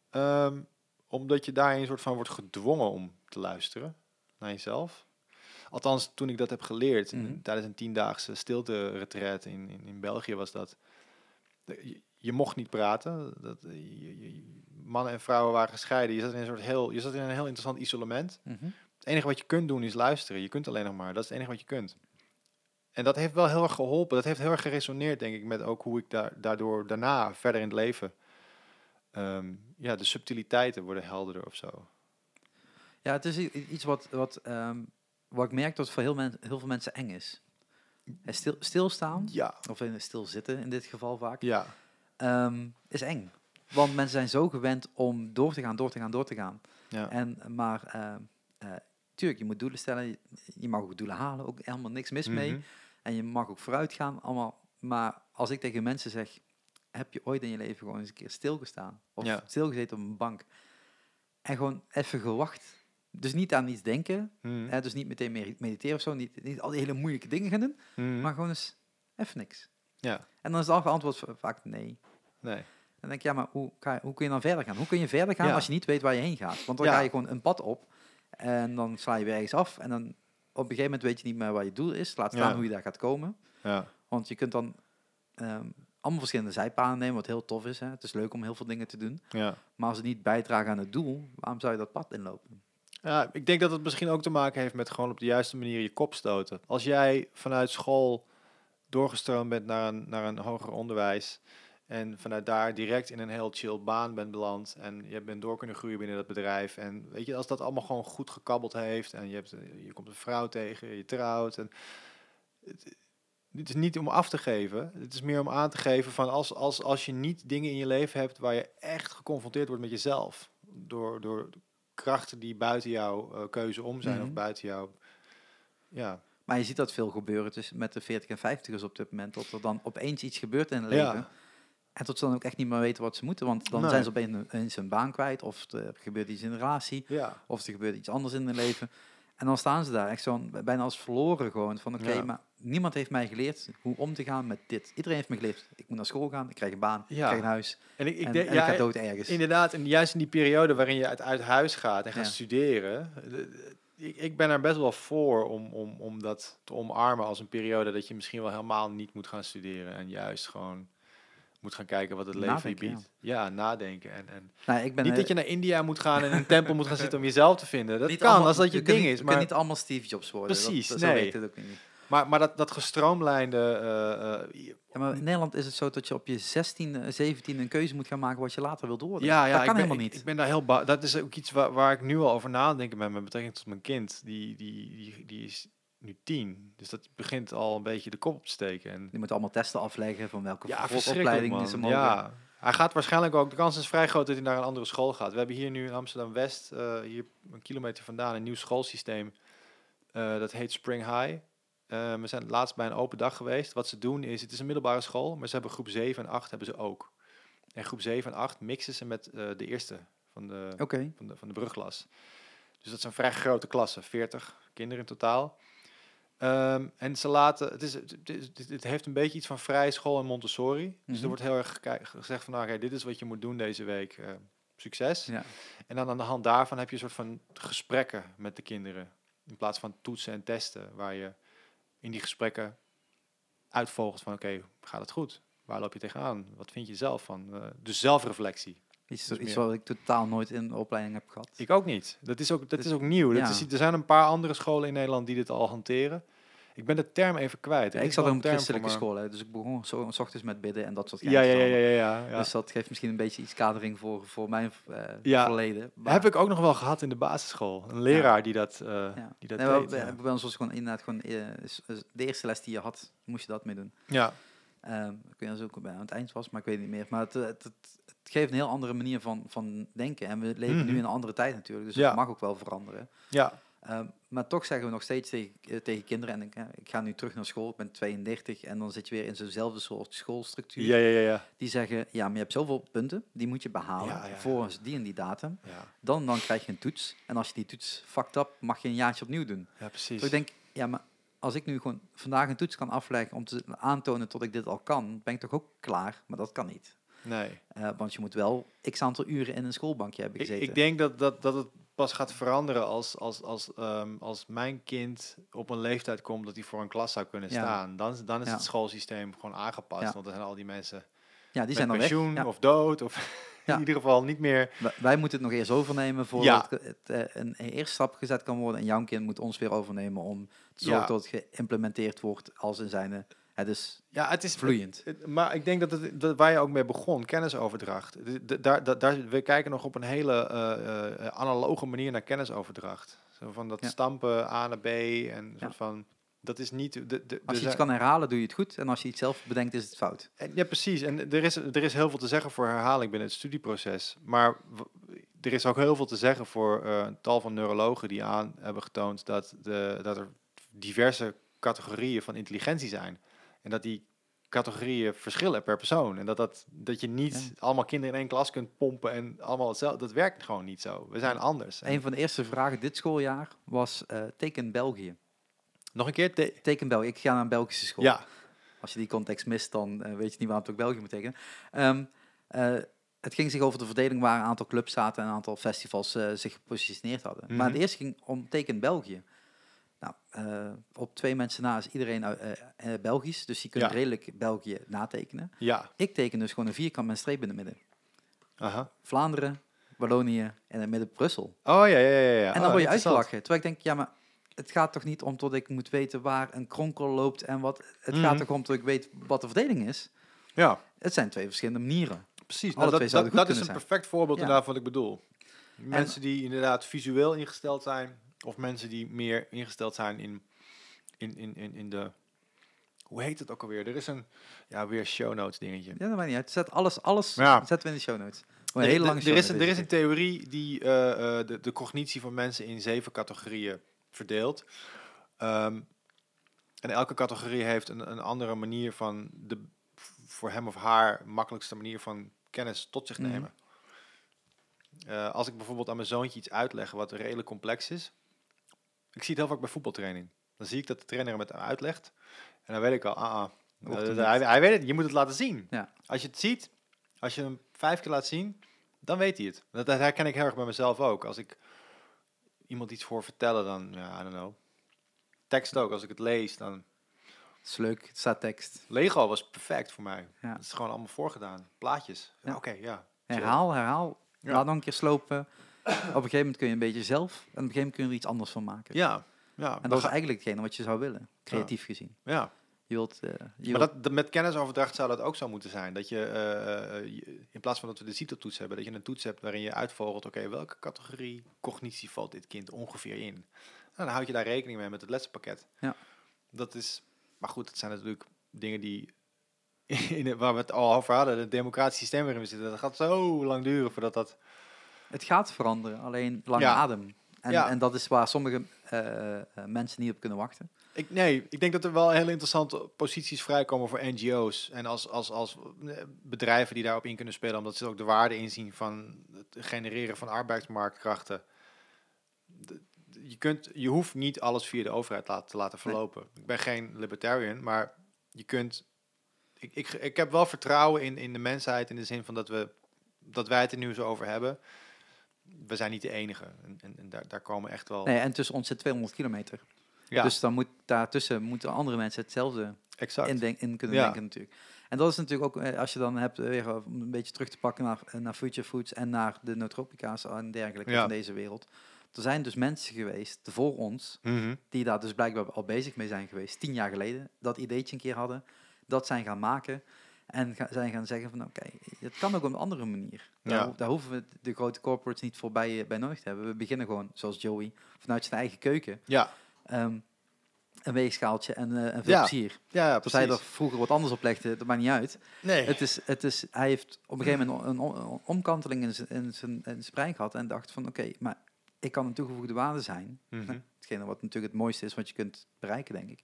Ehm, omdat je daarin een soort van wordt gedwongen om te luisteren naar jezelf. Althans, toen ik dat heb geleerd, in- Mhm. tijdens een tiendaagse stilte-retreat in, in, in België was dat. De- Je, je mocht niet praten. Dat, je- je- mannen en vrouwen waren gescheiden. Je zat in een soort heel, je zat in een heel interessant isolement. Mhm. Het enige wat je kunt doen is luisteren. Je kunt alleen nog maar. Dat is het enige wat je kunt. En dat heeft wel heel erg geholpen. Dat heeft heel erg geresoneerd, denk ik, met ook hoe ik daar, daardoor daarna verder in het leven. ehm, ja, de subtiliteiten worden helderder of zo. Ja, het is iets wat, wat, ehm, wat ik merk dat voor heel, men, heel veel mensen eng is. Stil, stilstaan, Ja, of in stilzitten in dit geval vaak, ja, ehm, is eng. Want mensen zijn zo gewend om door te gaan, door te gaan, door te gaan. ja. En, maar eh, tuurlijk, je moet doelen stellen. Je, je mag ook doelen halen, ook helemaal niks mis mee. En je mag ook vooruit gaan, allemaal. Maar als ik tegen mensen zeg, heb je ooit in je leven gewoon eens een keer stilgestaan? Of Ja. stilgezeten op een bank? En gewoon even gewacht. Dus niet aan iets denken, Mhm. hè, dus niet meteen mediteren of zo, niet, niet al die hele moeilijke dingen gaan doen, Mhm. maar gewoon eens even niks. Ja, En dan is het antwoord va- vaak nee. nee. Dan denk ik, ja, maar hoe, kan je- hoe kun je dan verder gaan? Hoe kun je verder gaan Ja. als je niet weet waar je heen gaat? Want dan Ja. ga je gewoon een pad op en dan sla je weer ergens af en dan op een gegeven moment weet je niet meer waar je doel is. Laat staan Ja. hoe je daar gaat komen. Ja, Want je kunt dan ehm, allemaal verschillende zijpaden nemen, wat heel tof is. Hè? Het is leuk om heel veel dingen te doen. ja. Maar als het niet bijdragen aan het doel, waarom zou je dat pad inlopen? Ja, ik denk dat het misschien ook te maken heeft met gewoon op de juiste manier je kop stoten. Als jij vanuit school doorgestroomd bent naar een, naar een hoger onderwijs en vanuit daar direct in een heel chill baan bent beland en je bent door kunnen groeien binnen dat bedrijf en weet je, als dat allemaal gewoon goed gekabbeld heeft en je, hebt, je komt een vrouw tegen, je trouwt en het, het is niet om af te geven, het is meer om aan te geven van als, als, als je niet dingen in je leven hebt waar je echt geconfronteerd wordt met jezelf door, door krachten die buiten jouw eh, keuze om zijn Mhm. of buiten jouw... Ja, Maar je ziet dat veel gebeuren tussen met de 40 en 50ers op dit moment. Dat er dan opeens iets gebeurt in het Ja. En tot ze dan ook echt niet meer weten wat ze moeten. Want dan Nee. zijn ze opeens, hun baan kwijt. Of er gebeurt iets in de relatie. ja. Of er gebeurt iets anders in hun leven. En dan staan ze daar echt zo bijna als verloren gewoon. Van oké, Ja. maar niemand heeft mij geleerd hoe om te gaan met dit. Iedereen heeft me geleerd. Ik moet naar school gaan, ik krijg een baan, ik Ja. krijg een huis. En ik, ik en, denk, en ja, ik ga dood ergens. Inderdaad, en juist in die periode waarin je uit, uit huis gaat en gaat studeren. de- de- Ik, ik ben er best wel voor om, om, om dat te omarmen als een periode dat je misschien wel helemaal niet moet gaan studeren. En juist gewoon moet gaan kijken wat het leven je biedt. Ja, nadenken. En, en Nou, ik ben niet eh, dat je naar India moet gaan en in een tempel moet gaan zitten om jezelf te vinden. Dat niet kan allemaal- als dat je, ding niet- is. Je Maar, kunt niet allemaal Steve Jobs worden. Dat- Precies, dat, zo nee. ook niet. maar, maar dat, dat gestroomlijnde... eh, eh, Ja, maar in Nederland is het zo dat je op je 16, 17 een keuze moet gaan maken wat je later wilt worden. Ja, ja, dat kan ben, helemaal ik- niet. Ik, ben daar heel ba- Dat is ook iets waar, waar ik nu al over nadenken ben met betrekking tot mijn kind. Die, die, die, die is nu tien. Dus dat begint al een beetje de kop op te steken. En Je moet allemaal testen afleggen van welke ja, opleiding man. die ze mogen. Ja, hij gaat waarschijnlijk ook, de kans is vrij groot dat hij naar een andere school gaat. We hebben hier nu in Amsterdam-West, eh, hier een kilometer vandaan, een nieuw schoolsysteem. Eh, dat heet Spring High. Eh, we zijn laatst bij een open dag geweest. Wat ze doen is, het is een middelbare school, maar ze hebben groep 7 en 8 hebben ze ook. En groep 7 en 8 mixen ze met de eerste van de, Oké. van de, van de brugklas. Dus dat een vrij grote klasse, 40 kinderen in totaal. Ehm, en ze laten, het, is, het, is- het, het heeft een beetje iets van vrije school en Montessori. Dus Mhm. er wordt heel erg gezegd van, nou, dit is wat je moet doen deze week. eh, succes. Ja. En dan aan de hand daarvan heb je een soort van gesprekken met de kinderen. In plaats van toetsen en testen, waar je in die gesprekken uitvogelt van, oké, gaat het goed? Waar loop je tegenaan? Wat vind je zelf van? Eh, dus zelfreflectie. Iets, wat ik totaal nooit in de opleiding heb gehad. Ik ook niet. Dat is ook, dat Dus- is ook nieuw. Dat ja. is, er zijn een paar andere scholen in Nederland die dit al hanteren. Ik ben de term even kwijt. Ja, ik zat op een christelijke school, hè, dus ik begon zo, s ochtends met bidden en dat soort Ja, ja, ja, ja, ja. Dus dat geeft misschien een beetje iets kadering voor, voor mijn eh, Ja. verleden. Maar- Heb ik ook nog wel gehad in de basisschool. Een leraar die dat, ja. die dat Nee, deed. bij- ons was gewoon inderdaad gewoon eh, de eerste les die je had, moest je dat mee doen. ja. Ik weet niet of het ook aan het eind was, maar ik weet niet meer. Maar het, het, het, het geeft een heel andere manier van, van denken. En we leven Mhm. nu in een andere tijd natuurlijk, dus Ja. het mag ook wel veranderen. ja. Ehm, maar toch zeggen we nog steeds tegen, eh, tegen kinderen, en ik, ik ga nu terug naar school, ik ben 32 en dan zit je weer in zo'nzelfde soort schoolstructuur. Ja, ja, ja, ja. Die zeggen, ja, maar je hebt zoveel punten, die moet je behalen Ja, ja, voor die en die datum. Dan, dan krijg je een toets. En als je die toets fucked up, mag je een jaartje opnieuw doen. ja precies. Dus ik denk, ja, maar als ik nu gewoon vandaag een toets kan afleggen om te aantonen tot ik dit al kan, ben ik toch ook klaar? Maar dat kan niet. nee. Eh, want je moet wel x aantal uren in een schoolbankje hebben Ik, gezeten. ik denk dat, dat, dat het pas gaat veranderen als, als, als, ehm, als mijn kind op een leeftijd komt dat hij voor een klas zou kunnen Ja. staan. Dan, dan is Ja. het schoolsysteem gewoon aangepast. Ja. Want dan zijn al die mensen ja, die zijn dan weg. pensioen Ja. of dood. Of Ja. in ieder geval niet meer Wij- Wij moeten het nog eerst overnemen voordat Ja. het, eh, een, een eerste stap gezet kan worden. En jouw kind moet ons weer overnemen om te zorgen dat het geïmplementeerd wordt als in zijn... Het is Ja, het is vloeiend. het- Maar ik denk dat, het, dat waar je ook mee begon, kennisoverdracht. D- d- Daar, daar, daar, we kijken nog op een hele eh, eh, analoge manier naar kennisoverdracht. Zo van dat Ja. stampen A naar B en Ja. soort van. Dat is niet. De, de, Als je iets kan herhalen, doe je het goed. En als je iets zelf bedenkt, is het fout. en- Ja, precies. En er is, er is heel veel te zeggen voor herhaling binnen het studieproces. Maar er is ook heel veel te zeggen voor eh, een tal van neurologen die aan hebben getoond dat, de, dat er diverse categorieën van intelligentie zijn. En dat die categorieën verschillen per persoon. En dat, dat, dat je niet Ja. allemaal kinderen in één klas kunt pompen en allemaal hetzelfde. Dat werkt gewoon niet zo. We zijn anders. En Een van de eerste vragen dit schooljaar was eh, teken België. Nog een keer. te- Teken België. Ik ga naar een Belgische school. ja, Als je die context mist, dan eh, weet je niet waarom het ook België moet tekenen. Ehm, eh, het ging zich over de verdeling waar een aantal clubs zaten en een aantal festivals eh, zich gepositioneerd hadden. Maar Mhm. het eerste ging om teken België. Nou, op twee mensen na is iedereen Belgisch, dus die kunnen Ja. redelijk België natekenen. ja. Ik teken dus gewoon een vierkant met een streep in het midden. Aha. Vlaanderen, Wallonië en in het midden Brussel. Oh ja, ja, ja. ja. En dan Oh, word je uitgelachen. Terwijl ik denk, ja, maar het gaat toch niet om dat ik moet weten waar een kronkel loopt en wat. Het Mhm. gaat toch om dat ik weet wat de verdeling is. Ja. Het zijn twee verschillende manieren. Precies, nou, dat, dat, dat is een perfect voorbeeld Ja. inderdaad wat ik bedoel. Mensen die inderdaad visueel ingesteld zijn, of mensen die meer ingesteld zijn in, in, in, in, in de... Hoe heet het ook alweer? Er is een, ja, weer show notes dingetje. Ja, dat maakt niet uit. Zet alles, alles Ja. zetten we in de show notes. Een hele Er- lange er, is, een- er is een theorie die eh, eh, de, de cognitie van mensen in zeven categorieën verdeelt. Ehm, en elke categorie heeft een, een andere manier van de voor hem of haar makkelijkste manier van kennis tot zich Mhm. nemen. Eh, als ik bijvoorbeeld aan mijn zoontje iets uitleg wat redelijk complex is. Ik zie het heel vaak bij voetbaltraining. Dan zie ik dat de trainer hem het uitlegt. En dan weet ik al, ah, ah, eh, hij weet het, je moet het laten zien. Ja. Als je het ziet, als je hem vijf keer laat zien, dan weet hij het. Dat, dat herken ik heel erg bij mezelf ook. Als ik iemand iets voor vertellen, dan, ja, I don't know. Tekst ook, als ik het lees, dan... Het is leuk, het staat tekst. Lego was perfect voor mij. Ja. Het is gewoon allemaal voorgedaan. Plaatjes. Ja. Oké, ja. Herhaal, herhaal. Ja. Laat nog een keer slopen. Op een gegeven moment kun je een beetje zelf. En op een gegeven moment kun je er iets anders van maken. Ja, ja. En dat is eigenlijk hetgene wat je zou willen, creatief gezien. ja. Je wilt, eh, je Maar wilt- dat, met kennisoverdracht zou dat ook zo moeten zijn. Dat je, eh, eh, je- in plaats van dat we de CITO-toets hebben, dat je een toets hebt waarin je uitvogelt, oké, welke categorie cognitie valt dit kind ongeveer in? Nou, dan houd je daar rekening mee met het lessenpakket. Ja. Dat is, maar goed, het zijn natuurlijk dingen die, in waar we het al over hadden, het democratisch systeem waarin we zitten, dat gaat zo lang duren voordat dat... het gaat veranderen, alleen lange Ja. adem. En, Ja. en dat is waar sommige mensen niet op kunnen wachten. Ik, nee, ik denk dat er wel hele interessante posities vrijkomen voor NGO's. En als, als, als eh, bedrijven die daarop in kunnen spelen, omdat ze ook de waarde inzien van het genereren van arbeidsmarktkrachten. Je, kunt, je hoeft niet alles via de overheid laten, te laten Nee. verlopen. Ik ben geen libertarian, maar je kunt. Ik, ik, ik heb wel vertrouwen in, in de mensheid in de zin van dat, we, dat wij het er nu zo over hebben. We zijn niet de enige. En, en, en daar, daar komen echt wel. Nee, en tussen ons zit 200 kilometer. ja, Dus dan moet daartussen moeten andere mensen hetzelfde exact. in, denk- in kunnen Ja. denken natuurlijk. En dat is natuurlijk ook, eh, als je dan hebt, eh, weer om een beetje terug te pakken naar, eh, naar Future Foods en naar de nootropica's en dergelijke Ja. van deze wereld. Er zijn dus mensen geweest voor ons, Mhm. die daar dus blijkbaar al bezig mee zijn geweest, tien jaar geleden, dat ideetje een keer hadden, dat zijn gaan maken en ga, zijn gaan zeggen van oké, het kan ook op een andere manier. Daar, Ja. ho- daar hoeven we de grote corporates niet voorbij bij nodig te hebben. We beginnen gewoon, zoals Joey, vanuit zijn eigen keuken, Ja, ehm, een weegschaaltje en, en veel Ja, plezier. ja, hij er vroeger wat anders op legde, dat maakt niet uit. Nee. Het is, het is, hij heeft op een gegeven moment een, om- een omkanteling in zijn, in zijn, in zijn brein gehad en dacht van oké, maar ik kan een toegevoegde waarde zijn. Hetgene wat natuurlijk het mooiste is wat je kunt bereiken, denk ik.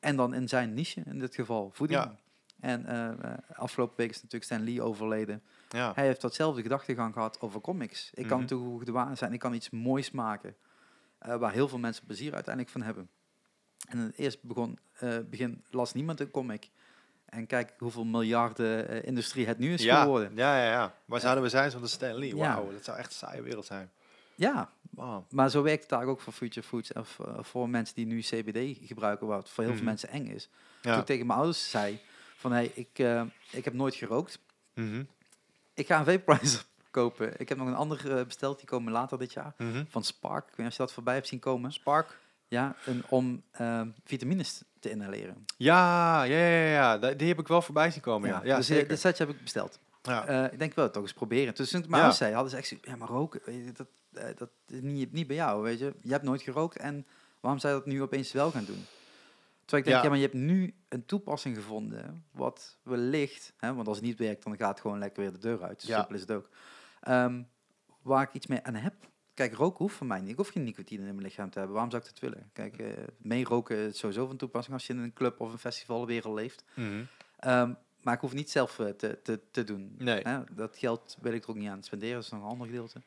En dan in zijn niche, in dit geval voeding. Ja. En eh, eh, afgelopen week is natuurlijk Stan Lee overleden. Ja. Hij heeft datzelfde gedachtegang gehad over comics. Ik kan Mhm. toegevoegde waarde zijn, ik kan iets moois maken. eh, waar heel veel mensen plezier uiteindelijk van hebben. En het eerst begon, begin las niemand een comic. En kijk hoeveel miljarden industrie het nu is ja. geworden. Ja, ja, ja. Waar zouden we zijn zonder Stan Lee? Ja. Wauw, dat zou echt een saaie wereld zijn. Ja, Wow. maar zo werkt het daar ook voor Future Foods. Of voor mensen die nu CBD gebruiken, wat voor heel Mhm. veel mensen eng is. Toen ik tegen mijn ouders zei van, hey, ik, eh, ik heb nooit gerookt. Mhm. Ik ga een vaporizer kopen. Ik heb nog een ander eh, besteld, die komen later dit jaar. Mhm. Van Spark, ik weet niet of je dat voorbij hebt zien komen. Spark? Ja, een, om eh, vitamines te inhaleren. Ja, ja, ja, ja, ja. Die heb ik wel voorbij zien komen, ja. Ja, dus eh, zeker. dit setje heb ik besteld. ja. Ik denk wel, toch eens proberen. Dus toen mijn Ja. ouders zei, hadden ze echt ja, maar roken, weet je, dat, dat is niet, niet bij jou, weet je. Je hebt nooit gerookt en waarom zou je dat nu opeens wel gaan doen? Terwijl ik denk, Ja. ja, maar je hebt nu een toepassing gevonden wat wellicht, hè, want als het niet werkt, dan gaat het gewoon lekker weer de deur uit. Ja. simpel is het ook. Ehm, waar ik iets mee aan heb. Kijk, roken hoeft van mij niet. Ik hoef geen nicotine in mijn lichaam te hebben. Waarom zou ik dat willen? Kijk, eh mee roken is sowieso van toepassing als je in een club of een festivalwereld leeft. Ehm, maar ik hoef niet zelf eh, te, te, te doen. Nee. Hè, dat geld wil ik er ook niet aan spenderen, dat is nog een ander gedeelte.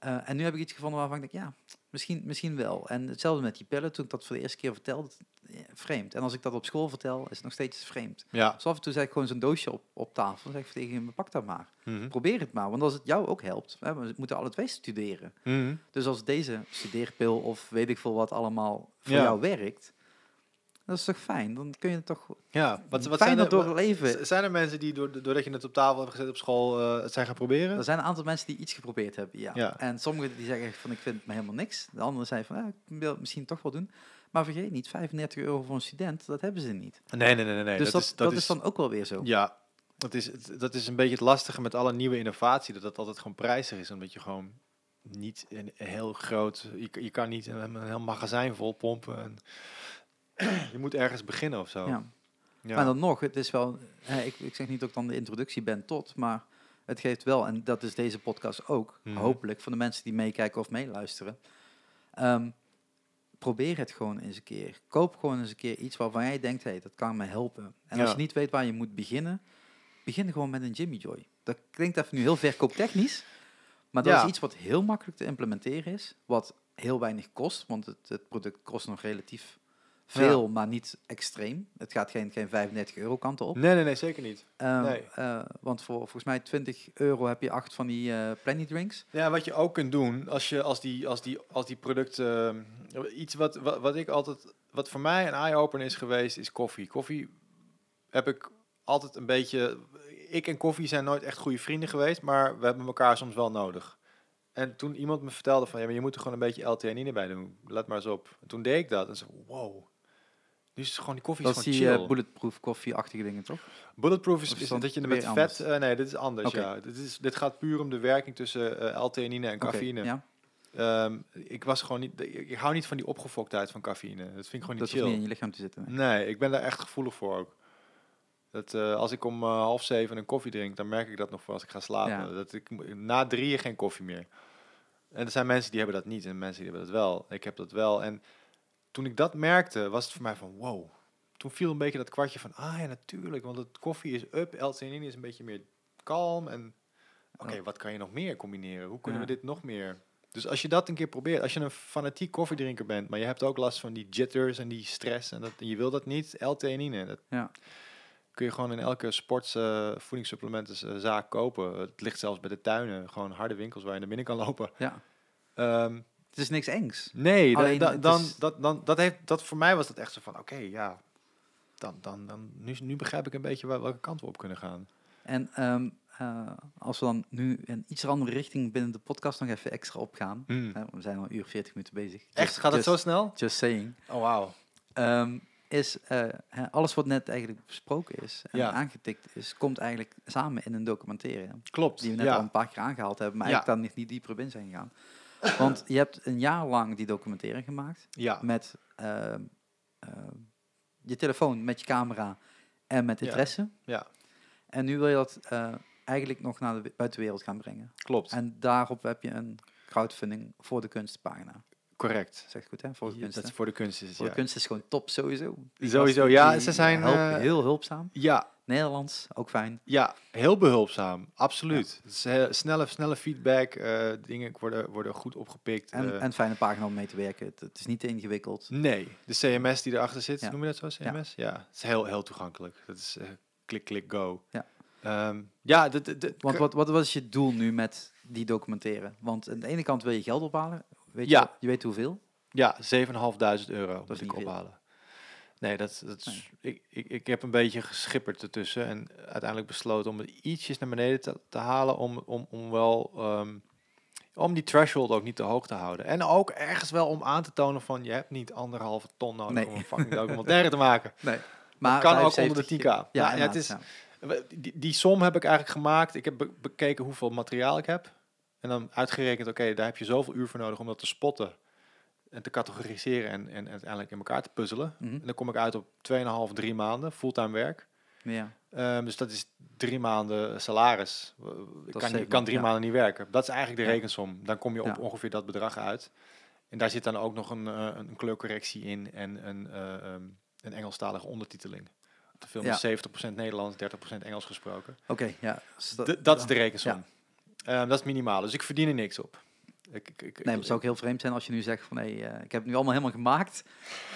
Eh, en nu heb ik iets gevonden waarvan ik denk, ja, misschien, misschien wel. En hetzelfde met die pillen, toen ik dat voor de eerste keer vertelde, ja, vreemd. En als ik dat op school vertel, is het nog steeds vreemd. Ja. Dus af en toe zeg ik gewoon zo'n doosje op, op tafel, dan zeg ik tegen me, pak dat maar. Mhm. Probeer het maar, want als het jou ook helpt, hè, we moeten alle twee studeren. Mhm. Dus als deze studeerpil of weet ik veel wat allemaal voor Ja. jou werkt, dat is toch fijn? Dan kun je het toch Ja, wat, wat zijn er, doorleven. zijn er mensen die door, doordat je het op tafel hebt gezet op school eh, het zijn gaan proberen? Er zijn een aantal mensen die iets geprobeerd hebben, ja. Ja. En sommigen die zeggen van ik vind het me helemaal niks. De anderen zeiden van ja, ik wil het misschien toch wel doen. Maar vergeet niet, 35 euro voor een student, dat hebben ze niet. Nee, nee, nee, nee. dus dat, is, dat, is, dan ook wel weer zo. Ja, dat is, het- dat is een beetje het lastige met alle nieuwe innovatie, dat het altijd gewoon prijzig is, omdat je gewoon niet een heel groot, je, kan- je kan niet een, een heel magazijn vol pompen. En je moet ergens beginnen of zo. Ja. Ja. Maar dan nog, het is wel, hè, ik, ik zeg niet dat ik dan de introductie ben tot, maar het geeft wel, en dat is deze podcast ook, Mhm. hopelijk, van de mensen die meekijken of meeluisteren. Ehm, probeer het gewoon eens een keer. Koop gewoon eens een keer iets waarvan jij denkt, hé, hey, dat kan me helpen. En als je niet weet waar je moet beginnen, begin gewoon met een Jimmy Joy. Dat klinkt even nu heel verkooptechnisch, maar dat Ja. is iets wat heel makkelijk te implementeren is, wat heel weinig kost, want het, het product kost nog relatief veel, maar niet extreem. Het gaat geen, geen 35 euro kanten op. Nee, nee, nee, zeker niet. Ehm, Nee. eh, want voor volgens mij 20 euro heb je acht van die eh Plenty drinks. Ja, wat je ook kunt doen als je als die als die als die producten eh, iets wat, wat wat ik altijd wat voor mij een eye opener is geweest is koffie. Koffie heb ik altijd een beetje ik en koffie zijn nooit echt goede vrienden geweest, maar we hebben elkaar soms wel nodig. En toen iemand me vertelde van ja, maar je moet er gewoon een beetje L-theanine bij doen. Let maar eens op. En toen deed ik dat en zei wow. Het gewoon die koffie Dat is gewoon die chill. eh, bulletproof koffie-achtige dingen, toch? Bulletproof is, is dat dat je met vet... eh, nee, dit is anders, ja. Dit, is, dit gaat puur om de werking tussen eh L-theanine en cafeïne. ja, Ehm, ik was gewoon niet... Ik, ik hou niet van die opgefoktheid van cafeïne. Dat vind ik gewoon dat niet hoeft niet in chill. je lichaam te zitten. nee. Nee, ik ben daar echt gevoelig voor ook. Dat, als ik om half zeven een koffie drink, dan merk ik dat nog voor als ik ga slapen. Ja. Dat ik na drieën geen koffie meer. En er zijn mensen die hebben dat niet en mensen die hebben dat wel. Ik heb dat wel. En toen ik dat merkte, was het voor mij van wow. Toen viel een beetje dat kwartje van, ah ja, natuurlijk. Want het koffie is up, L-theanine is een beetje meer kalm. En oké, wat kan je nog meer combineren? Hoe kunnen Ja. we dit nog meer? Dus als je dat een keer probeert, als je een fanatiek koffiedrinker bent, maar je hebt ook last van die jitters en die stress en, dat, en je wil dat niet, L-theanine, dat Ja. kun je gewoon in elke sports eh voedingssupplementenzaak kopen. Het ligt zelfs bij de tuinen, gewoon harde winkels waar je naar binnen kan lopen. ja, Ehm, het is niks engs. nee, Alleen da- het dan, is- dat, dan, dat, heeft, dat voor mij was dat echt zo van, oké, ja, dan, dan, dan, nu, nu begrijp ik een beetje waar, welke kant we op kunnen gaan. En ehm, eh, als we dan nu in iets andere richting binnen de podcast nog even extra opgaan. Hmm. hè, we zijn al een uur 40 minuten bezig. Echt, gaat het zo snel? Just saying. Oh, wauw. Ehm, is eh, alles wat net eigenlijk besproken is en Ja. aangetikt is, komt eigenlijk samen in een documentaire. Klopt, Die we net ja. al een paar keer aangehaald hebben, maar Ja. eigenlijk daar niet, niet dieper in zijn gegaan. Want je hebt een jaar lang die documentaire gemaakt Ja, met ehm, ehm, je telefoon, met je camera en met interesse. ja, En nu wil je dat eh, eigenlijk nog naar de buitenwereld gaan brengen. klopt. En daarop heb je een crowdfunding voor de kunstpagina. Correct. Zeg ik goed, hè? Voor de Ja, kunst. dat hè? is voor de kunst is het, Voor ja. de kunst is gewoon top sowieso. Die Sowieso, ja, ze zijn, eh, heel hulpzaam. Ja, Nederlands, ook fijn. Ja, heel behulpzaam, absoluut. Heel- snelle, snelle feedback, eh, dingen worden, worden goed opgepikt. En, eh. en fijne pagina om mee te werken. Het, het is niet te ingewikkeld. nee, de CMS die erachter zit, Ja. noem je dat zo, CMS? Ja, het is heel, heel toegankelijk. Dat is klik, klik, go. Ja. Ehm, ja, de, de, de- Want wat, wat was je doel nu met die documentaire? Want aan de ene kant wil je geld ophalen. Weet Ja. je, je weet hoeveel? Ja, 7.500 euro is moet ik ophalen. Nee, dat, dat is, ik, ik, ik heb een beetje geschipperd ertussen en uiteindelijk besloten om het ietsjes naar beneden te, te halen om, om, om wel ehm, om die threshold ook niet te hoog te houden. En ook ergens wel om aan te tonen van je hebt niet anderhalve ton nodig Nee. om een fucking documentaire te maken. Nee. Maar kan ook onder de 10k. Ja, Ja, ja, het is, die, die som heb ik eigenlijk gemaakt. Ik heb be- bekeken hoeveel materiaal ik heb. En dan uitgerekend, oké, daar heb je zoveel uur voor nodig om dat te spotten. En te categoriseren en, en uiteindelijk in elkaar te puzzelen. Mhm. En dan kom ik uit op 2,5, 3 maanden fulltime werk. Ja. Ehm, dus dat is drie maanden salaris. Ik kan, ik kan drie ja. maanden niet werken. Dat is eigenlijk de Ja. rekensom. Dan kom je op ongeveer dat bedrag uit. En daar zit dan ook nog een, eh, een kleurcorrectie in en een, eh, ehm, een Engelstalige ondertiteling. De film is 70% Nederlands, 30% Engels gesproken. Oké, ja. Dus dat, dat is de rekensom. Ehm, dat is minimaal. Dus ik verdien er niks op. Ik, ik, ik, Nee, het zou ook heel vreemd zijn als je nu zegt van hé, eh, ik heb het nu allemaal helemaal gemaakt,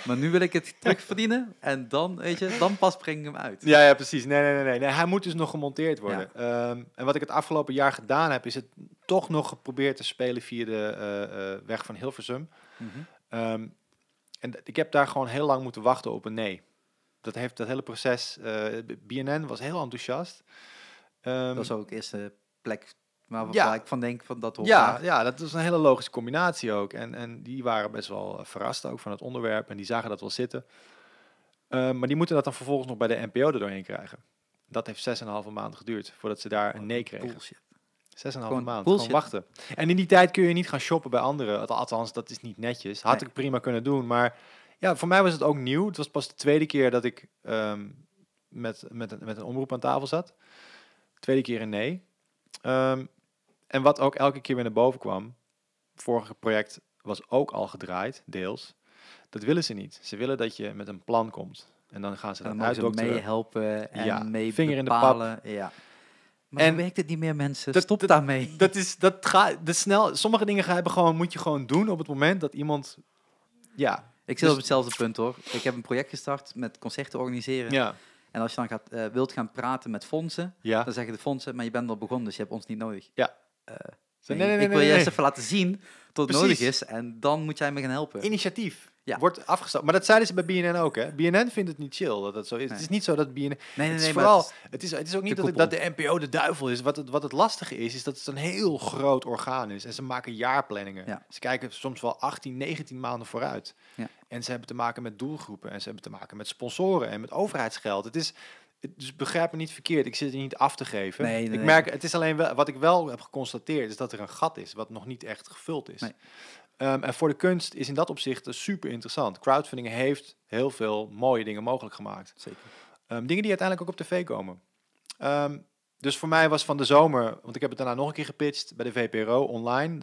maar nu wil ik het terugverdienen en dan, weet je, dan pas breng ik hem uit. Ja, ja, precies. Nee, nee, nee, nee. Hij moet dus nog gemonteerd worden. Ehm, en wat ik het afgelopen jaar gedaan heb, is het toch nog geprobeerd te spelen via de eh, eh, weg van Hilversum. Mhm. Ehm, en ik heb daar gewoon heel lang moeten wachten op een nee. Dat heeft dat hele proces. BNN was heel enthousiast. Ehm, Dat is ook eerst de plek waar, Ja. ik van denk van dat hoort ja, daar. ja, dat is een hele logische combinatie ook. En, en die waren best wel eh, verrast ook van het onderwerp. En die zagen dat wel zitten. Ehm, maar die moeten dat dan vervolgens nog bij de NPO er doorheen krijgen. Dat heeft 6,5 maanden geduurd voordat ze daar een nee kregen. Bullshit. 6,5 Gewoon maand. bullshit. Gewoon wachten. En in die tijd kun je niet gaan shoppen bij anderen. Al- Althans, dat is niet netjes. Had Nee. ik prima kunnen doen. Maar ja, voor mij was het ook nieuw. Het was pas de tweede keer dat ik ehm, met, met, een, met een omroep aan tafel zat. Tweede keer een nee. Ehm, en wat ook elke keer weer naar boven kwam, vorige project was ook al gedraaid, deels. Dat willen ze niet. Ze willen dat je met een plan komt. En dan gaan ze dat dan uitdokteren. meehelpen en Ja, mee vinger in de pap. Ja. Maar En werkt het niet meer, mensen? dat- Stop dat- daarmee. Dat is, dat gaat, de snel, sommige dingen ga hebben gewoon, moet je gewoon doen op het moment dat iemand, ja, Ik zit dus- op hetzelfde punt hoor. Ik heb een project gestart met concerten organiseren. ja, En als je dan gaat, eh, wilt gaan praten met fondsen, ja. dan zeggen de fondsen, maar je bent al begonnen, dus je hebt ons niet nodig. Ja. Eh, Nee, nee, ik wil je nee. even laten zien tot het nodig is en dan moet jij me gaan helpen. Initiatief Ja. wordt afgestapt. Maar dat zeiden ze bij BNN ook, hè. BNN vindt het niet chill dat het zo is. Het is niet zo dat BNN... nee, nee, het is nee, vooral, het is- het, is, het is ook niet dat, het- dat de NPO de duivel is. Wat het, wat het lastige is, is dat het een heel groot orgaan is. En ze maken jaarplanningen. Ja. Ze kijken soms wel 18, 19 maanden vooruit. Ja. En ze hebben te maken met doelgroepen. En ze hebben te maken met sponsoren en met overheidsgeld. Het is... het- Dus begrijp me niet verkeerd, ik zit er niet af te geven. Nee, nee, ik merk, het is alleen wel, wat ik wel heb geconstateerd, is dat er een gat is, wat nog niet echt gevuld is. Nee. Ehm, en voor de kunst is in dat opzicht super interessant. Crowdfunding heeft heel veel mooie dingen mogelijk gemaakt. Zeker. Ehm, dingen die uiteindelijk ook op tv komen. Ehm, dus voor mij was van de zomer, want ik heb het daarna nog een keer gepitcht bij de VPRO online.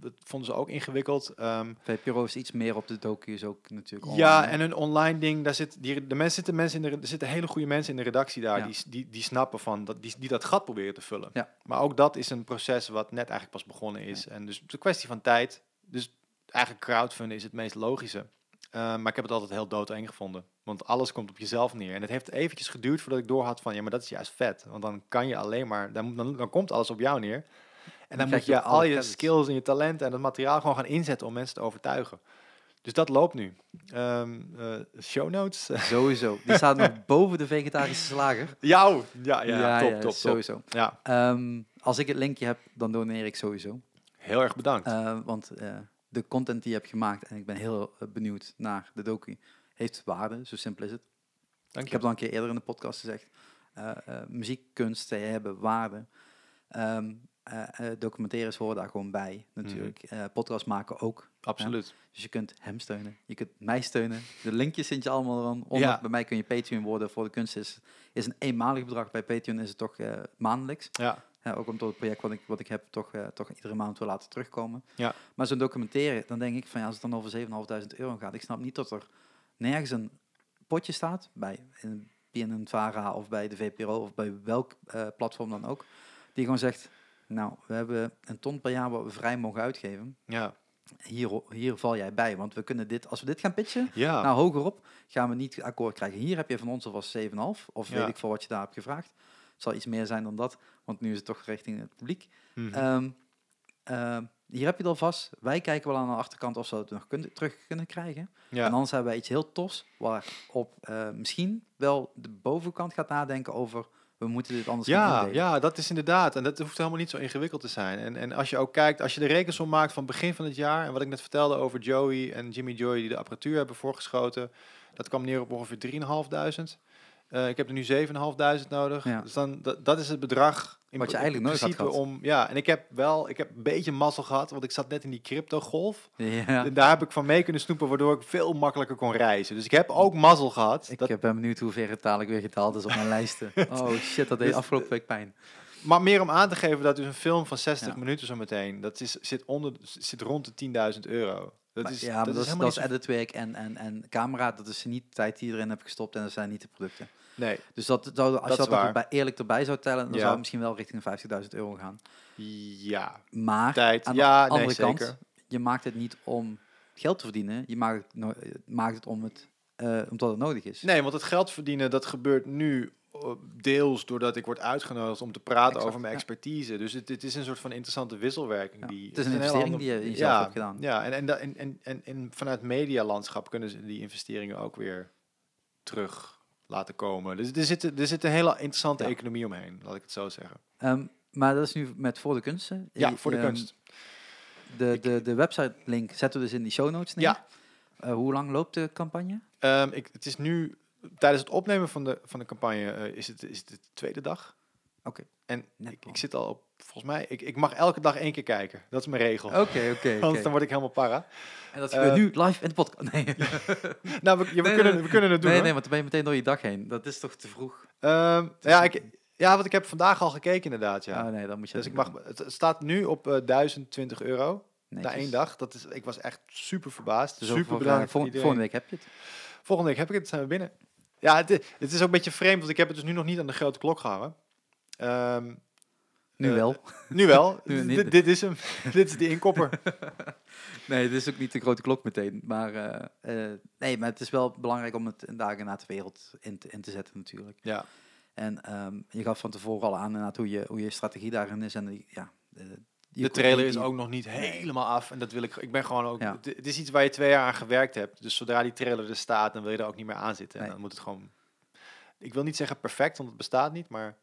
Dat, vonden ze ook ingewikkeld. Ehm, VPRO is iets meer op de docu's ook natuurlijk. ja, en een online ding, daar zit, die, de mensen zitten, mensen in de, er zitten hele goede mensen in de redactie daar, Ja. die, die, die snappen van, dat, die, die dat gat proberen te vullen. Ja. Maar ook dat is een proces wat net eigenlijk pas begonnen is. En dus het is een kwestie van tijd. Dus eigenlijk crowdfunding is het meest logische. Eh, maar ik heb het altijd heel doodeng gevonden. Want alles komt op jezelf neer. En het heeft eventjes geduurd voordat ik doorhad van... ja, maar dat is juist vet. Want dan kan je alleen maar... dan, dan, dan komt alles op jou neer. En dan moet je al je skills en je talenten en het materiaal gewoon gaan inzetten... om mensen te overtuigen. Dus dat loopt nu. Ehm, eh, show notes? Sowieso. Die staat nog boven de vegetarische slager. Jou! Ja, ja, top, top, top. Sowieso. Ja, Ehm, als ik het linkje heb, dan doneer ik sowieso. heel erg bedankt. Eh, want eh, de content die je hebt gemaakt, en ik ben heel benieuwd naar de docu, heeft waarde. Zo simpel is het. Dank Ik je. heb al een keer eerder in de podcast gezegd, muziek, kunst, hebben waarde. Ehm eh, documentaires horen daar gewoon bij, natuurlijk. Eh podcast maken ook. Absoluut. Dus je kunt hem steunen, je kunt mij steunen. De linkjes vind je allemaal dan onder. Ja. Bij mij kun je Patreon worden. Voor de kunst is, is een eenmalig bedrag. Bij Patreon is het toch maandelijks. Ja, ook omdat het project wat ik, wat ik heb toch, toch iedere maand wil laten terugkomen. Ja. Maar zo'n documentaire, dan denk ik van ja, als het dan over 7.500 euro gaat, ik snap niet dat er nergens een potje staat, bij in BNN Vara of bij de VPRO of bij welk platform dan ook, die gewoon zegt, nou, we hebben een ton per jaar wat we vrij mogen uitgeven. ja. Hier, hier val jij bij, want we kunnen dit, als we dit gaan pitchen, Ja, nou hogerop, gaan we niet akkoord krijgen. Hier heb je van ons alvast 7,5 of Ja. weet ik veel wat je daar hebt gevraagd. Het zal iets meer zijn dan dat, want nu is het toch richting het publiek. Mhm. Ehm, ehm, hier heb je het alvast. Wij kijken wel aan de achterkant of ze het nog kunnen, terug kunnen krijgen. ja. En anders hebben wij iets heel tofs waarop eh misschien wel de bovenkant gaat nadenken over we moeten dit anders gaan Ja, indelen. ja, dat is inderdaad. En dat hoeft helemaal niet zo ingewikkeld te zijn. En, en als je ook kijkt, als je de rekensom maakt van begin van het jaar... en wat ik net vertelde over Joey en Jimmy Joy die de apparatuur hebben voorgeschoten... dat kwam neer op ongeveer 3.500. Eh ik heb er nu 7.500 nodig. Ja. Dus dan, dat, dat is het bedrag in, Wat je eigenlijk nooit had gehad. om... Ja, en ik heb wel, ik heb een beetje mazzel gehad, want ik zat net in die crypto-golf. Ja. En daar heb ik van mee kunnen snoepen, waardoor ik veel makkelijker kon reizen. Dus ik heb ook mazzel gehad. Ik Dat, eh, ben benieuwd hoe ver het dadelijk weer gedaald is op mijn lijsten. Oh shit, dat deed Dus- afgelopen week pijn. Maar meer om aan te geven dat dus een film van 60 Ja. minuten zo meteen, dat is, zit, onder, zit rond de 10.000 euro. Dat Maar is, ja, maar dat, is, helemaal dat is editwerk en, en, en camera. Dat is niet de tijd die je erin hebt gestopt en dat zijn niet de producten. Nee, Dus dat, zou, als Dat je dat is bij, eerlijk erbij zou tellen, dan Ja. zou het misschien wel richting 50.000 euro gaan. ja, Maar tijd. aan de Ja, nee, zeker. je maakt het niet om geld te verdienen. Je maakt het, eh, maakt het om het eh, omdat het nodig is. Nee, want het geld verdienen, dat gebeurt nu deels doordat ik word uitgenodigd om te praten Exact, over mijn ja. expertise. Dus het, het is een soort van interessante wisselwerking. Ja, Die, het is een investering die je ja, hebt gedaan. Ja, en, en, en, en, en, en vanuit medialandschap kunnen ze die investeringen ook weer terug laten komen. Dus er zit, er zit een hele interessante Ja. economie omheen, laat ik het zo zeggen. Ehm, maar dat is nu met voor de kunsten. Ja, voor de ehm, kunst. De, de, de website link zetten we dus in die show notes neer. Ja. Eh, hoe lang loopt de campagne? Ehm, ik, het is nu, tijdens het opnemen van de, van de campagne, eh, is, het, is het de tweede dag. Oké. En ik, ik zit al op, volgens mij, ik, ik mag elke dag één keer kijken. Dat is mijn regel. Oké, oké. Anders dan word ik helemaal para. En dat Eh, gebeurt nu live in de podcast. Nee, Nou, we, ja, we, Nee, kunnen, nee, we kunnen het doen. nee, hoor. nee, want dan ben je meteen door je dag heen. Dat is toch te vroeg? Ehm, ja, ik, Ja, want ik heb vandaag al gekeken inderdaad, ja. Oh nee, dan moet je dus ik mag, het staat nu op eh 1020 euro doen. na één dag. Dat is, ik was echt super verbaasd. Dus super eh, bedankt volgende week heb je het. Volgende week heb ik het, zijn we binnen. Ja, het, het is ook een beetje vreemd, want ik heb het dus nu nog niet aan de grote klok gehangen. Ehm, Nu Eh, wel. nu wel. Nu D- niet. dit, is hem. dit is de inkopper. Nee, het is ook niet de grote klok meteen. Maar, eh, eh, nee, maar het is wel belangrijk om het dagen na de wereld in te, in te zetten natuurlijk. ja. En ehm, je gaf van tevoren al aan hoe je, hoe je strategie daarin is. En ja, eh, De trailer is ook nog niet helemaal af. En dat wil ik. Ik ben gewoon ook. Ja. Het is iets waar je twee jaar aan gewerkt hebt. Dus zodra die trailer er staat, dan wil je er ook niet meer aan zitten. En dan moet het gewoon. Ik wil niet zeggen perfect, want het bestaat niet, maar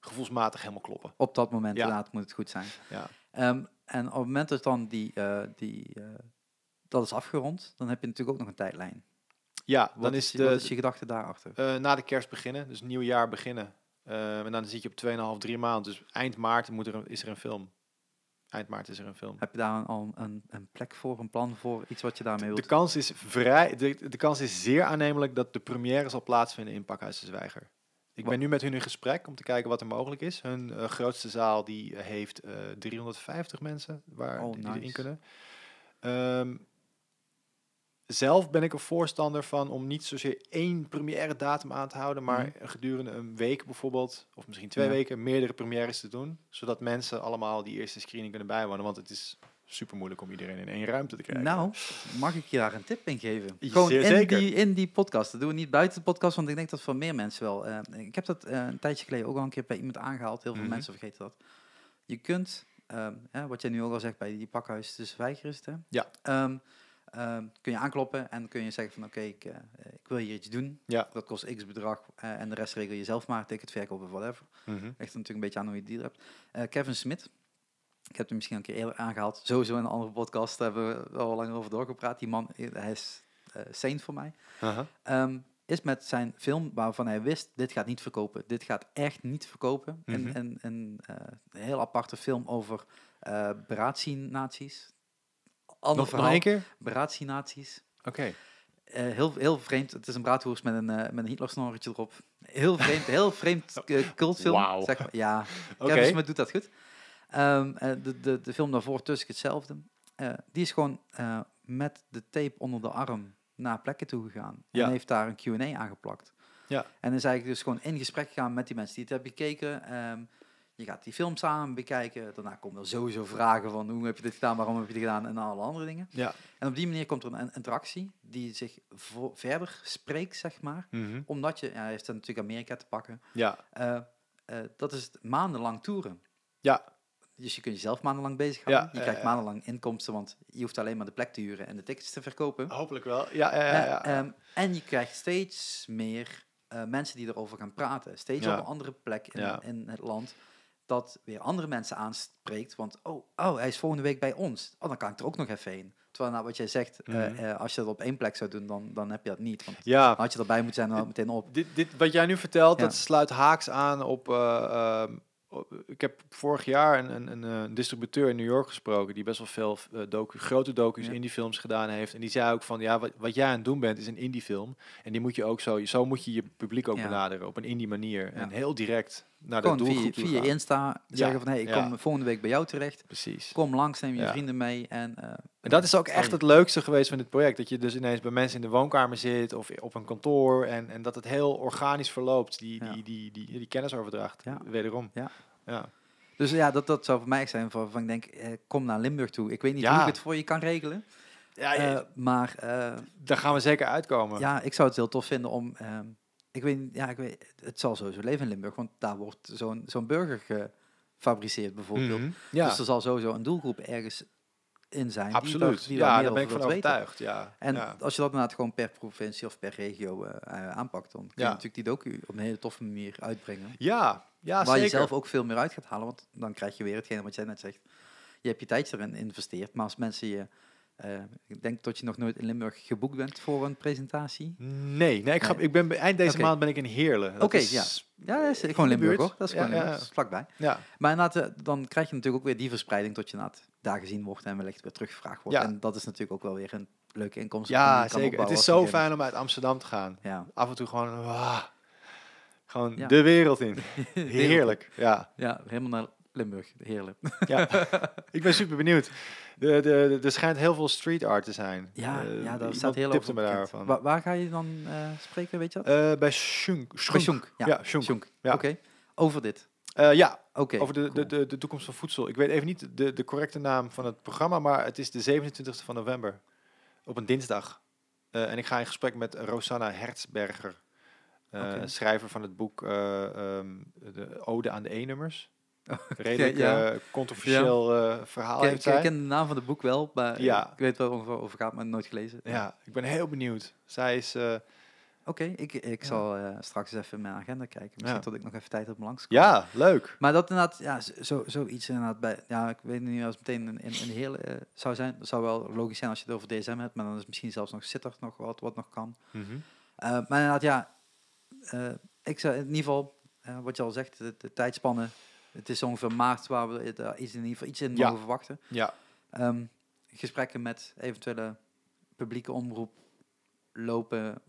gevoelsmatig helemaal kloppen. Op dat moment Ja. inderdaad moet het goed zijn. Ja. Ehm, en op het moment dat dan die, eh, die, eh, dat is afgerond, dan heb je natuurlijk ook nog een tijdlijn. Ja, dan is, de, wat is je gedachte daarachter? eh, na de kerst beginnen, dus nieuw jaar beginnen. Eh, en dan zit je op 2,5, 3 maanden. Dus eind maart moet er een, is er een film. Eind maart is er een film. Heb je daar al een, een plek voor, een plan voor, iets wat je daarmee De wilt? kans is vrij. De, de kans is zeer aannemelijk dat de première zal plaatsvinden in Pakhuis de Zwijger. Ik ben nu met hun in gesprek om te kijken wat er mogelijk is. Hun eh, grootste zaal die eh, heeft eh 350 mensen waar Oh, die nice. kunnen. Ehm, zelf ben ik een voorstander van om niet zozeer één première datum aan te houden, maar Mhm. gedurende een week bijvoorbeeld, of misschien twee Ja. weken, meerdere premières te doen. Zodat mensen allemaal die eerste screening kunnen bijwonen. Want het is super moeilijk om iedereen in één ruimte te krijgen. Nou, mag ik je daar een tip in geven? Gewoon zeer in zeker. die, in die podcast. Dat doen we niet buiten de podcast, want ik denk dat voor meer mensen wel. eh, ik heb dat eh, een tijdje geleden ook al een keer bij iemand aangehaald. Heel veel Mhm. mensen vergeten dat. Je kunt, ehm, hè, wat jij nu ook al zegt bij die pakhuis het, hè? Ja. Ehm, ehm, kun je aankloppen en kun je zeggen van oké, ik, eh, ik wil hier iets doen. Ja. Dat kost x bedrag eh, en de rest regel je zelf maar. Ticket verkopen of whatever. Mhm. Ligt er natuurlijk een beetje aan hoe je die hebt. Eh, Kevin Smith. Ik heb hem misschien een keer eerder aangehaald. Sowieso in een andere podcast daar hebben we wel langer over doorgepraat. Die man, hij is saint voor mij. Ehm, is met zijn film waarvan hij wist, dit gaat niet verkopen. Dit gaat echt niet verkopen. Mhm. En, en, en een heel aparte film over uh. Ander Nog, nog verhaal. één keer? Oké. Eh, heel, heel vreemd. Het is een braadwoers met een, eh met een Hitler-snorretje erop. Heel vreemd, heel vreemd eh, cultfilm. Wauw. Zeg maar. Ja. Kevin Smith doet dat goed. Ehm, eh, de, de, de film daarvoor, tussen hetzelfde. Die is gewoon met de tape onder de arm naar plekken toe gegaan. Ja. En heeft daar een Q&A aangeplakt. Ja. En is eigenlijk dus gewoon in gesprek gegaan met die mensen die het hebben gekeken. Ehm, je gaat die film samen bekijken. Daarna komen er sowieso vragen van hoe heb je dit gedaan, waarom heb je dit gedaan en alle andere dingen. Ja. En op die manier komt er een interactie die zich verder spreekt, zeg maar. Mhm. Omdat je, ja, hij heeft dan natuurlijk Amerika te pakken. Ja. Eh, eh, dat is maandenlang toeren. Ja. Dus je kunt jezelf maandenlang bezighouden. Ja, je krijgt maandenlang inkomsten, want je hoeft alleen maar de plek te huren en de tickets te verkopen. Hopelijk wel. Ja, ja, ja. ja. Eh, ehm, en je krijgt steeds meer mensen die erover gaan praten. Steeds op een andere plek in, in het land. Dat weer andere mensen aanspreekt. Want, oh, oh, hij is volgende week bij ons. Oh, dan kan ik er ook nog even heen. Terwijl, nou, wat jij zegt, eh, Mhm. eh, als je dat op één plek zou doen, dan, dan heb je dat niet. Want ja. dan had je erbij moeten zijn, dan meteen op. Dit, dit, wat jij nu vertelt, Ja. dat sluit haaks aan op... eh, ehm, ik heb vorig jaar een, een, een, distributeur in New York gesproken... die best wel veel docu, grote docu's, Ja. indie films gedaan heeft. En die zei ook van, ja, wat, wat jij aan het doen bent is een indie film. En die moet je ook zo... Zo moet je je publiek ook Ja. benaderen, op een indie manier. Ja. En heel direct naar de via, via. Insta zeggen van, hey, ik ja. kom volgende week bij jou terecht. Precies. Kom langs, neem je Ja. vrienden mee. En, eh, En dat is ook echt het leukste geweest van dit project. Dat je dus ineens bij mensen in de woonkamer zit of op een kantoor. En, en dat het heel organisch verloopt, die, die, die, die, die kennisoverdracht. Wederom. Ja. ja. Dus ja, dat, dat zou voor mij zijn van, van ik denk, eh, kom naar Limburg toe. Ik weet niet hoe ik het voor je kan regelen. Ja, Eh, maar eh, daar gaan we zeker uitkomen. ja, ik zou het heel tof vinden om... ehm, ik weet, ja, ik weet, het zal sowieso leven in Limburg, want daar wordt zo'n zo'n burger gefabriceerd bijvoorbeeld. Mhm. ja. Dus er zal sowieso een doelgroep ergens in zijn. die absoluut. daar, die ja, daar ben ik van weten. overtuigd. Ja. En ja. als je dat inderdaad gewoon per provincie of per regio eh, eh, aanpakt, dan kun je Ja. natuurlijk die docu op een hele toffe manier uitbrengen. ja, ja, waar zeker. je zelf ook veel meer uit gaat halen, want dan krijg je weer hetgene wat jij net zegt. Je hebt je tijd erin geïnvesteerd, maar als mensen je... eh, ik denk dat je nog nooit in Limburg geboekt bent voor een presentatie. Nee, nee, ik, ga, ik ben eind deze maand ben ik in Heerlen. Oké, ja. Ja, dat is gewoon Limburg hoor. Dat is gewoon ja, Limburg, ja. dat is vlakbij. Ja, Maar inderdaad, eh, dan krijg je natuurlijk ook weer die verspreiding tot je inderdaad daar gezien wordt en wellicht weer teruggevraagd wordt. Ja. En dat is natuurlijk ook wel weer een leuke inkomst. ja zeker. Het is zo fijn om uit Amsterdam te gaan. Ja, Af en toe gewoon... Gewoon Ja. de wereld in. Heerlijk. Ja. Ja, helemaal naar Limburg. Heerlijk. ja. ik ben super benieuwd. De, de, de- er schijnt heel veel street art te zijn. Ja, Eh, ja daar iemand staat heel veel me daarvan. Waar, waar ga je dan eh, spreken, weet je dat? Eh, bij Schunk. Schunk. Ja, Ja. Ja. Oké. Over dit. Eh, ja, Oké. over de, de, cool. de, de toekomst van voedsel. Ik weet even niet de, de correcte naam van het programma, maar het is de 27e van november. Op een dinsdag. Eh, en ik ga in gesprek met Rosanna Hertzberger. eh. Schrijver van het boek eh, ehm, De Ode aan de E-nummers. Redelijk ja. eh, controversieel eh, verhaal Ik, ik, ken de naam van het boek wel, maar ik weet wel over, over gaat, maar nooit gelezen. Ja, ik ben heel benieuwd. Zij is... eh, Oké, ik, ik zal straks eens even in mijn agenda kijken. Misschien tot ik nog even tijd heb om langs te ja, leuk. Maar dat inderdaad, ja, zo- zo, zoiets inderdaad bij, ja, ik weet niet als het meteen een, een, eh, zou zijn. Dat zou wel logisch zijn als je het over DSM hebt, maar dan is misschien zelfs nog Sitter nog wat, wat nog kan. Mhm. Eh, maar inderdaad, ja, ik zou in ieder geval, wat je al zegt, de, de tijdspannen, het is ongeveer maart waar we daar iets in ieder geval iets in Ja. mogen verwachten. Ja, Ehm, gesprekken met eventuele publieke omroep lopen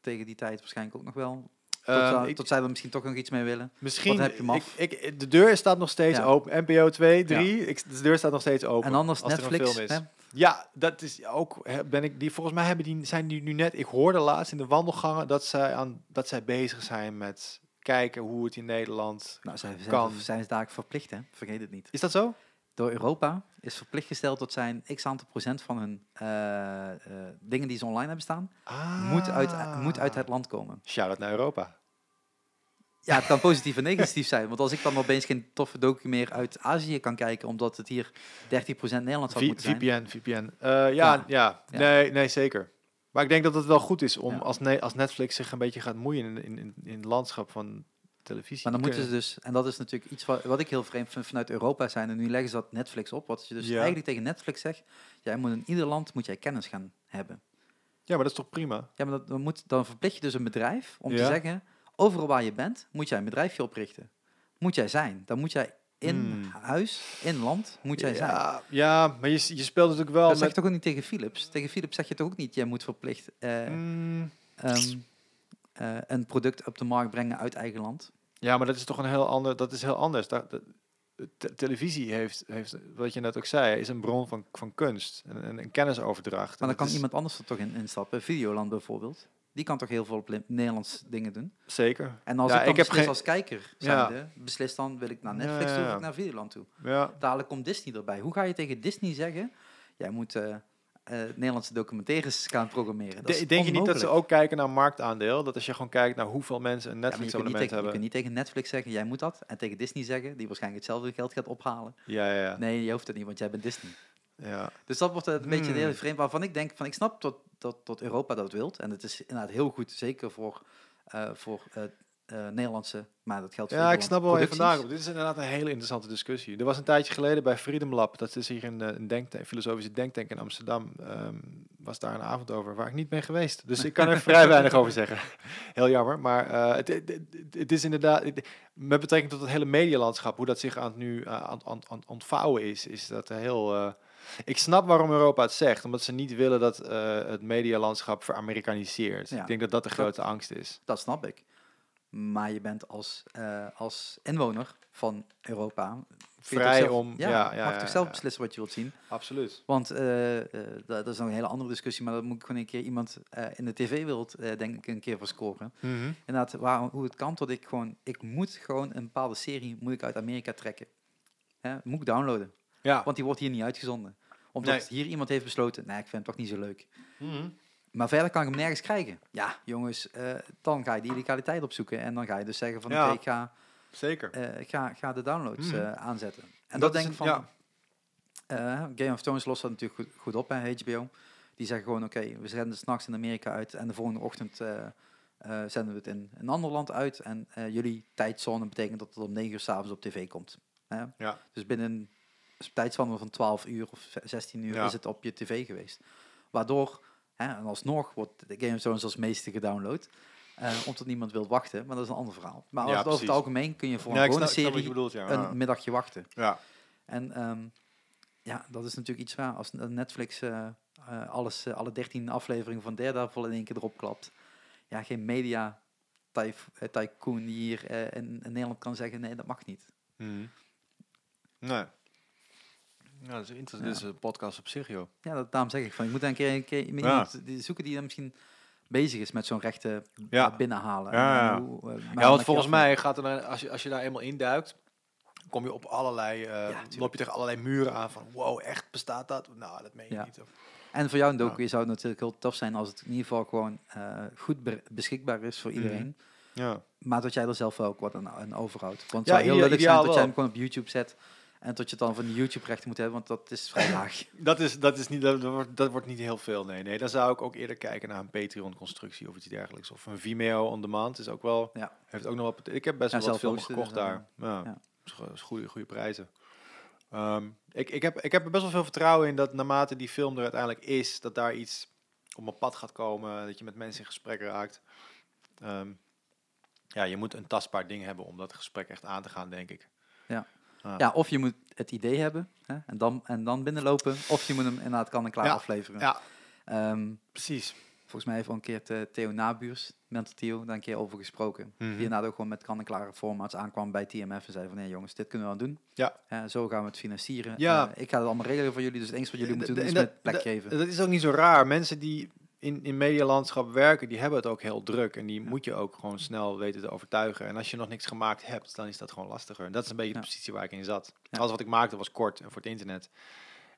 tegen die tijd waarschijnlijk ook nog wel. Tot, Ehm, ik- tot zij er misschien toch nog iets mee willen. Misschien, Wat heb je hem af? ik, ik, de deur staat nog steeds Ja. open. NPO 2, 3, ik, de deur staat nog steeds open. En anders als er een Netflix. film is. hè? Ja, dat is ook, ben ik, die, volgens mij hebben die, zijn die nu net, ik hoorde laatst in de wandelgangen dat zij, aan, dat zij bezig zijn met kijken hoe het in Nederland... Nou, zij zijn, Kan. zijn ze daar verplicht, hè? Vergeet het niet. Is dat zo? Door Europa is verplicht gesteld dat zijn x aantal procent van hun eh, eh, dingen die ze online hebben staan, moet, uit, moet uit het land komen. Shout-out naar Europa. Ja, het kan positief en negatief zijn. Want als ik dan opeens geen toffe docu meer uit Azië kan kijken, omdat het hier 30% Nederlands V- moeten zijn. VPN, VPN. Eh, ja, Ja. ja, Ja. Nee, nee, zeker. Maar ik denk dat het wel goed is om Ja. als, ne als Netflix zich een beetje gaat moeien in, in, in, het landschap van televisie. Maar dan moeten ze dus, en dat is natuurlijk iets wat, wat ik heel vreemd vind vanuit Europa zijn, en nu leggen ze dat Netflix op, wat je dus Ja. eigenlijk tegen Netflix zegt, jij moet in ieder land moet jij kennis gaan hebben. Ja, maar dat is toch prima? Ja, maar dat, dan, moet, dan verplicht je dus een bedrijf om te zeggen, overal waar je bent, moet jij een bedrijfje oprichten. Moet jij zijn. Dan moet jij in Hmm. huis, in land, moet jij zijn. ja, ja, maar je, je speelt natuurlijk wel Dat zeg met... je toch ook niet tegen Philips? Tegen Philips zeg je toch ook niet, jij moet verplicht eh, Mm, ehm, eh, een product op de markt brengen uit eigen land. ja, maar dat is toch een heel ander... Dat is heel anders. Dat, dat- te- televisie heeft, heeft, wat je net ook zei, is een bron van, van kunst. En, en, en kennisoverdracht. Maar dan kan is- iemand anders er toch in instappen. Videoland bijvoorbeeld. Die kan toch heel veel op Nederlands dingen doen. Zeker. En als Ja, ik ik heb geen- als kijker Ja. zijnde, beslis dan wil ik naar Ja, Netflix ja, toe ja. of ik naar Videoland toe. Ja, Dadelijk komt Disney erbij. Hoe ga je tegen Disney zeggen, jij moet eh, Nederlandse documentaires gaan programmeren? Dat is denk je niet dat ze ook kijken naar marktaandeel? Dat als je gewoon kijkt naar hoeveel mensen een Ja, niet Netflix-abonnement tegen, je kunt hebben... niet tegen Netflix zeggen, jij moet dat. En tegen Disney zeggen, die waarschijnlijk hetzelfde geld gaat ophalen. Ja, ja, ja. Nee, je hoeft het niet, want jij bent Disney. Ja. Dus dat wordt een beetje Hmm. heel vreemd. Waarvan ik denk, van ik snap dat, dat, dat Europa dat wilt. En het is inderdaad heel goed, zeker voor, eh, voor eh, eh, Nederlandse, maar dat geldt voor Ja, ik snap wel vandaan komt. Dit is inderdaad een hele interessante discussie. Er was een tijdje geleden bij Freedom Lab, dat is hier een, een denktank, filosofische denktank in Amsterdam, ehm, was daar een avond over waar ik niet ben geweest. Dus ik kan er vrij weinig over zeggen. Heel jammer, maar het, het, het- het is inderdaad, met betrekking tot het hele medialandschap, hoe dat zich aan het nu aan, aan, aan ontvouwen is, is dat heel... ik snap waarom Europa het zegt, omdat ze niet willen dat eh, het medialandschap veramerikaniseert. Ja. Ik denk dat dat de grote angst is. Dat snap ik. Maar je bent als, eh, als inwoner van Europa... Vrij zelf- om... Ja, Ja, ja, mag ja, toch zelf beslissen wat je wilt zien. Absoluut. Want eh, dat, is nog een hele andere discussie, maar dat moet ik gewoon een keer iemand in de tv-wereld, denk ik, een keer voor scoren. Inderdaad, waar, hoe het kan dat ik gewoon, ik moet gewoon een bepaalde serie moet ik uit Amerika trekken. Hè, moet ik downloaden, Ja. want die wordt hier niet uitgezonden. Omdat Nee. hier iemand heeft besloten, nee, ik vind het toch niet zo leuk. Mhm. Maar verder kan ik hem nergens krijgen. Ja, jongens, eh, dan ga je die illegaliteit opzoeken en dan ga je dus zeggen van, Ja. oké, ik ga, Zeker. eh, ik ga, ga de downloads Mhm. eh, aanzetten. En Dat denk ik van, ja. Game of Thrones lost dat natuurlijk goed, goed op, hè, HBO. Die zeggen gewoon, oké, we zenden s'nachts in Amerika uit en de volgende ochtend eh, zenden we het in een ander land uit. En jullie tijdzone betekent dat het om 9 uur s'avonds op tv komt. Hè? Ja. Dus binnen tijdspanne van 12 uur of 16 uur Ja. is het op je tv geweest. Waardoor, hè, en alsnog wordt de Game of Thrones als meeste gedownload. eh, omdat niemand wil wachten, maar dat is een ander verhaal. Maar Ja, over het algemeen kun je voor Ja, een gewone snap, serie bedoelt, een middagje wachten. ja. En ehm, ja, dat is natuurlijk iets waar als Netflix eh, eh, alles, alle 13 afleveringen van Daredevil in één keer erop klapt. Ja, geen media tycoon hier in, in Nederland kan zeggen, nee, dat mag niet. Nee. Ja, dat is interessant. Dit is een podcast op zich, joh. Ja, dat, daarom zeg ik van, je moet dan een keer, een keer iemand die zoeken die dan misschien bezig is met zo'n rechten Ja. eh, binnenhalen. Ja, En, ja. hoe, eh, maar Ja, want volgens mij gaat er dan, als je, als je daar eenmaal induikt, kom je op allerlei, eh, loop je tegen allerlei muren aan van, wow, echt bestaat dat? Nou, dat meen je Ja. niet. Of- En voor jou een Ja. docu zou het natuurlijk heel tof zijn als het in ieder geval gewoon eh, goed be- beschikbaar is voor Mhm. iedereen. Ja. Maar dat jij er zelf wel ook wat aan, aan overhoudt. Want het Ja, zou heel lullig zijn dat jij hem gewoon op YouTube zet. En dat je het dan van de YouTube-rechten moet hebben, want dat is vrij laag. Dat, is, dat, is niet, dat, wordt, dat wordt niet heel veel, nee. nee. Dan zou ik ook eerder kijken naar een Patreon-constructie of iets dergelijks. Of een Vimeo on demand is ook wel, Ja. heeft ook nog wat, ik heb best Ja, wel wat films hosten, gekocht daar. Ja, is goede, goede prijzen. Ehm, ik, ik, heb, ik heb er best wel veel vertrouwen in dat naarmate die film er uiteindelijk is, dat daar iets op mijn pad gaat komen, dat je met mensen in gesprek raakt. Ehm, ja, je moet een tastbaar ding hebben om dat gesprek echt aan te gaan, denk ik. Ja. Ja, of je moet het idee hebben hè, en, dan, en dan binnenlopen. Of je moet hem inderdaad kan en klaar Ja, afleveren. Ja, Ehm, precies. volgens mij heeft al een keer Theo Nabuurs, Mental Theo, daar een keer over gesproken. Mhm. Die inderdaad ook gewoon met kan en klare formats aankwam bij TMF en zei van nee jongens, dit kunnen we wel doen. Ja. Zo gaan we het financieren. Ja. Eh, ik ga het allemaal regelen voor jullie, dus het enige wat jullie moeten doen is met plek geven. Dat is ook niet zo raar. Mensen die in, in medialandschap werken, die hebben het ook heel druk. En die moet je ook gewoon snel weten te overtuigen. En als je nog niks gemaakt hebt, dan is dat gewoon lastiger. En dat is een beetje Ja. de positie waar ik in zat. Ja. Alles wat ik maakte was kort en voor het internet.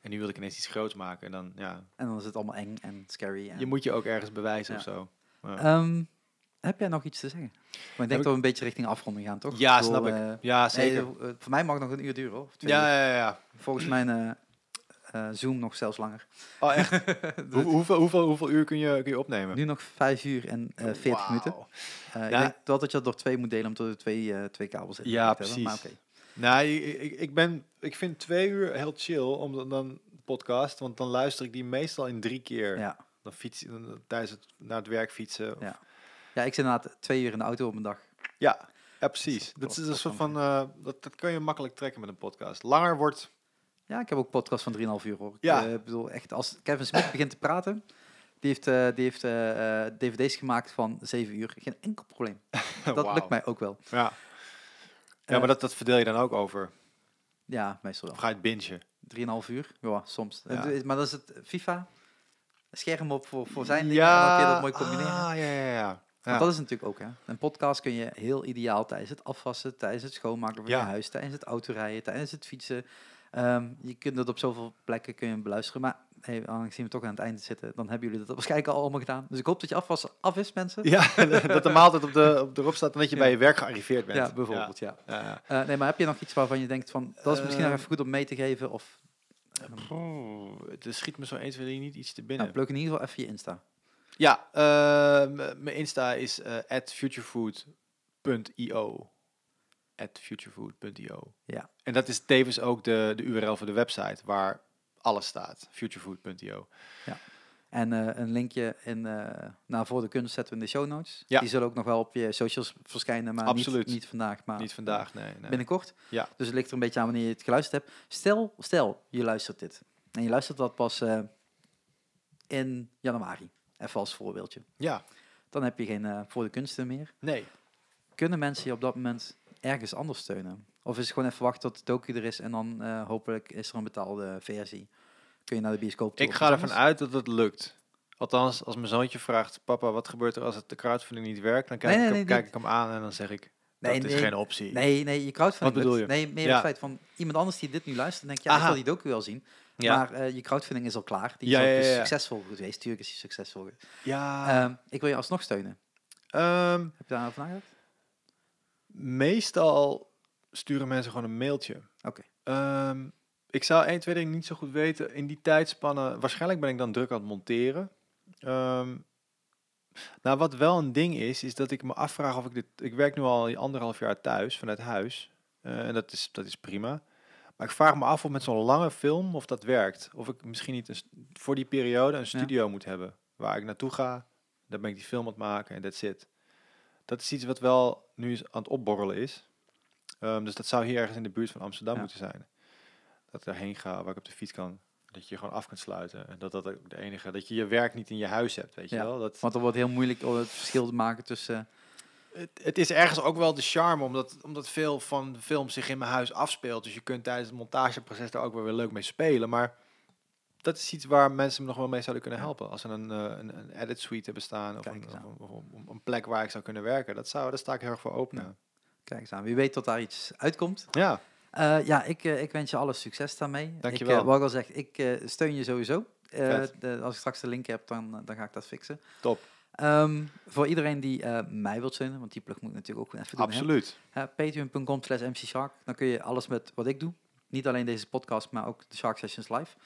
En nu wilde ik ineens iets groots maken. En dan, ja, En dan is het allemaal eng en scary. En, je moet je ook ergens bewijzen of zo. Ehm, heb jij nog iets te zeggen? Maar ik denk ik- dat we een beetje richting afronding gaan, toch? ja snap ik. eh, Ja, zeker. eh, voor mij mag het nog een uur duren, hoor. Ja, ja, ja. Volgens mijn eh, eh, Zoom nog zelfs langer. Oh, echt? Hoe, hoeveel, hoeveel, hoeveel uur kun je, kun je opnemen? Nu nog vijf uur en eh 40 Wauw. minuten. Eh, Ja. Ik denk wel dat je dat door twee moet delen, omdat er twee, twee kabels in Ja, zitten, Maar precies. oké. Nou, ik, ik, ben, ik vind twee uur heel chill, omdat dan podcast, want dan luister ik die meestal in drie keer. Ja. Dan fiets dan, tijdens het naar het werk fietsen. Ja. ja, ik zit inderdaad twee uur in de auto op een dag. Ja, ja precies. Dat Dat is is een soort van, dat, dat kan je makkelijk trekken met een podcast. Langer wordt, Ja, ik heb ook podcast van 3,5 uur hoor. Ik Ja. eh, bedoel, echt, als Kevin Smith begint te praten, die heeft, eh, die heeft eh, dvd's gemaakt van 7 uur. Geen enkel probleem. Dat lukt mij ook wel. Ja, ja maar dat, dat verdeel je dan ook over. Ja, meestal Of wel. ga je het bingen? 3,5 uur? Ja, soms. Ja. Maar dat is het FIFA. Scherm op voor, voor zijn dingen en dan kun je dat mooi combineren. Ah, ja, ja, ja. Want Ja. dat is natuurlijk ook, hè. Een podcast kun je heel ideaal tijdens het afwassen, tijdens het schoonmaken van Ja. je huis, tijdens het autorijden, tijdens het fietsen. Ehm, je kunt het op zoveel plekken kun je beluisteren. Maar hey, aangezien we toch aan het einde zitten, dan hebben jullie dat waarschijnlijk al allemaal gedaan. Dus ik hoop dat je afwas af is, mensen. Ja, dat de maaltijd op de, op erop staat en dat je Ja. bij je werk gearriveerd bent. Ja, bijvoorbeeld, ja. Eh, nee, maar heb je nog iets waarvan je denkt van, dat is misschien nog even goed om mee te geven? Of Oeh, het schiet me zo eens weer niet iets te binnen. nou, pluk in ieder geval even je Insta. Ja, eh, mijn Insta is eh at futurefood.io. At futurefood.io. Ja. En dat is tevens ook de, de URL voor de website waar alles staat. Futurefood.io. En eh, een linkje in, eh naar voor de kunst zetten we in de show notes. Ja. Die zullen ook nog wel op je socials verschijnen, maar Absoluut. Niet, niet vandaag. Maar Niet vandaag, nee. nee. binnenkort. Ja. Dus het ligt er een beetje aan wanneer je het geluisterd hebt. Stel, stel je luistert dit. En je luistert dat pas eh, in januari. Even als voorbeeldje. Ja, Dan heb je geen eh, voor de kunsten meer. nee. Kunnen mensen je op dat moment ergens anders steunen? Of is het gewoon even wachten tot de docu er is en dan eh, hopelijk is er een betaalde versie? Kun je naar de bioscoop toe Ik ga ervan uit dat het lukt. Althans, als mijn zoontje vraagt, papa, wat gebeurt er als het de crowdfunding niet werkt? Dan kijk, Nee, ik, nee, hem, nee, kijk ik hem aan en dan zeg ik, Nee, dat is geen optie. Nee, nee, je crowdfunding. Wat bedoel je? Nee, meer Ja. het feit van iemand anders die dit nu luistert, denkt, ja, ik Aha. wil die docu wel zien. Ja. Maar eh, je crowdfunding is al klaar. Die Ja, is ook ja, dus ja, ja. succesvol geweest. Tuurlijk is die succesvol geweest. ja. Ehm, ik wil je alsnog steunen. Ehm, Heb je daarover nagedacht? Meestal sturen mensen gewoon een mailtje. Oké. Ehm, ik zou 1, 2, 3 niet zo goed weten. In die tijdspannen, waarschijnlijk ben ik dan druk aan het monteren. Ehm, nou, wat wel een ding is, is dat ik me afvraag of ik dit... Ik werk nu al anderhalf jaar thuis, vanuit huis. Eh, en dat is, dat is prima. Maar ik vraag me af of met zo'n lange film of dat werkt. Of ik misschien niet een, voor die periode een studio moet hebben. Waar ik naartoe ga, dan ben ik die film aan het maken en that's it. Dat is iets wat wel nu eens aan het opborrelen is. Ehm, dus dat zou hier ergens in de buurt van Amsterdam Ja. moeten zijn. Dat ik daarheen ga, waar ik op de fiets kan. Dat je je gewoon af kunt sluiten. En dat dat ook de enige... Dat je je werk niet in je huis hebt, weet je Ja, wel. Dat, Want er wordt heel moeilijk om het verschil te maken tussen het, het is ergens ook wel de charme, omdat, omdat veel van de film zich in mijn huis afspeelt. Dus je kunt tijdens het montageproces daar ook wel weer leuk mee spelen. Maar dat is iets waar mensen me nog wel mee zouden kunnen helpen. Als ze een, eh, een, een edit suite hebben staan of, een, of een- of een plek waar ik zou kunnen werken. Dat zou, daar sta ik heel erg voor open. Ja. Kijk eens aan. Wie weet tot daar iets uitkomt. ja. Eh, ja, ik, eh, ik wens je alle succes daarmee. Dankjewel. Ik, eh, wat ik al zeg, ik steun je sowieso. De- als ik straks de link heb, dan, dan ga ik dat fixen. top. Ehm, voor iedereen die mij wilt steunen, want die plug moet ik natuurlijk ook even doen. Absoluut. Uh, Patreon.com slash mcshark. Dan kun je alles met wat ik doe. Niet alleen deze podcast, maar ook de Shark Sessions live.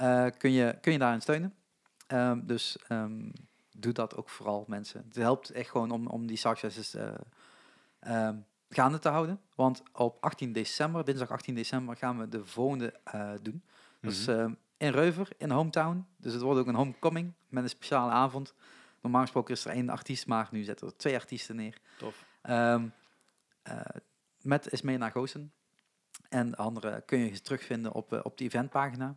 Uh, kun, je, kun je daarin steunen. Ehm, dus ehm, doe dat ook vooral mensen. Het helpt echt gewoon om, om die Sessions eh, ehm, gaande te houden. Want op 18 december, dinsdag 18 december, gaan we de volgende eh, doen. Dus Mhm. in Reuver, in Hometown. Dus het wordt ook een homecoming met een speciale avond. Normaal gesproken is er één artiest, maar nu zetten we er twee artiesten neer. Tof. Eh, met Ismena Goosen. En de andere kun je terugvinden op, eh, op de eventpagina.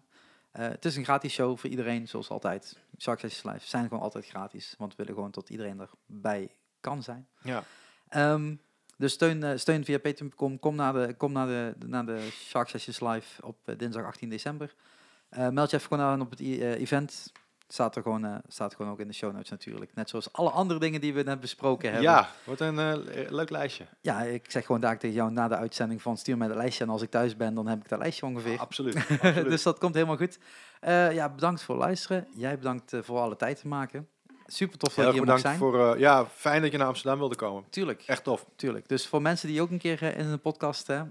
Eh, het is een gratis show voor iedereen, zoals altijd. Shark Sessions Live zijn gewoon altijd gratis, want we willen gewoon tot iedereen erbij kan zijn. Ja. Ehm, dus steun, eh, steun via patreon.com. Kom naar de, kom naar de, naar de Shark Sessions Live op eh, dinsdag 18 december. Meld je even gewoon aan op het eh, event. Staat er gewoon, eh, staat gewoon ook in de show notes natuurlijk. Net zoals alle andere dingen die we net besproken hebben. Ja, wordt een eh, le- leuk lijstje. Ja, ik zeg gewoon daar tegen jou na de uitzending van stuur mij dat lijstje. En als ik thuis ben, dan heb ik dat lijstje ongeveer. Absoluut. absoluut. dus dat komt helemaal goed. Eh, ja, bedankt voor het luisteren. Jij bedankt voor alle tijd te maken. Super tof dat je hier bedankt zijn. voor... ja, fijn dat je naar Amsterdam wilde komen. Tuurlijk, Echt tof. tuurlijk. Dus voor mensen die ook een keer in een podcast... Hè,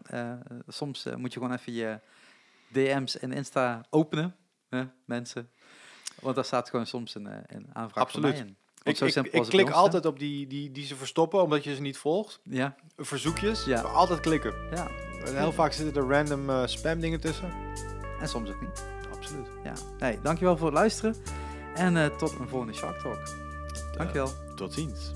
soms moet je gewoon even je DM's en Insta openen. Hè, mensen. Want daar staat gewoon soms een, eh, een aanvraag Absoluut. in. Ik, ik, ik klik altijd op die, die, die ze verstoppen omdat je ze niet volgt. Ja, Verzoekjes. Ja. Altijd klikken. ja. En heel vaak zitten er random eh, spam dingen tussen. En soms ook niet. Absoluut. Ja. Hey, dankjewel voor het luisteren. En eh, tot een volgende Shark Talk. Dankjewel. Tot ziens.